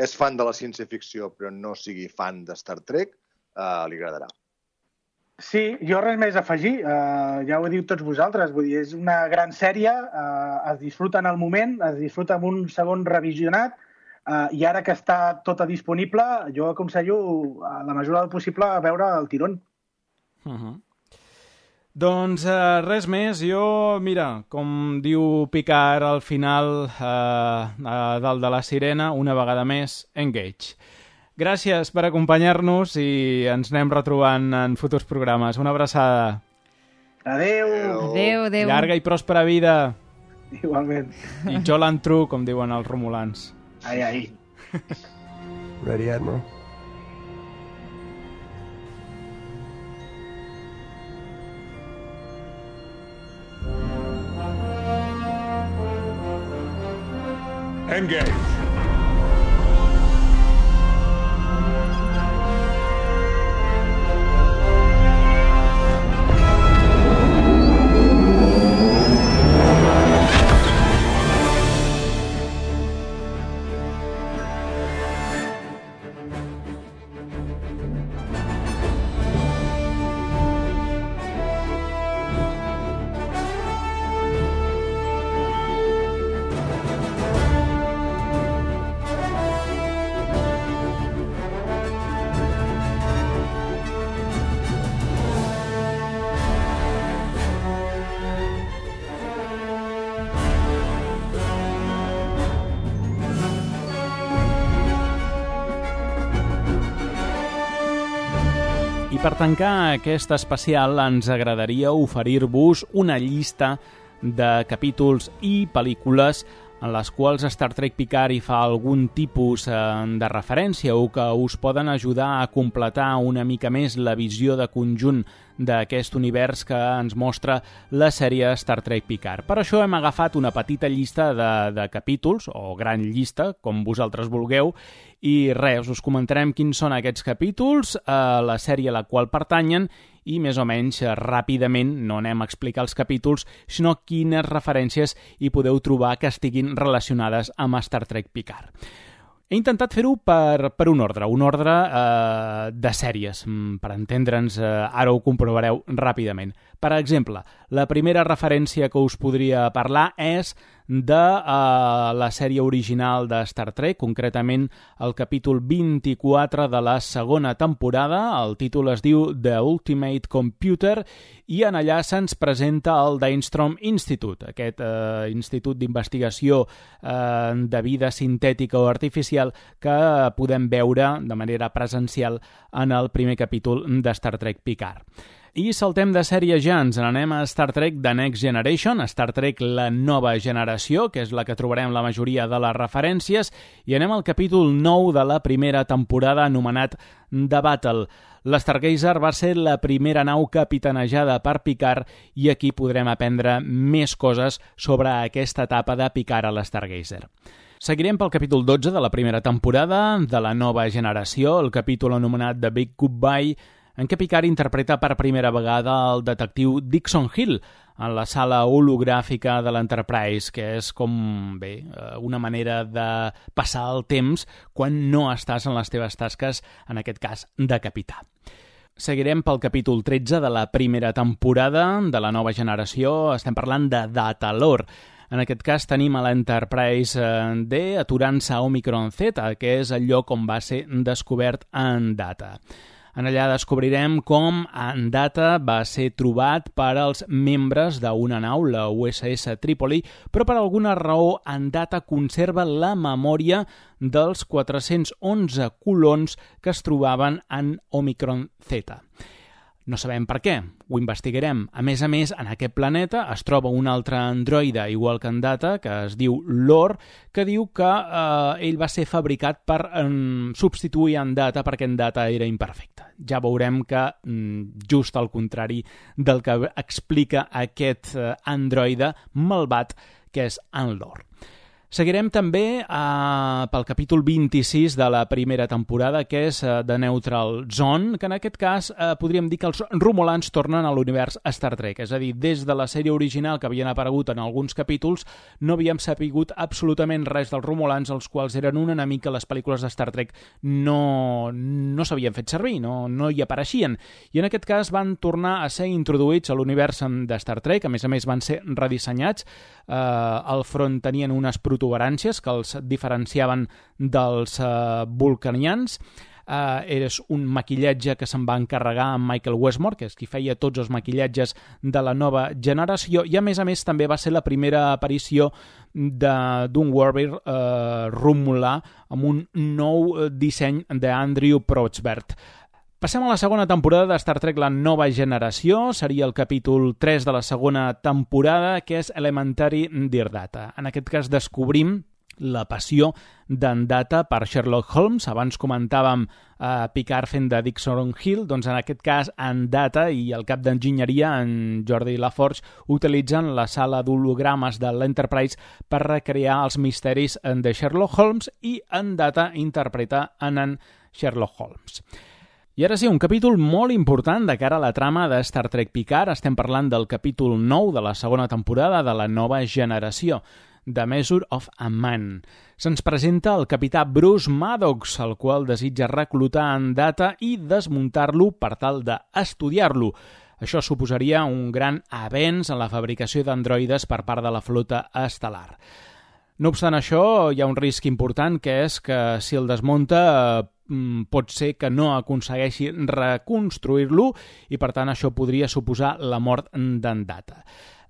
és fan de la ciència-ficció però no sigui fan de Star Trek, eh, li agradarà. Sí, jo res més a afegir. Uh, ja ho dit tots vosaltres. Vull dir, és una gran sèrie, uh, es disfruta en el moment, es disfruta amb un segon revisionat, Uh, I ara que està tota disponible, jo aconsello, a la mesura del possible, a veure el tirón. Uh -huh. Doncs uh, res més, jo, mira, com diu Picard al final uh, uh, dalt de la sirena, una vegada més, engage. Gràcies per acompanyar-nos i ens anem retrobant en futurs programes. Una abraçada. Adeu. Adeu, adeu. Llarga i pròspera vida. Igualment. I Jolan True, com diuen els romulans. Ai, ai. Ready, Admiral? Engage. Per tancar aquest especial ens agradaria oferir-vos una llista de capítols i pel·lícules en les quals Star Trek Picard hi fa algun tipus eh, de referència o que us poden ajudar a completar una mica més la visió de conjunt d'aquest univers que ens mostra la sèrie Star Trek Picard. Per això hem agafat una petita llista de, de capítols, o gran llista, com vosaltres vulgueu, i res, us comentarem quins són aquests capítols, eh, la sèrie a la qual pertanyen i més o menys eh, ràpidament no anem a explicar els capítols, sinó quines referències hi podeu trobar que estiguin relacionades amb Star Trek Picard. He intentat fer-ho per, per un ordre, un ordre eh, de sèries, mm, per entendre'ns, eh, ara ho comprovareu ràpidament. Per exemple, la primera referència que us podria parlar és de uh, la sèrie original de Star Trek, concretament el capítol 24 de la segona temporada. El títol es diu The Ultimate Computer i en allà se'ns presenta el Dainstrom Institute, aquest uh, institut d'investigació uh, de vida sintètica o artificial que podem veure de manera presencial en el primer capítol de Star Trek Picard. I saltem de sèrie ja, ens n'anem a Star Trek The Next Generation, Star Trek La Nova Generació, que és la que trobarem la majoria de les referències, i anem al capítol 9 de la primera temporada anomenat The Battle. L'Stargazer va ser la primera nau capitanejada per Picard i aquí podrem aprendre més coses sobre aquesta etapa de Picard a l'Stargazer. Seguirem pel capítol 12 de la primera temporada de la nova generació, el capítol anomenat The Big Goodbye, en què Picard interpreta per primera vegada el detectiu Dixon Hill en la sala hologràfica de l'Enterprise, que és com, bé, eh, una manera de passar el temps quan no estàs en les teves tasques, en aquest cas, de capità. Seguirem pel capítol 13 de la primera temporada de la nova generació. Estem parlant de Datalor. En aquest cas tenim a l'Enterprise eh, D aturant-se a Omicron Z, que és el lloc on va ser descobert en data. En allà descobrirem com en data va ser trobat per als membres d'una nau, la USS Tripoli, però per alguna raó en data conserva la memòria dels 411 colons que es trobaven en Omicron Z. No sabem per què, ho investigarem. A més a més, en aquest planeta es troba un altre androide, igual que en Data, que es diu Lor, que diu que eh, ell va ser fabricat per eh, substituir en Data perquè en Data era imperfecte. Ja veurem que mm, just al contrari del que explica aquest eh, androide malvat que és en Lor. Seguirem també eh, pel capítol 26 de la primera temporada, que és eh, The Neutral Zone, que en aquest cas eh, podríem dir que els romulans tornen a l'univers Star Trek. És a dir, des de la sèrie original que havien aparegut en alguns capítols, no havíem sapigut absolutament res dels romulans, els quals eren un enemic que les pel·lícules de Star Trek no, no s'havien fet servir, no, no hi apareixien. I en aquest cas van tornar a ser introduïts a l'univers de Star Trek, a més a més van ser redissenyats, eh, al front tenien unes projeccions protuberàncies que els diferenciaven dels uh, vulcanians, eh, és un maquillatge que se'n va encarregar amb Michael Westmore, que és qui feia tots els maquillatges de la nova generació, i a més a més també va ser la primera aparició d'un Warbear eh, romulà amb un nou eh, disseny d'Andrew Protzbert. Passem a la segona temporada de Star Trek La Nova Generació. Seria el capítol 3 de la segona temporada, que és Elementary Dear Data. En aquest cas descobrim la passió d'en Data per Sherlock Holmes. Abans comentàvem eh, Picard fent de Dixon Hill, doncs en aquest cas en Data i el cap d'enginyeria, en Jordi Laforge, utilitzen la sala d'hologrames de l'Enterprise per recrear els misteris de Sherlock Holmes i en Data interpreta en en Sherlock Holmes. I ara sí, un capítol molt important de cara a la trama de Star Trek Picard. Estem parlant del capítol 9 de la segona temporada de la nova generació. The Measure of a Man. Se'ns presenta el capità Bruce Maddox, el qual desitja reclutar en data i desmuntar-lo per tal d'estudiar-lo. Això suposaria un gran avenç en la fabricació d'androides per part de la flota estel·lar. No obstant això, hi ha un risc important, que és que si el desmunta mm, pot ser que no aconsegueixi reconstruir-lo i per tant això podria suposar la mort d'en Data.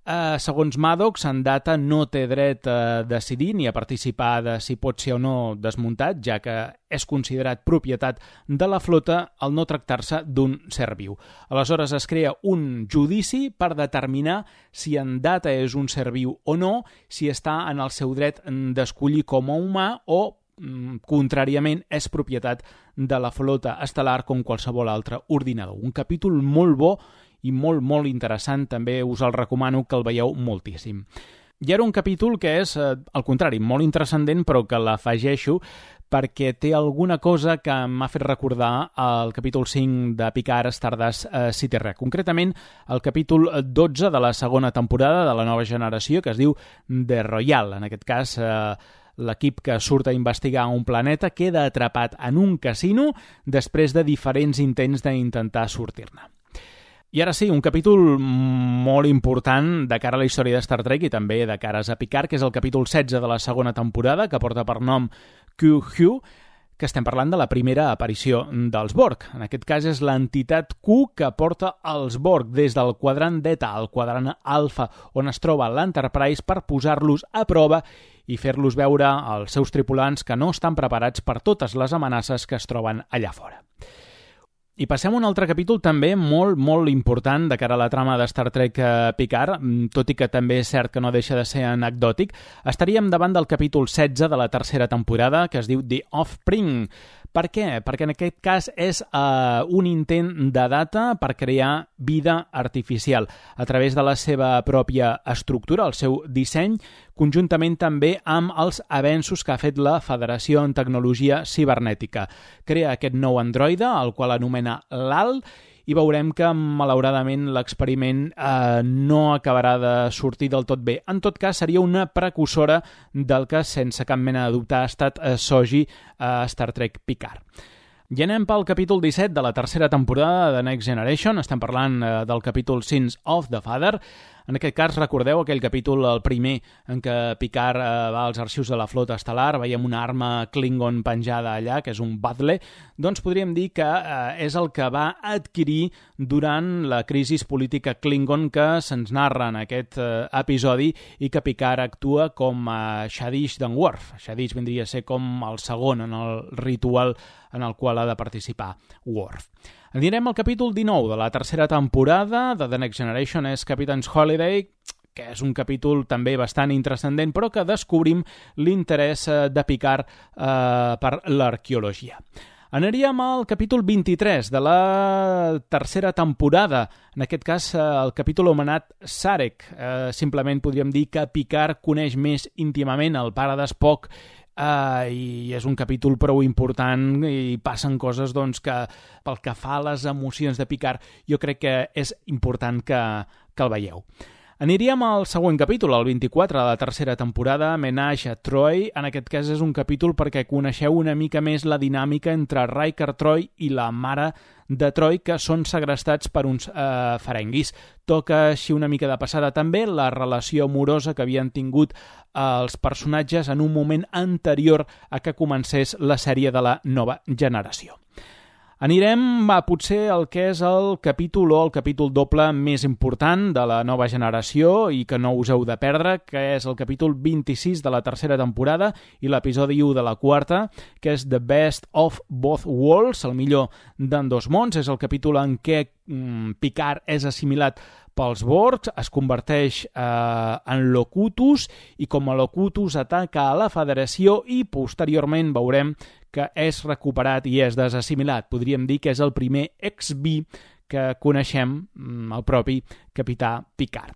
Eh, segons Maddox, en data no té dret a decidir ni a participar de si pot ser o no desmuntat, ja que és considerat propietat de la flota al no tractar-se d'un ser viu. Aleshores es crea un judici per determinar si en data és un ser viu o no, si està en el seu dret d'escollir com a humà o mm, contràriament, és propietat de la flota estel·lar com qualsevol altre ordinador. Un capítol molt bo i molt, molt interessant. També us el recomano que el veieu moltíssim. I era un capítol que és, eh, al contrari, molt intrascendent, però que l'afegeixo perquè té alguna cosa que m'ha fet recordar el capítol 5 de Picard Stardust eh, City Rec. Concretament, el capítol 12 de la segona temporada de la nova generació, que es diu The Royal. En aquest cas, eh, l'equip que surt a investigar un planeta queda atrapat en un casino després de diferents intents d'intentar sortir-ne. I ara sí, un capítol molt important de cara a la història de Star Trek i també de cares a Picard, que és el capítol 16 de la segona temporada, que porta per nom Q-Hugh, que estem parlant de la primera aparició dels Borg. En aquest cas és l'entitat Q que porta els Borg des del quadrant Beta al quadrant Alpha, on es troba l'Enterprise per posar-los a prova i fer-los veure als seus tripulants que no estan preparats per totes les amenaces que es troben allà fora. I passem a un altre capítol també molt, molt important de cara a la trama de Star Trek eh, Picard, mm, tot i que també és cert que no deixa de ser anecdòtic. Estaríem davant del capítol 16 de la tercera temporada, que es diu The Offspring. Per què? Perquè en aquest cas és uh, un intent de data per crear vida artificial a través de la seva pròpia estructura, el seu disseny, conjuntament també amb els avenços que ha fet la Federació en Tecnologia Cibernètica. Crea aquest nou androide, el qual anomena l'AL, i veurem que, malauradament, l'experiment eh, no acabarà de sortir del tot bé. En tot cas, seria una precursora del que, sense cap mena de dubte, ha estat eh, Soji a eh, Star Trek Picard. I anem pel capítol 17 de la tercera temporada de Next Generation. Estem parlant eh, del capítol Sins of the Father. En aquest cas, recordeu aquell capítol, el primer, en què Picard eh, va als arxius de la flota estel·lar, veiem una arma Klingon penjada allà, que és un Badle, doncs podríem dir que eh, és el que va adquirir durant la crisi política Klingon que se'ns narra en aquest eh, episodi i que Picard actua com a Shadish d'en Worf. Shadish vindria a ser com el segon en el ritual en el qual ha de participar Worf. Anirem al capítol 19 de la tercera temporada de The Next Generation, és Captain's Holiday, que és un capítol també bastant intrascendent, però que descobrim l'interès eh, de Picard eh, per l'arqueologia. Aniríem al capítol 23 de la tercera temporada, en aquest cas eh, el capítol homenat Sarek. Eh, simplement podríem dir que Picard coneix més íntimament el pare d'Espoc Uh, i és un capítol prou important i passen coses doncs, que pel que fa a les emocions de Picard jo crec que és important que, que el veieu. Aniríem al següent capítol, el 24 de la tercera temporada, Menage a Troy. En aquest cas és un capítol perquè coneixeu una mica més la dinàmica entre Riker Troy i la mare de Troy, que són segrestats per uns eh, farenguis. Toca així una mica de passada també la relació amorosa que havien tingut eh, els personatges en un moment anterior a que comencés la sèrie de la nova generació. Anirem a potser el que és el capítol o el capítol doble més important de la nova generació i que no us heu de perdre, que és el capítol 26 de la tercera temporada i l'episodi 1 de la quarta, que és The Best of Both Worlds, el millor d'en dos mons. És el capítol en què mm, Picard és assimilat pels Borgs, es converteix eh, en Locutus i com a Locutus ataca a la Federació i posteriorment veurem que és recuperat i és desassimilat. Podríem dir que és el primer ex-B que coneixem, mm, el propi capità Picard.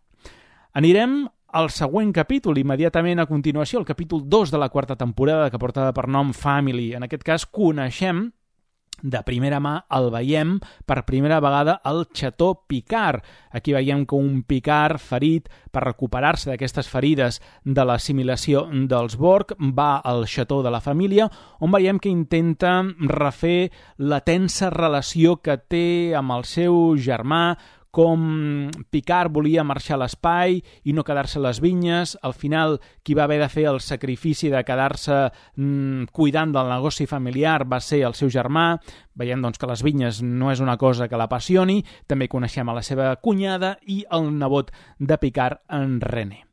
Anirem al següent capítol, immediatament a continuació, el capítol 2 de la quarta temporada, que porta per nom Family. En aquest cas coneixem de primera mà el veiem per primera vegada al Xató Picard. Aquí veiem que un Picard ferit per recuperar-se d'aquestes ferides de l'assimilació dels Borg va al Xató de la família on veiem que intenta refer la tensa relació que té amb el seu germà, com Picard volia marxar a l'espai i no quedar-se a les vinyes, al final qui va haver de fer el sacrifici de quedar-se mm, cuidant del negoci familiar va ser el seu germà, veiem doncs, que les vinyes no és una cosa que l'apassioni, també coneixem a la seva cunyada i el nebot de Picard, en René.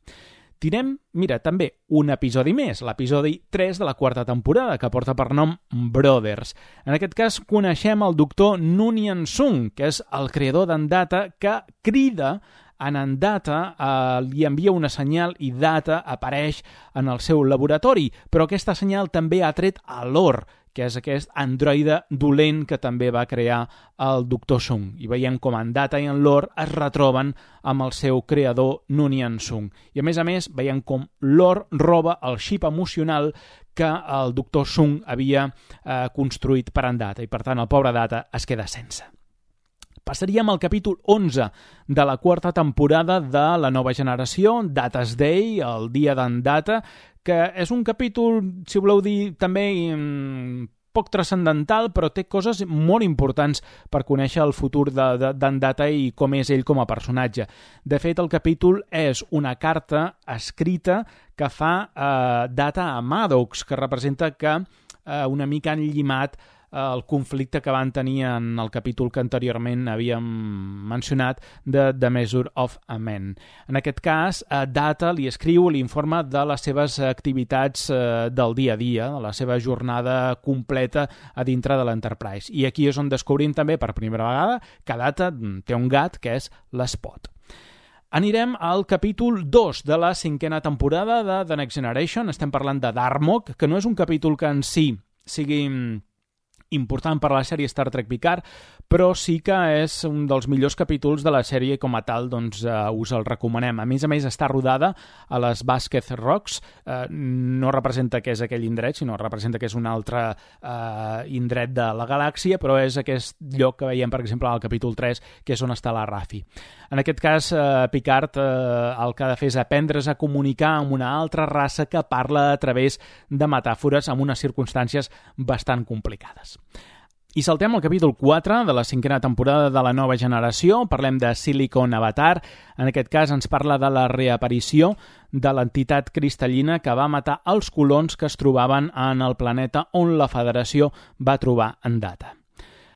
Tirem, mira, també un episodi més, l'episodi 3 de la quarta temporada, que porta per nom Brothers. En aquest cas coneixem el doctor Nunyan Sung, que és el creador d'en Data, que crida en en Data eh, li envia una senyal i Data apareix en el seu laboratori, però aquesta senyal també ha tret a l'or, que és aquest androide dolent que també va crear el Doctor Sung. I veiem com en Data i en Lore es retroben amb el seu creador Nunian Sung. I a més a més veiem com Lore roba el xip emocional que el Doctor Sung havia eh, construït per en Data i per tant el pobre Data es queda sense. Passaríem al capítol 11 de la quarta temporada de la nova generació, Data's Day, el dia d'en Data, que és un capítol, si voleu dir, també mm, poc transcendental, però té coses molt importants per conèixer el futur d'en de, de, Data i com és ell com a personatge. De fet, el capítol és una carta escrita que fa eh, Data a Maddox, que representa que eh, una mica han llimat el conflicte que van tenir en el capítol que anteriorment havíem mencionat de The Measure of a Man. En aquest cas, eh, Data li escriu, li informa de les seves activitats eh, del dia a dia, de la seva jornada completa a dintre de l'Enterprise. I aquí és on descobrim també per primera vegada que Data té un gat que és l'Spot. Anirem al capítol 2 de la cinquena temporada de The Next Generation. Estem parlant de Darmok, que no és un capítol que en si sigui important per a la sèrie Star Trek Picard, però sí que és un dels millors capítols de la sèrie com a tal, doncs eh, us el recomanem. A més a més, està rodada a les Vasquez Rocks, eh, no representa que és aquell indret, sinó representa que és un altre eh, indret de la galàxia, però és aquest lloc que veiem, per exemple, al capítol 3, que és on està la Rafi. En aquest cas, eh, Picard eh, el que ha de fer és aprendre's a comunicar amb una altra raça que parla a través de metàfores amb unes circumstàncies bastant complicades. I saltem al capítol 4 de la cinquena temporada de la nova generació. Parlem de Silicon Avatar. En aquest cas ens parla de la reaparició de l'entitat cristal·lina que va matar els colons que es trobaven en el planeta on la Federació va trobar en data.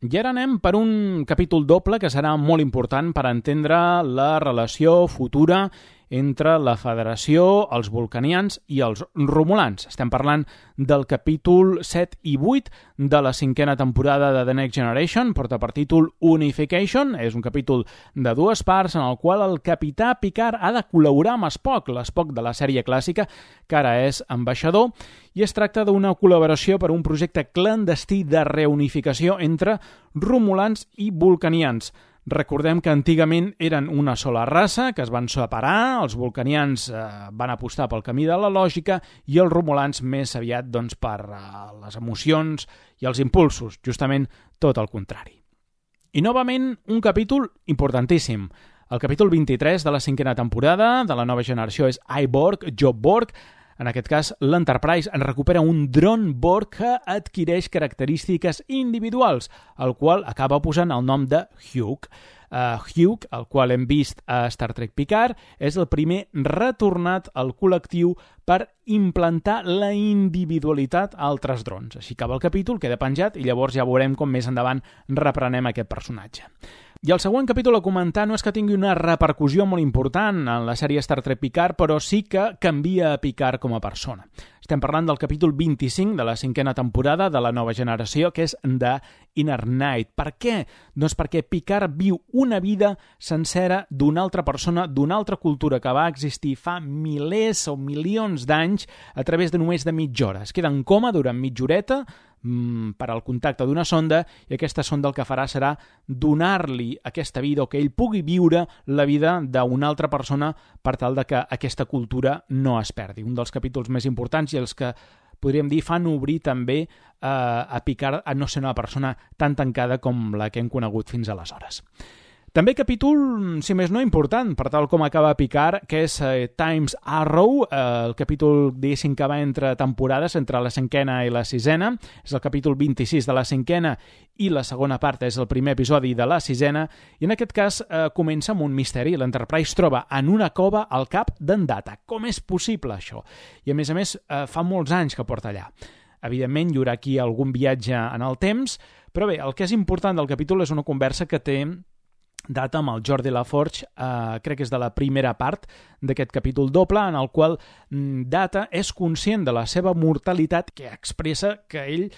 I ara anem per un capítol doble que serà molt important per entendre la relació futura entre la Federació, els Vulcanians i els Romulans. Estem parlant del capítol 7 i 8 de la cinquena temporada de The Next Generation, porta per títol Unification, és un capítol de dues parts en el qual el capità Picard ha de col·laborar amb Spock, l'Spock de la sèrie clàssica, que ara és ambaixador, i es tracta d'una col·laboració per un projecte clandestí de reunificació entre Romulans i Vulcanians. Recordem que antigament eren una sola raça, que es van separar, els vulcanians eh, van apostar pel camí de la lògica i els romulans més aviat doncs, per eh, les emocions i els impulsos, justament tot el contrari. I novament un capítol importantíssim, El capítol 23 de la cinquena temporada de la nova generació és iBorg, Job Borg. En aquest cas, l'Enterprise en recupera un dron Borg que adquireix característiques individuals, el qual acaba posant el nom de Hugh. Uh, Hugh, el qual hem vist a Star Trek Picard, és el primer retornat al col·lectiu per implantar la individualitat a altres drons. Així acaba el capítol, queda penjat i llavors ja veurem com més endavant reprenem aquest personatge. I el següent capítol a comentar no és que tingui una repercussió molt important en la sèrie Star Trek Picard, però sí que canvia a Picard com a persona. Estem parlant del capítol 25 de la cinquena temporada de la nova generació, que és de Inner Night. Per què? Doncs perquè Picard viu una vida sencera d'una altra persona, d'una altra cultura que va existir fa milers o milions d'anys a través de només de mitja hora. Es queda en coma durant mitja horeta, mm, per al contacte d'una sonda i aquesta sonda el que farà serà donar-li aquesta vida o que ell pugui viure la vida d'una altra persona per tal de que aquesta cultura no es perdi. Un dels capítols més importants i els que podríem dir, fan obrir també eh, a Picard a no ser una persona tan tancada com la que hem conegut fins aleshores. També capítol, si més no, important, per tal com acaba Picard, que és eh, Times Arrow, eh, el capítol, diguéssim, que va entre temporades, entre la cinquena i la sisena. És el capítol 26 de la cinquena i la segona part és el primer episodi de la sisena. I en aquest cas eh, comença amb un misteri. L'Enterprise troba en una cova al cap d'en Data. Com és possible, això? I, a més a més, eh, fa molts anys que porta allà. Evidentment, hi haurà aquí algun viatge en el temps, però bé, el que és important del capítol és una conversa que té data amb el Jordi Laforge, eh, crec que és de la primera part d'aquest capítol doble, en el qual mm, Data és conscient de la seva mortalitat que expressa que ell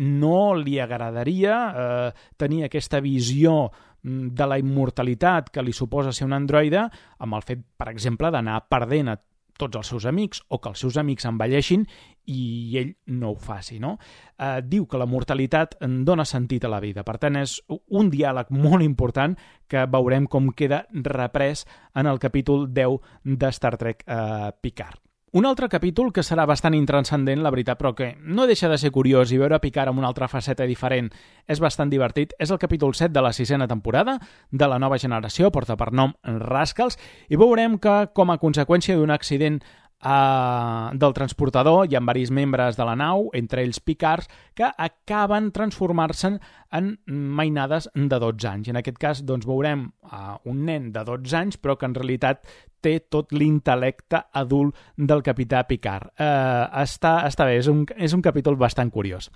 no li agradaria eh, tenir aquesta visió mm, de la immortalitat que li suposa ser un androide amb el fet, per exemple, d'anar perdent a tots els seus amics o que els seus amics envelleixin i ell no ho faci, no? Eh, diu que la mortalitat dona sentit a la vida. Per tant, és un diàleg molt important que veurem com queda reprès en el capítol 10 de Star Trek eh, Picard. Un altre capítol que serà bastant intranscendent, la veritat, però que no deixa de ser curiós i veure Picard amb una altra faceta diferent és bastant divertit, és el capítol 7 de la sisena temporada de la nova generació, porta per nom Rascals, i veurem que, com a conseqüència d'un accident uh, del transportador hi ha varis membres de la nau, entre ells Picards, que acaben transformar-se en mainades de 12 anys. En aquest cas, doncs, veurem uh, un nen de 12 anys, però que en realitat té tot l'intel·lecte adult del capità Picard. Uh, està, està bé, és un, és un capítol bastant curiós.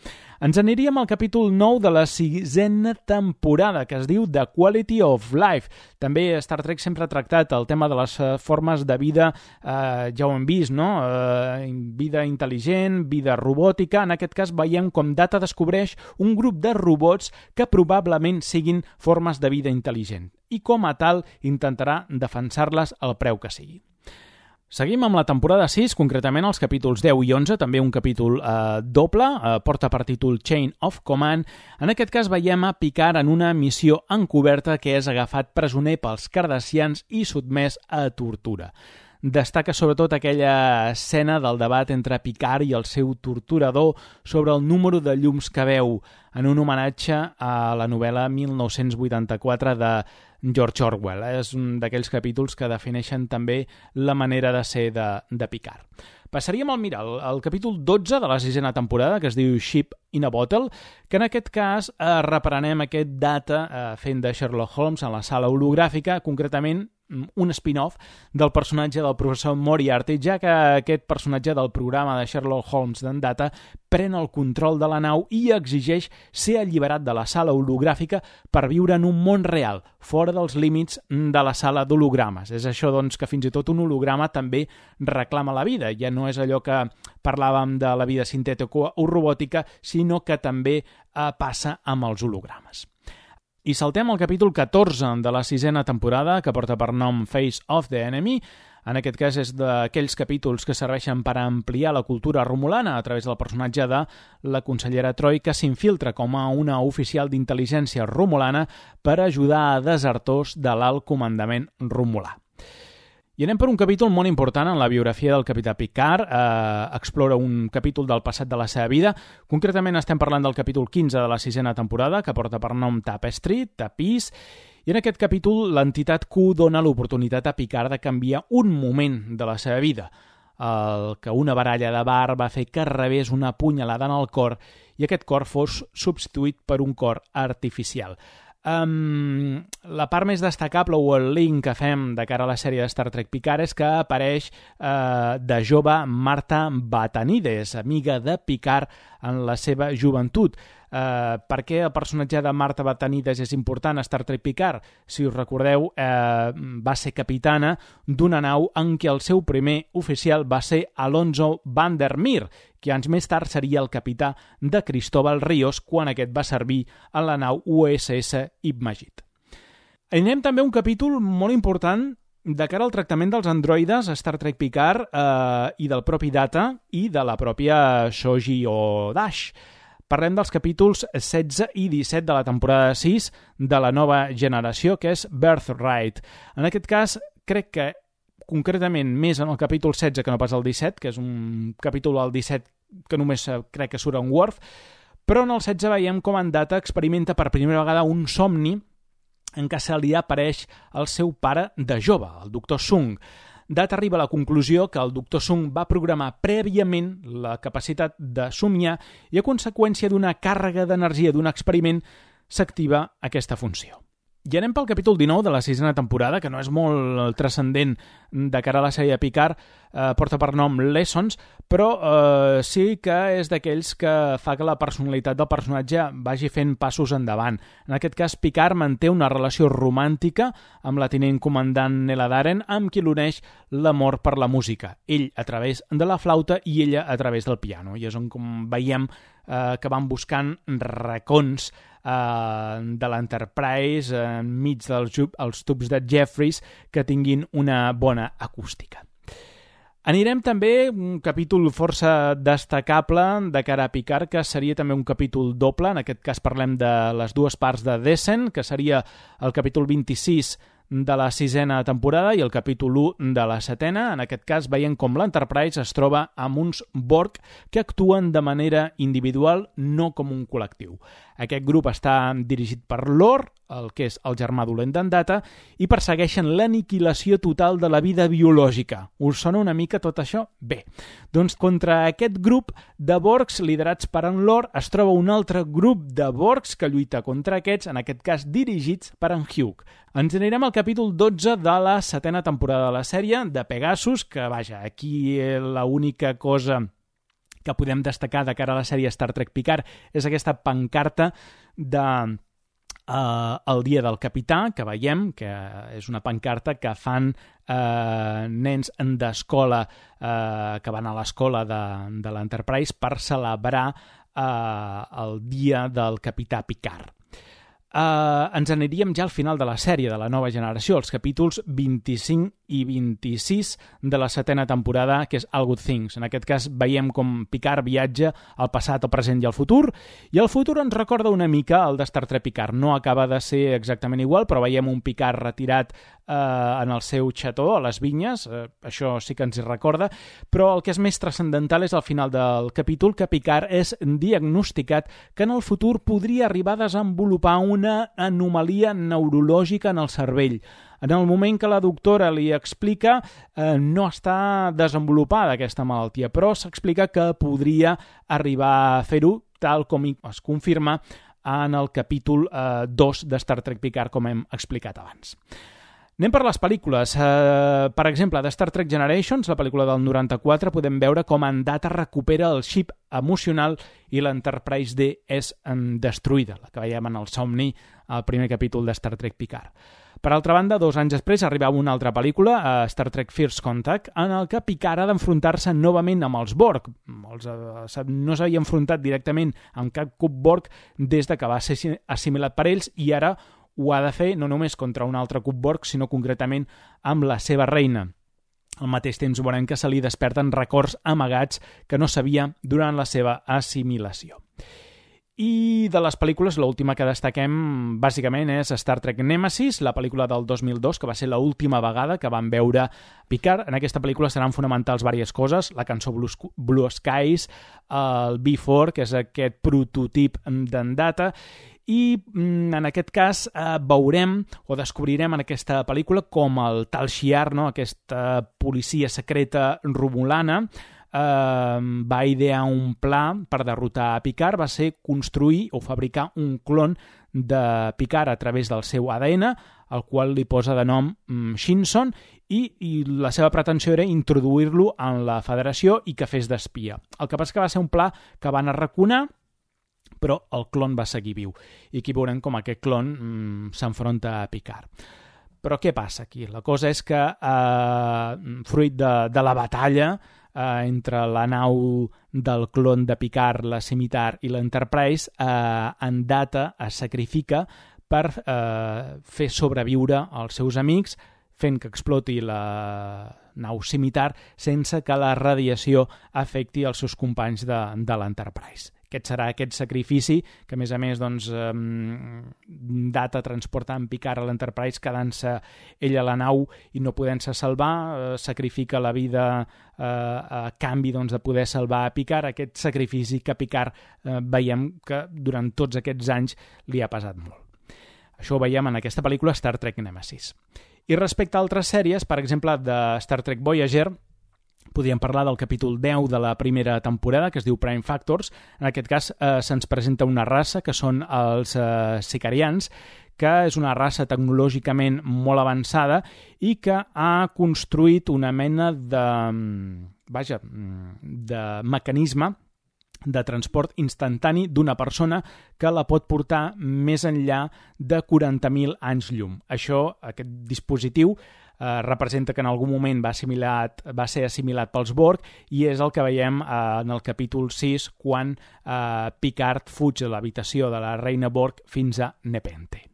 Ens aniríem al capítol 9 de la sisena temporada, que es diu The Quality of Life. També Star Trek sempre ha tractat el tema de les formes de vida, uh, ja ho hem vist, no? Uh, vida intel·ligent, vida robòtica. En aquest cas veiem com Data descobreix un grup de robots que probablement siguin formes de vida intel·ligent i com a tal intentarà defensar-les al preu que sigui. Seguim amb la temporada 6, concretament els capítols 10 i 11, també un capítol eh, doble, eh, porta per títol Chain of Command. En aquest cas veiem a Picard en una missió encoberta que és agafat presoner pels cardassians i sotmès a tortura destaca sobretot aquella escena del debat entre Picard i el seu torturador sobre el número de llums que veu en un homenatge a la novel·la 1984 de George Orwell. És un d'aquells capítols que defineixen també la manera de ser de, de Picard. Passaríem al mirar, al capítol 12 de la sisena temporada, que es diu Ship in a Bottle, que en aquest cas eh, reprenem aquest data eh, fent de Sherlock Holmes en la sala hologràfica, concretament un spin-off del personatge del professor Moriarty, ja que aquest personatge del programa de Sherlock Holmes d'en Data pren el control de la nau i exigeix ser alliberat de la sala hologràfica per viure en un món real, fora dels límits de la sala d'hologrames. És això, doncs, que fins i tot un holograma també reclama la vida. Ja no és allò que parlàvem de la vida sintètica o robòtica, sinó que també eh, passa amb els hologrames. I saltem al capítol 14 de la sisena temporada, que porta per nom Face of the Enemy. En aquest cas és d'aquells capítols que serveixen per ampliar la cultura romulana a través del personatge de la consellera Troy, que s'infiltra com a una oficial d'intel·ligència romulana per ajudar a desertors de l'alt comandament romulà. I anem per un capítol molt important en la biografia del capità Picard. Eh, explora un capítol del passat de la seva vida. Concretament estem parlant del capítol 15 de la sisena temporada, que porta per nom Tapestry, Tapís, I en aquest capítol l'entitat Q dona l'oportunitat a Picard de canviar un moment de la seva vida, el que una baralla de bar va fer que rebés una punyalada en el cor i aquest cor fos substituït per un cor artificial. Um, la part més destacable o el link que fem de cara a la sèrie de Star Trek Picard és que apareix uh, de jove Marta Batanides, amiga de Picard en la seva joventut. Uh, per què el personatge de Marta Batanides és important a Star Trek Picard? Si us recordeu, uh, va ser capitana d'una nau en què el seu primer oficial va ser Alonso Van der Meer, que anys més tard seria el capità de Cristóbal Ríos quan aquest va servir a la nau USS Ibmagit. Anem també un capítol molt important de cara al tractament dels androides a Star Trek Picard eh, i del propi Data i de la pròpia Shoji o Dash. Parlem dels capítols 16 i 17 de la temporada 6 de la nova generació, que és Birthright. En aquest cas, crec que concretament més en el capítol 16 que no pas el 17, que és un capítol al 17 que només eh, crec que surt en Worf, però en el 16 veiem com en Data experimenta per primera vegada un somni en què se li apareix el seu pare de jove, el doctor Sung. Data arriba a la conclusió que el doctor Sung va programar prèviament la capacitat de somiar i a conseqüència d'una càrrega d'energia d'un experiment s'activa aquesta funció. I anem pel capítol 19 de la sisena temporada, que no és molt transcendent de cara a la sèrie de Picard, eh, porta per nom Lessons, però eh, sí que és d'aquells que fa que la personalitat del personatge vagi fent passos endavant. En aquest cas, Picard manté una relació romàntica amb la tinent comandant Nela Daren, amb qui l'uneix l'amor per la música. Ell a través de la flauta i ella a través del piano. I és on com veiem eh, que van buscant racons eh, de l'Enterprise enmig dels els tubs de Jeffries que tinguin una bona acústica. Anirem també un capítol força destacable de cara a Picard, que seria també un capítol doble. En aquest cas parlem de les dues parts de Descent, que seria el capítol 26 de la sisena temporada i el capítol 1 de la setena. En aquest cas veiem com l'Enterprise es troba amb uns Borg que actuen de manera individual, no com un col·lectiu. Aquest grup està dirigit per Lor, el que és el germà dolent d'en Data, i persegueixen l'aniquilació total de la vida biològica. Us sona una mica tot això? Bé, doncs contra aquest grup de Borgs liderats per en Lor es troba un altre grup de Borgs que lluita contra aquests, en aquest cas dirigits per en Hugh. Ens anirem al capítol 12 de la setena temporada de la sèrie, de Pegasus, que, vaja, aquí l'única cosa que podem destacar de cara a la sèrie Star Trek Picard és aquesta pancarta de eh, el dia del capità, que veiem que és una pancarta que fan eh, nens d'escola eh, que van a l'escola de, de l'Enterprise per celebrar eh, el dia del capità Picard eh, ens aniríem ja al final de la sèrie de la nova generació, els capítols 25 i 26 de la setena temporada, que és All Good Things. En aquest cas veiem com Picard viatja al passat, al present i al futur, i el futur ens recorda una mica el de Star Trek Picard. No acaba de ser exactament igual, però veiem un Picard retirat eh, en el seu xató, a les vinyes, eh, això sí que ens hi recorda, però el que és més transcendental és al final del capítol que Picard és diagnosticat que en el futur podria arribar a desenvolupar una anomalia neurològica en el cervell. En el moment que la doctora li explica, eh, no està desenvolupada aquesta malaltia, però s'explica que podria arribar a fer-ho tal com es confirma en el capítol eh, 2 de Star Trek Picard, com hem explicat abans. Anem per les pel·lícules. Uh, per exemple, de Star Trek Generations, la pel·lícula del 94, podem veure com en Data recupera el xip emocional i l'Enterprise D és um, destruïda, la que veiem en el somni al primer capítol de Star Trek Picard. Per altra banda, dos anys després arribava una altra pel·lícula, uh, Star Trek First Contact, en el que Picard ha d'enfrontar-se novament amb els Borg. Els, uh, no s'havia enfrontat directament amb cap cub Borg des de que va ser assimilat per ells i ara ho ha de fer no només contra un altre cub Borg, sinó concretament amb la seva reina. Al mateix temps veurem que se li desperten records amagats que no sabia durant la seva assimilació. I de les pel·lícules, l'última que destaquem bàsicament és Star Trek Nemesis, la pel·lícula del 2002, que va ser l'última vegada que vam veure Picard. En aquesta pel·lícula seran fonamentals diverses coses, la cançó Blue, Blue Skies, el B4, que és aquest prototip d'en Data, i mm, en aquest cas eh, veurem o descobrirem en aquesta pel·lícula com el tal Shiar, no? aquesta policia secreta romulana, eh, va idear un pla per derrotar a Picard, va ser construir o fabricar un clon de Picard a través del seu ADN, el qual li posa de nom mm, Shinson, i, i la seva pretensió era introduir-lo en la federació i que fes d'espia. El que passa que va ser un pla que van arraconar però el clon va seguir viu. I aquí veurem com aquest clon mm, s'enfronta a Picard. Però què passa aquí? La cosa és que, eh, fruit de, de la batalla eh, entre la nau del clon de Picard, la Scimitar i l'Enterprise, eh, en Data es sacrifica per eh, fer sobreviure els seus amics, fent que exploti la nau Scimitar sense que la radiació afecti els seus companys de, de l'Enterprise aquest serà aquest sacrifici que a més a més doncs, eh, data transportant Picard a l'Enterprise quedant-se ell a la nau i no podent-se salvar, eh, sacrifica la vida eh, a canvi doncs, de poder salvar a Picard, aquest sacrifici que Picard eh, veiem que durant tots aquests anys li ha pesat molt. Això ho veiem en aquesta pel·lícula Star Trek Nemesis. I respecte a altres sèries, per exemple, de Star Trek Voyager, podríem parlar del capítol 10 de la primera temporada, que es diu Prime Factors. En aquest cas eh, se'ns presenta una raça, que són els eh, sicarians, que és una raça tecnològicament molt avançada i que ha construït una mena de, vaja, de mecanisme de transport instantani d'una persona que la pot portar més enllà de 40.000 anys llum. Això, aquest dispositiu, eh, representa que en algun moment va, assimilat, va ser assimilat pels Borg i és el que veiem eh, en el capítol 6 quan eh, Picard fuig de l'habitació de la reina Borg fins a Nepente.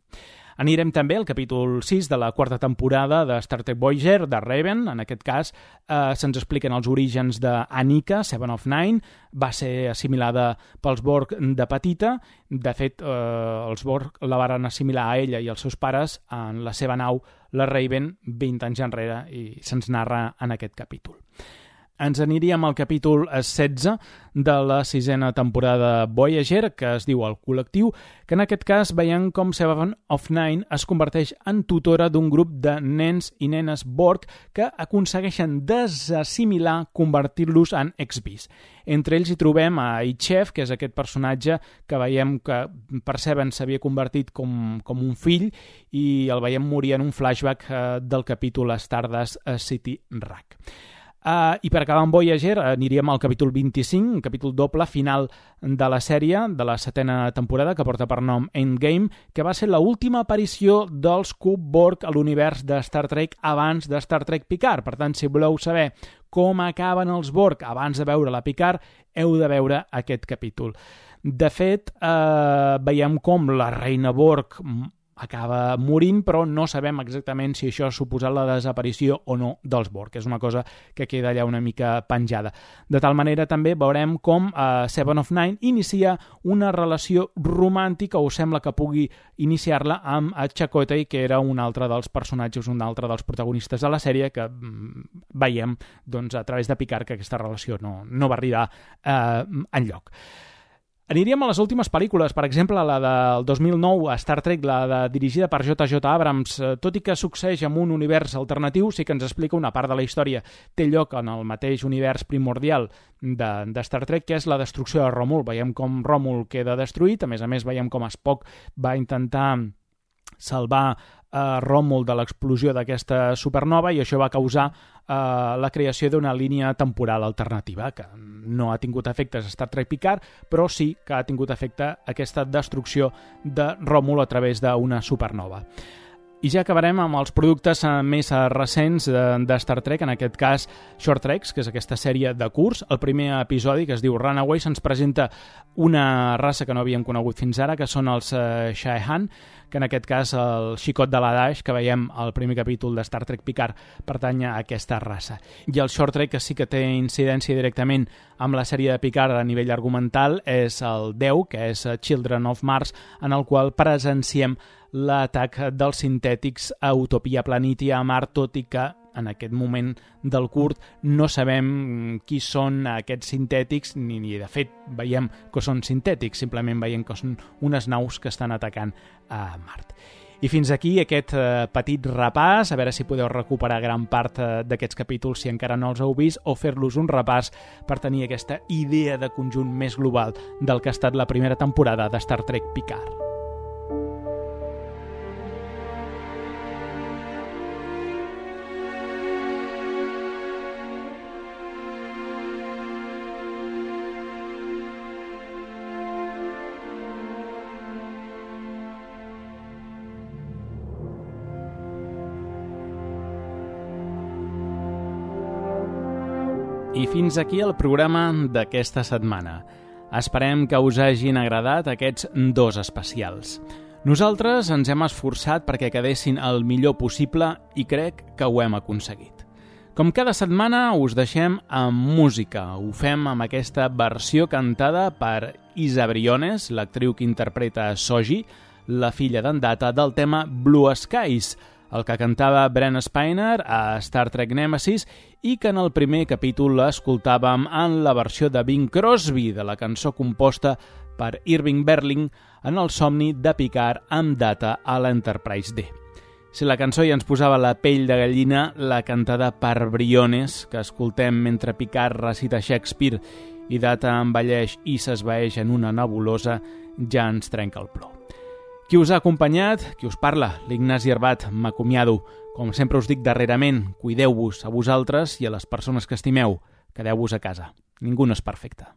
Anirem també al capítol 6 de la quarta temporada de Star Trek Voyager, de Raven. En aquest cas eh, se'ns expliquen els orígens d'Anika, Seven of Nine. Va ser assimilada pels Borg de petita. De fet, eh, els Borg la varen assimilar a ella i als seus pares en la seva nau, la Raven, 20 anys enrere, i se'ns narra en aquest capítol ens aniríem al capítol 16 de la sisena temporada Voyager, que es diu El Col·lectiu, que en aquest cas veiem com Seven of Nine es converteix en tutora d'un grup de nens i nenes Borg que aconsegueixen desassimilar, convertir-los en ex-bis. Entre ells hi trobem a Ichef, que és aquest personatge que veiem que per Seven s'havia convertit com, com un fill i el veiem morir en un flashback eh, del capítol Stardust City Rack. Uh, I per acabar amb Voyager aniríem al capítol 25, un capítol doble final de la sèrie, de la setena temporada, que porta per nom Endgame, que va ser l última aparició dels Cub Borg a l'univers de Star Trek abans de Star Trek Picard. Per tant, si voleu saber com acaben els Borg abans de veure la Picard, heu de veure aquest capítol. De fet, eh, veiem com la reina Borg acaba morint, però no sabem exactament si això ha suposat la desaparició o no dels Borg. És una cosa que queda allà una mica penjada. De tal manera també veurem com eh, Seven of Nine inicia una relació romàntica o sembla que pugui iniciar-la amb Chakotay, que era un altre dels personatges, un altre dels protagonistes de la sèrie que mm, veiem doncs, a través de Picard que aquesta relació no, no va arribar eh, enlloc. lloc. Aniríem a les últimes pel·lícules, per exemple, la del 2009, Star Trek, la de, dirigida per J.J. Abrams. Eh, tot i que succeeix en un univers alternatiu, sí que ens explica una part de la història. Té lloc en el mateix univers primordial de, de Star Trek, que és la destrucció de Ròmul. Veiem com Ròmul queda destruït, a més a més veiem com Spock va intentar salvar eh, Ròmul de l'explosió d'aquesta supernova i això va causar eh, la creació d'una línia temporal alternativa que no ha tingut efectes a Star Trek Picard, però sí que ha tingut efecte aquesta destrucció de Ròmul a través d'una supernova. I ja acabarem amb els productes eh, més eh, recents de, Star Trek, en aquest cas Short Treks, que és aquesta sèrie de curs. El primer episodi, que es diu Runaway, se'ns presenta una raça que no havíem conegut fins ara, que són els uh, Shaehan, que en aquest cas el xicot de la Dash, que veiem al primer capítol de Star Trek Picard, pertany a aquesta raça. I el Short Trek, que sí que té incidència directament amb la sèrie de Picard a nivell argumental, és el 10, que és Children of Mars, en el qual presenciem l'atac dels sintètics a Utopia Planitia a Mart, tot i que en aquest moment del curt no sabem qui són aquests sintètics, ni, ni de fet veiem que són sintètics, simplement veiem que són unes naus que estan atacant a Mart. I fins aquí aquest eh, petit repàs, a veure si podeu recuperar gran part eh, d'aquests capítols si encara no els heu vist, o fer-los un repàs per tenir aquesta idea de conjunt més global del que ha estat la primera temporada de Star Trek Picard. Fins aquí el programa d'aquesta setmana. Esperem que us hagin agradat aquests dos especials. Nosaltres ens hem esforçat perquè quedessin el millor possible i crec que ho hem aconseguit. Com cada setmana us deixem amb música. Ho fem amb aquesta versió cantada per Isa Briones, l'actriu que interpreta Soji, la filla d'en Data, del tema Blue Skies, el que cantava Bren Spiner a Star Trek Nemesis i que en el primer capítol l'escoltàvem en la versió de Bing Crosby de la cançó composta per Irving Berling en el somni de Picard amb data a l'Enterprise D. Si la cançó ja ens posava la pell de gallina, la cantada per Briones, que escoltem mentre Picard recita Shakespeare i data envelleix i s'esvaeix en una nebulosa, ja ens trenca el plou. Qui us ha acompanyat, qui us parla, l'Ignasi Herbat, m'acomiado. Com sempre us dic darrerament, cuideu-vos a vosaltres i a les persones que estimeu. Quedeu-vos a casa. Ningú no és perfecte.